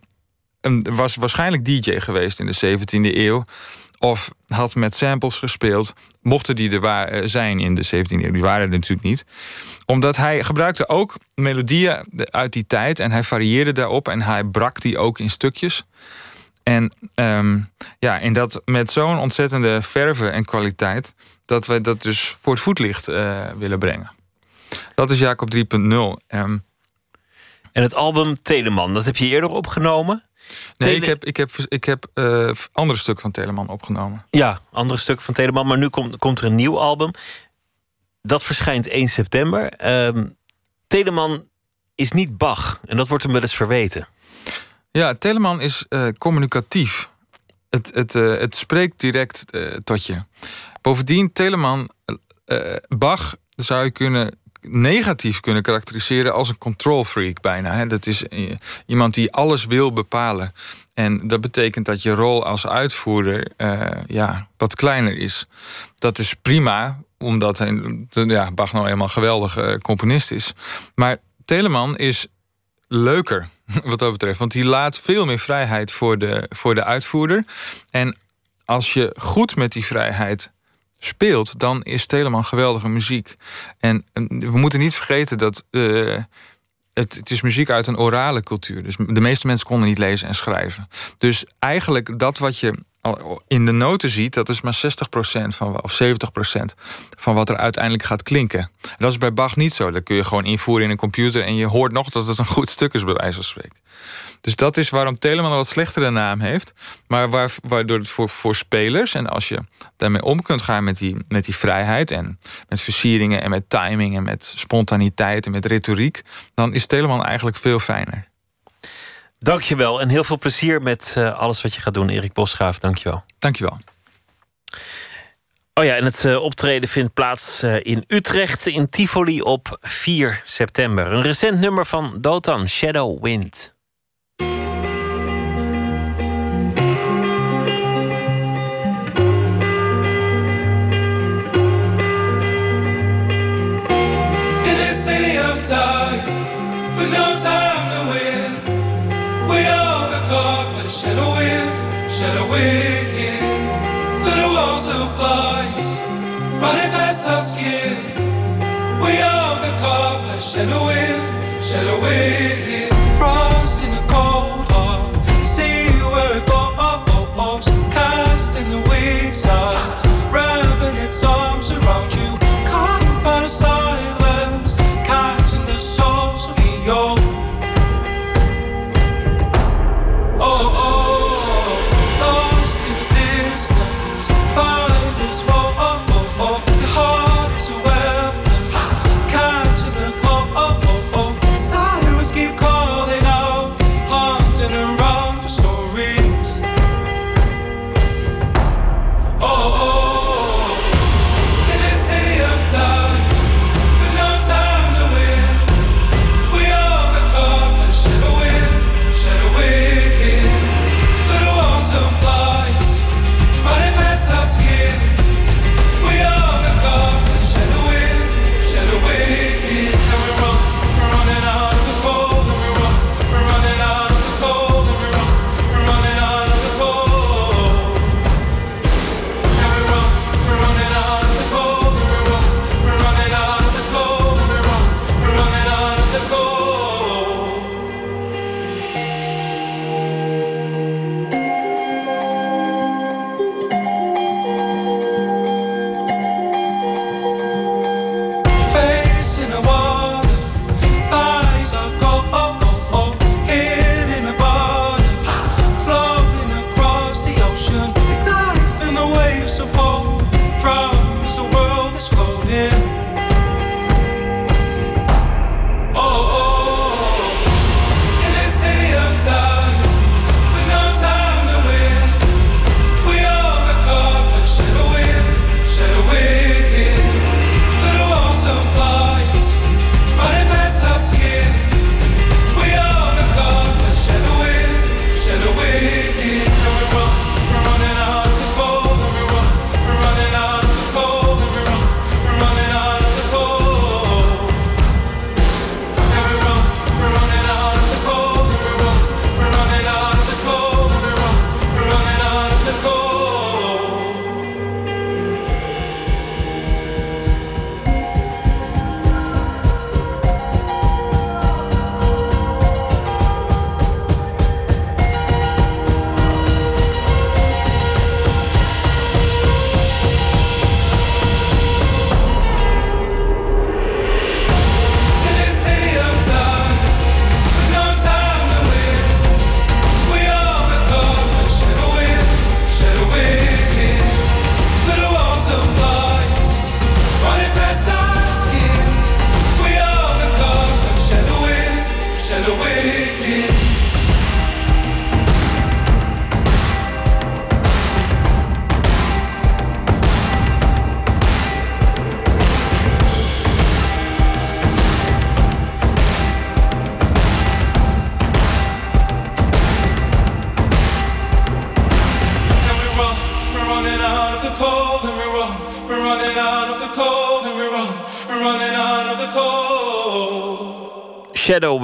was waarschijnlijk DJ geweest in de 17e eeuw. Of had met samples gespeeld. Mochten die er waar, eh, zijn in de 17e eeuw. Die waren er natuurlijk niet. Omdat hij gebruikte ook melodieën uit die tijd. En hij varieerde daarop. En hij brak die ook in stukjes. En um, ja, en dat met zo'n ontzettende verve en kwaliteit. Dat we dat dus voor het voetlicht uh, willen brengen. Dat is Jacob 3.0. en het album Teleman, dat heb je eerder opgenomen? Nee, ik heb, ik heb, ik heb uh, andere stukken van Teleman opgenomen. Ja, andere stukken van Teleman. Maar nu komt, komt er een nieuw album. Dat verschijnt 1 september. Uh, Teleman is niet Bach. En dat wordt hem wel eens verweten. Ja, Teleman is uh, communicatief. Het, het, uh, het spreekt direct tot je. Bovendien, Teleman, Bach zou je kunnen negatief kunnen karakteriseren als een control freak bijna. Hè. Dat is eh, iemand die alles wil bepalen. En dat betekent dat je rol als uitvoerder uh, ja, wat kleiner is. Dat is prima, omdat ja, Bach nou eenmaal een geweldige uh, componist is. Maar Telemann is leuker (laughs) wat dat betreft. Want die laat veel meer vrijheid voor de, voor de uitvoerder. En als je goed met die vrijheid speelt, dan is Telemann geweldige muziek. En, we moeten niet vergeten dat uh, het, het, is muziek uit een orale cultuur. Dus de meeste mensen konden niet lezen en schrijven. Dus eigenlijk dat wat je in de noten ziet, dat is maar 60% van, of 70% van wat er uiteindelijk gaat klinken. En dat is bij Bach niet zo. Dat kun je gewoon invoeren in een computer en je hoort nog dat het een goed stuk is, bij wijze van spreken. Dus dat is waarom Telemann een wat slechtere naam heeft. Maar waar, waardoor het voor, voor spelers, en als je daarmee om kunt gaan met die, met die vrijheid en met versieringen en met timing en met spontaniteit en met retoriek, dan is Telemann eigenlijk veel fijner. Dankjewel en heel veel plezier met uh, alles wat je gaat doen, Erik Bosgraaf. Dankjewel. Dankjewel. Oh ja, en het uh, optreden vindt plaats uh, in Utrecht in Tivoli op 4 september. Een recent nummer van Dotan, Shadow Wind. we're here the walls of running past our skin. We are the wind, we?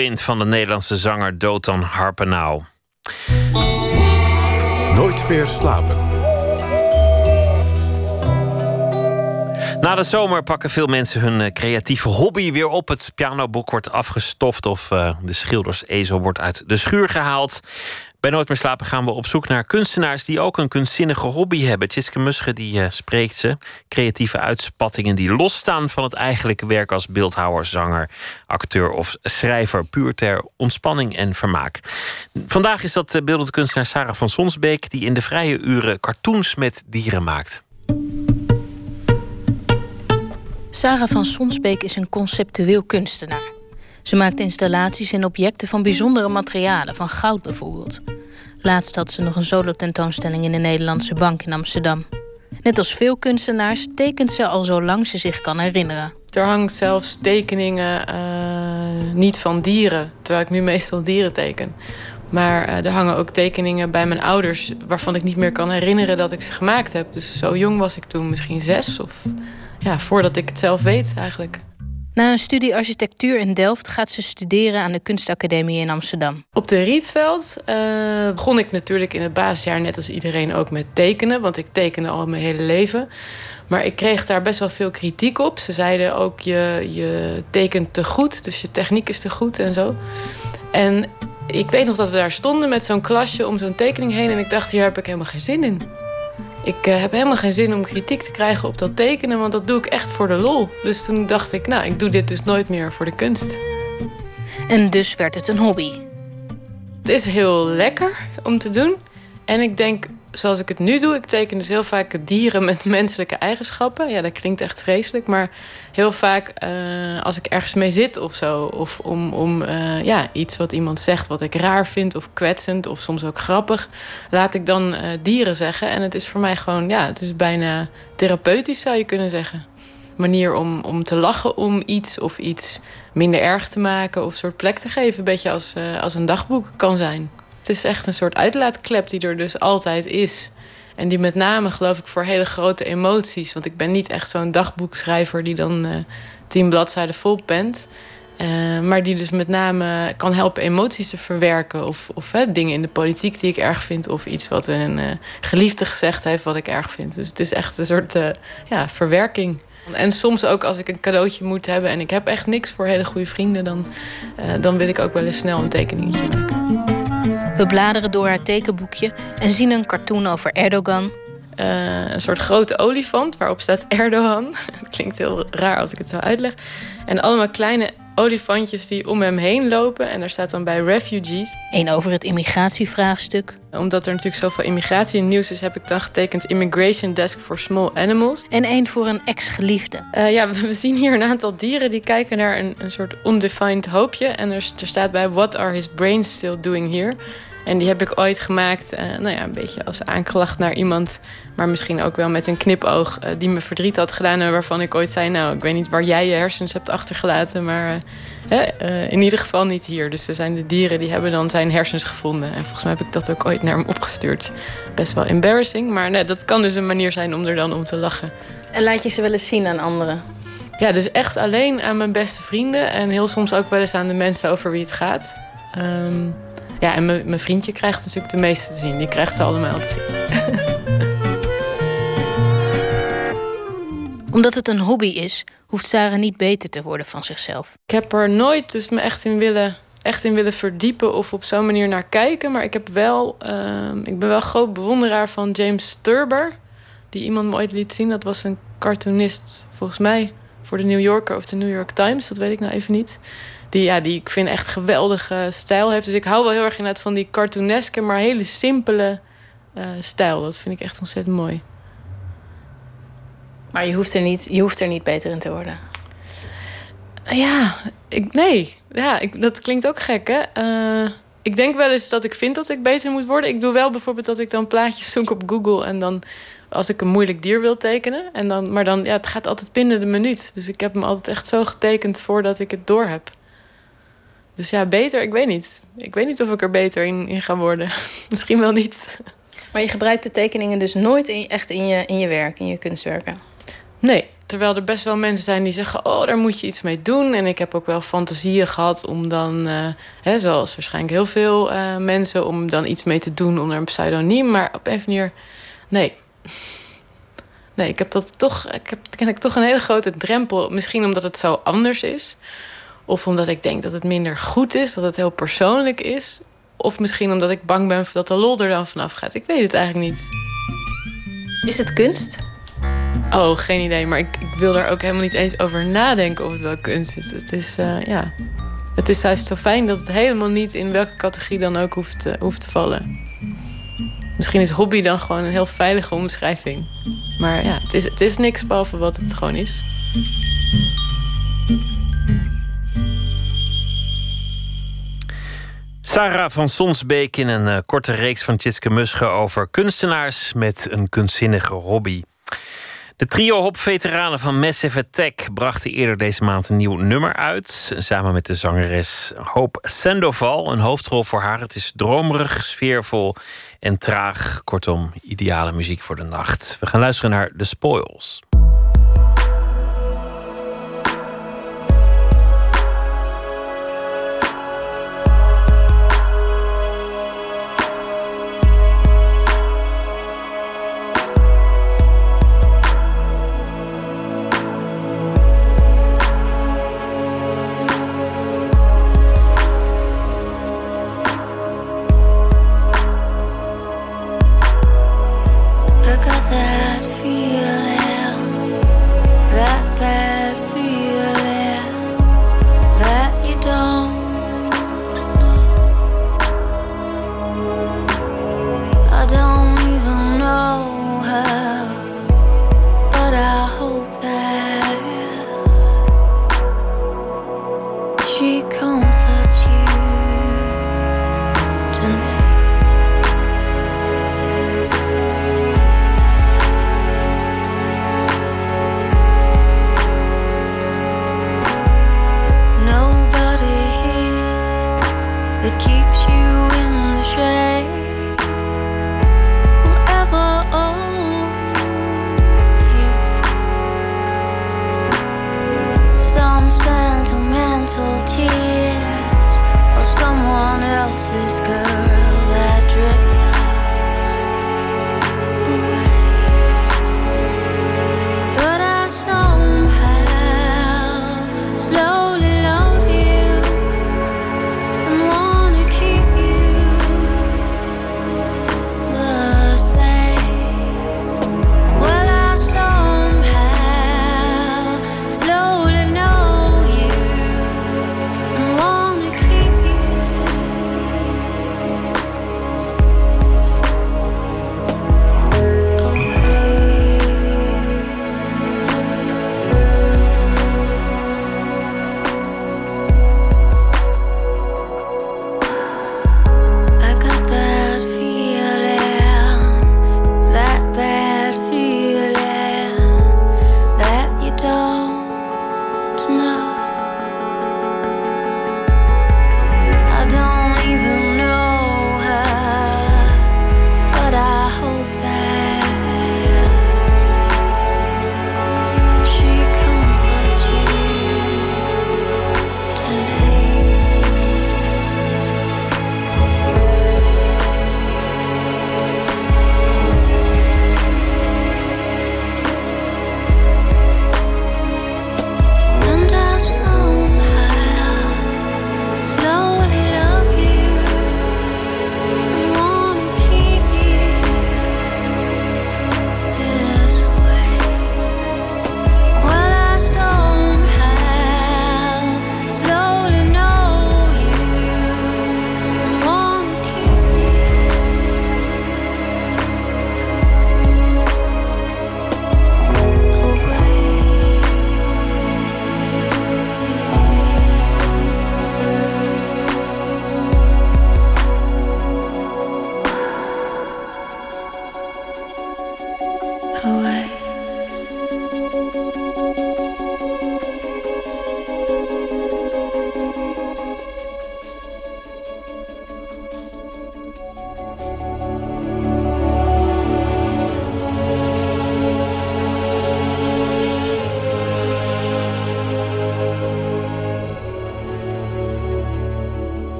Wind van de Nederlandse zanger Dotan Harpenau. Nooit meer slapen. Na de zomer pakken veel mensen hun eh, creatieve hobby weer op. Het pianoboek wordt afgestoft of uh, de schildersezel wordt uit de schuur gehaald. Bij Nooit meer slapen gaan we op zoek naar kunstenaars die ook een kunstzinnige hobby hebben. Tjitske Musche die uh, spreekt ze. Creatieve uitspattingen die losstaan van het eigenlijke werk als beeldhouwer, zanger, acteur of schrijver. Puur ter ontspanning en vermaak. Vandaag is dat beeldende kunstenaar Sarah van Sonsbeek die in de vrije uren cartoons met dieren maakt. Sarah van Sonsbeek is een conceptueel kunstenaar. Ze maakt installaties en objecten van bijzondere materialen, van goud bijvoorbeeld. Laatst had ze nog een solo-tentoonstelling in de Nederlandse Bank in Amsterdam. Net als veel kunstenaars tekent ze al zolang ze zich kan herinneren. Er hangt zelfs tekeningen uh, niet van dieren, terwijl ik nu meestal dieren teken. Maar uh, er hangen ook tekeningen bij mijn ouders waarvan ik niet meer kan herinneren dat ik ze gemaakt heb. Dus zo jong was ik toen, misschien zes of ja, voordat ik het zelf weet eigenlijk. Na een studie architectuur in Delft gaat ze studeren aan de Kunstacademie in Amsterdam. Op de Rietveld uh, begon ik natuurlijk in het basisjaar net als iedereen ook met tekenen. Want ik tekende al mijn hele leven. Maar ik kreeg daar best wel veel kritiek op. Ze zeiden ook, je, je tekent te goed, dus je techniek is te goed en zo. En ik weet nog dat we daar stonden met zo'n klasje om zo'n tekening heen. En ik dacht, hier heb ik helemaal geen zin in. Ik uh, heb helemaal geen zin om kritiek te krijgen op dat tekenen, want dat doe ik echt voor de lol. Dus toen dacht ik, nou, ik doe dit dus nooit meer voor de kunst. En dus werd het een hobby. Het is heel lekker om te doen. En ik denk, zoals ik het nu doe, ik teken dus heel vaak dieren met (laughs) menselijke eigenschappen. Ja, dat klinkt echt vreselijk. Maar heel vaak uh, als ik ergens mee zit of zo. Of om, om uh, ja, iets wat iemand zegt wat ik raar vind of kwetsend of soms ook grappig. Laat ik dan uh, dieren zeggen. En het is voor mij gewoon, ja, het is bijna therapeutisch zou je kunnen zeggen. Manier om, om te lachen om iets of iets minder erg te maken of een soort plek te geven. Een beetje als, als een dagboek kan zijn. Het is echt een soort uitlaatklep die er dus altijd is. En die met name, geloof ik, voor hele grote emoties. Want ik ben niet echt zo'n dagboekschrijver die dan uh, tien bladzijden vol pent. Uh, maar die dus met name kan helpen emoties te verwerken. Of, of hè, dingen in de politiek die ik erg vind. Of iets wat een uh, geliefde gezegd heeft wat ik erg vind. Dus het is echt een soort ja, verwerking. En soms ook als ik een cadeautje moet hebben en ik heb echt niks voor hele goede vrienden, dan, dan wil ik ook wel eens snel een tekeningetje maken. We bladeren door haar tekenboekje en zien een cartoon over Erdogan. Uh, een soort grote olifant waarop staat (laughs) Erdogan. Het klinkt heel raar als ik het zo uitleg. En allemaal kleine olifantjes die om hem heen lopen. En daar staat dan bij refugees. Eén over het immigratievraagstuk. Omdat er natuurlijk zoveel immigratie in nieuws is, heb ik dan getekend Immigration Desk for Small Animals. En één voor een ex-geliefde. Uh, ja, (laughs) we zien hier een aantal dieren die kijken naar een, een soort undefined hoopje. En er, er staat bij: What are his brains still doing here? En die heb ik ooit gemaakt, uh, nou ja, een beetje als aanklacht naar iemand, maar misschien ook wel met een knipoog uh, die me verdriet had gedaan. En waarvan ik ooit zei: Nou, ik weet niet waar jij je hersens hebt achtergelaten, maar uh, in ieder geval niet hier. Dus er zijn de dieren die hebben dan zijn hersens gevonden. En volgens mij heb ik dat ook ooit naar hem opgestuurd. Best wel embarrassing, maar nee, dat kan dus een manier zijn om er dan om te lachen. En laat je ze wel eens zien aan anderen? Ja, dus echt alleen aan mijn beste vrienden en heel soms ook wel eens aan de mensen over wie het gaat. Um, ja, en mijn vriendje krijgt natuurlijk de meeste te zien. Die krijgt ze allemaal te zien. (laughs) Omdat het een hobby is, hoeft Sarah niet beter te worden van zichzelf. Ik heb er nooit dus me echt in willen, echt in willen verdiepen of op zo'n manier naar kijken. Maar ik, heb wel, uh, ik ben wel groot bewonderaar van James Turber. Die iemand me ooit liet zien. Dat was een cartoonist, volgens mij, voor de New Yorker of de New York Times. Dat weet ik nou even niet die, ja, die ik vind echt geweldige stijl heeft. Dus ik hou wel heel erg inderdaad van die cartooneske, maar hele simpele uh, stijl. Dat vind ik echt ontzettend mooi. Maar je hoeft er niet, je hoeft er niet beter in te worden. Ja, ik, nee. Ja, ik, dat klinkt ook gek, hè? Uh, ik denk wel eens dat ik vind dat ik beter moet worden. Ik doe wel bijvoorbeeld dat ik dan plaatjes zoek op Google en dan als ik een moeilijk dier wil tekenen. En dan, maar dan, ja, het gaat altijd binnen de minuut. Dus ik heb hem altijd echt zo getekend voordat ik het door heb. Dus ja, beter, ik weet niet. Ik weet niet of ik er beter in, in ga worden. (laughs) Misschien wel niet. Maar je gebruikt de tekeningen dus nooit in, echt in je, in je werk, in je kunstwerken? Nee, terwijl er best wel mensen zijn die zeggen: Oh, daar moet je iets mee doen. En ik heb ook wel fantasieën gehad om dan, eh, hè, zoals waarschijnlijk heel veel eh, mensen, om dan iets mee te doen onder een pseudoniem. Maar op een manier, nee. (laughs) Nee, ik heb dat toch, ik heb, ken ik toch een hele grote drempel. Misschien omdat het zo anders is. Of omdat ik denk dat het minder goed is, dat het heel persoonlijk is. Of misschien omdat ik bang ben dat de lol er dan vanaf gaat. Ik weet het eigenlijk niet. Is het kunst? Oh, geen idee. Maar ik, ik wil er ook helemaal niet eens over nadenken of het wel kunst is. Het is, uh, ja. Het is juist zo fijn dat het helemaal niet in welke categorie dan ook hoeft, te, hoeft te vallen. Misschien is hobby dan gewoon een heel veilige omschrijving. Maar ja, het is, het is niks behalve wat het gewoon is. Sarah van Sonsbeek in een uh, korte reeks van Tjitske Musche over kunstenaars met een kunstzinnige hobby. De trio hop-veteranen van Massive Attack brachten eerder deze maand een nieuw nummer uit. Samen met de zangeres Hope Sandoval. Een hoofdrol voor haar. Het is dromerig, sfeervol en traag. Kortom, ideale muziek voor de nacht. We gaan luisteren naar The Spoils.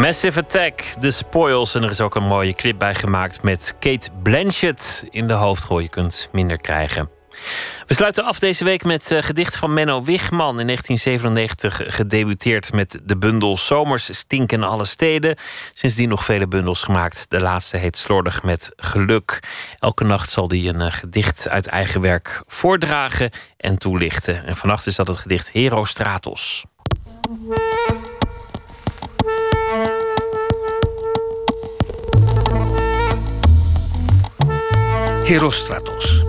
Massive Attack, The Spoils. En er is ook een mooie clip bij gemaakt met Kate Blanchett in de hoofdrol. Je kunt minder krijgen. We sluiten af deze week met uh, gedicht van Menno Wigman. In 1997 gedebuteerd met de bundel Zomers stinken alle steden. Sindsdien nog vele bundels gemaakt. De laatste heet Slordig met geluk. Elke nacht zal hij een uh, gedicht uit eigen werk voordragen en toelichten. En vannacht is dat het gedicht Herostratos. Herostratos.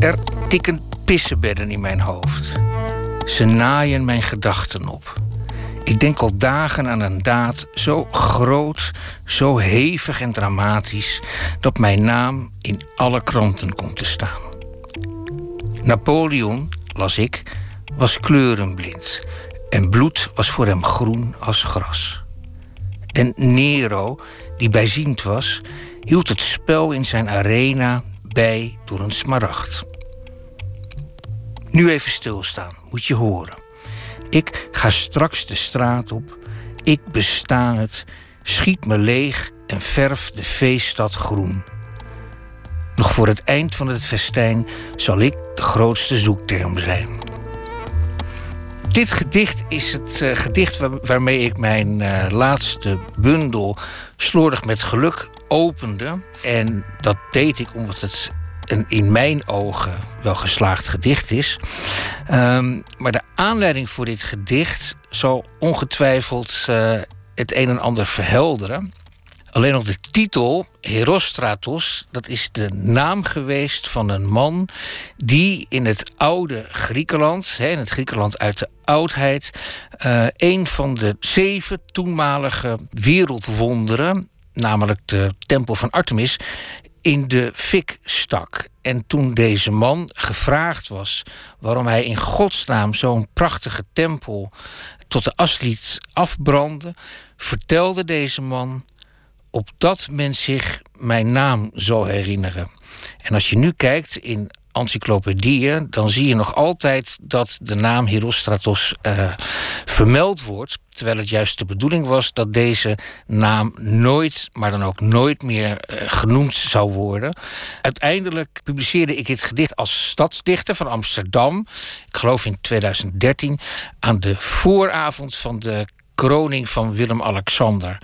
Er tikken pissebedden in mijn hoofd. Ze naaien mijn gedachten op. Ik denk al dagen aan een daad zo groot, zo hevig en dramatisch dat mijn naam in alle kranten komt te staan. Napoleon, las ik, was kleurenblind en bloed was voor hem groen als gras. En Nero, die bijziend was, hield het spel in zijn arena bij door een smaragd. Nu even stilstaan, moet je horen. Ik ga straks de straat op, ik besta het, schiet me leeg en verf de feeststad groen. Nog voor het eind van het festijn zal ik de grootste zoekterm zijn. Dit gedicht is het uh, gedicht waar, waarmee ik mijn uh, laatste bundel Slordig met Geluk opende. En dat deed ik omdat het een in mijn ogen wel geslaagd gedicht is. Um, maar de aanleiding voor dit gedicht zal ongetwijfeld uh, het een en ander verhelderen. Alleen al de titel, Herostratos, dat is de naam geweest van een man die in het oude Griekenland, in het Griekenland uit de oudheid, uh, een van de zeven toenmalige wereldwonderen, namelijk de tempel van Artemis, in de fik stak. En toen deze man gevraagd was waarom hij in godsnaam zo'n prachtige tempel tot de as liet afbranden, vertelde deze man opdat men zich mijn naam zal herinneren. En als je nu kijkt in encyclopedieën, dan zie je nog altijd dat de naam Herostratos uh, vermeld wordt. Terwijl het juist de bedoeling was dat deze naam nooit, maar dan ook nooit meer uh, genoemd zou worden. Uiteindelijk publiceerde ik dit gedicht als stadsdichter van Amsterdam. Ik geloof in 2013 aan de vooravond van de kroning van Willem-Alexander.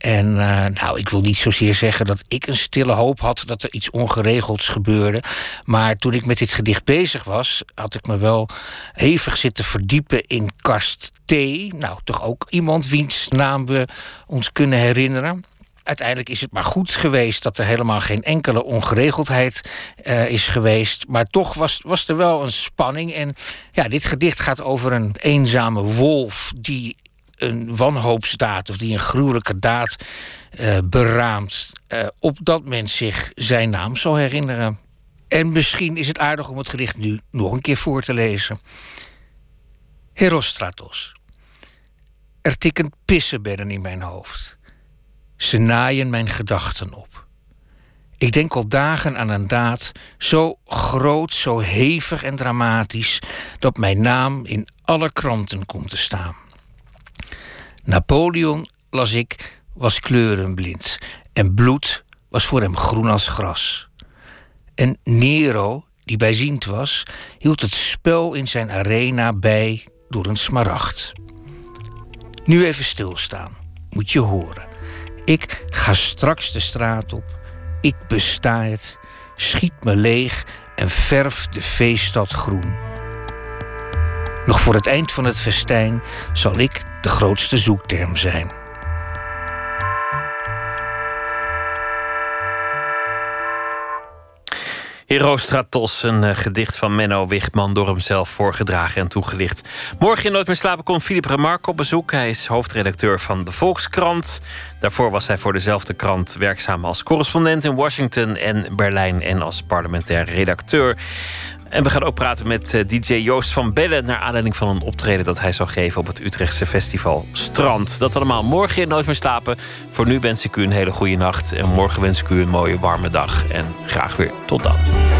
En uh, nou, ik wil niet zozeer zeggen dat ik een stille hoop had dat er iets ongeregelds gebeurde. Maar toen ik met dit gedicht bezig was, had ik me wel hevig zitten verdiepen in Karst T. Nou, toch ook iemand wiens naam we ons kunnen herinneren. Uiteindelijk is het maar goed geweest dat er helemaal geen enkele ongeregeldheid uh, is geweest. Maar toch was, was er wel een spanning. En ja, dit gedicht gaat over een eenzame wolf die een wanhoopsdaad of die een gruwelijke daad uh, beraamt, uh, opdat men zich zijn naam zal herinneren. En misschien is het aardig om het gedicht nu nog een keer voor te lezen. Herostratos. Er tikken pissenbedden in mijn hoofd. Ze naaien mijn gedachten op. Ik denk al dagen aan een daad zo groot, zo hevig en dramatisch dat mijn naam in alle kranten komt te staan. Napoleon, las ik, was kleurenblind en bloed was voor hem groen als gras. En Nero, die bijziend was, hield het spel in zijn arena bij door een smaragd. Nu even stilstaan, moet je horen. Ik ga straks de straat op, ik besta het, schiet me leeg en verf de feeststad groen. Nog voor het eind van het festijn zal ik de grootste zoekterm zijn. Herostratos, een eh, gedicht van Menno Wichman, door hemzelf voorgedragen en toegelicht. Morgen in Nooit meer slapen komt Philippe Remarque op bezoek. Hij is hoofdredacteur van de Volkskrant. Daarvoor was hij voor dezelfde krant werkzaam als correspondent in Washington en Berlijn en als parlementair redacteur. En we gaan ook praten met eh, DJ Joost van Bellen... naar aanleiding van een optreden dat hij zou geven... op het Utrechtse festival Strand. Dat allemaal morgen in Nooit meer slapen. Voor nu wens ik u een hele goede nacht. En morgen wens ik u een mooie warme dag. En graag weer tot dan.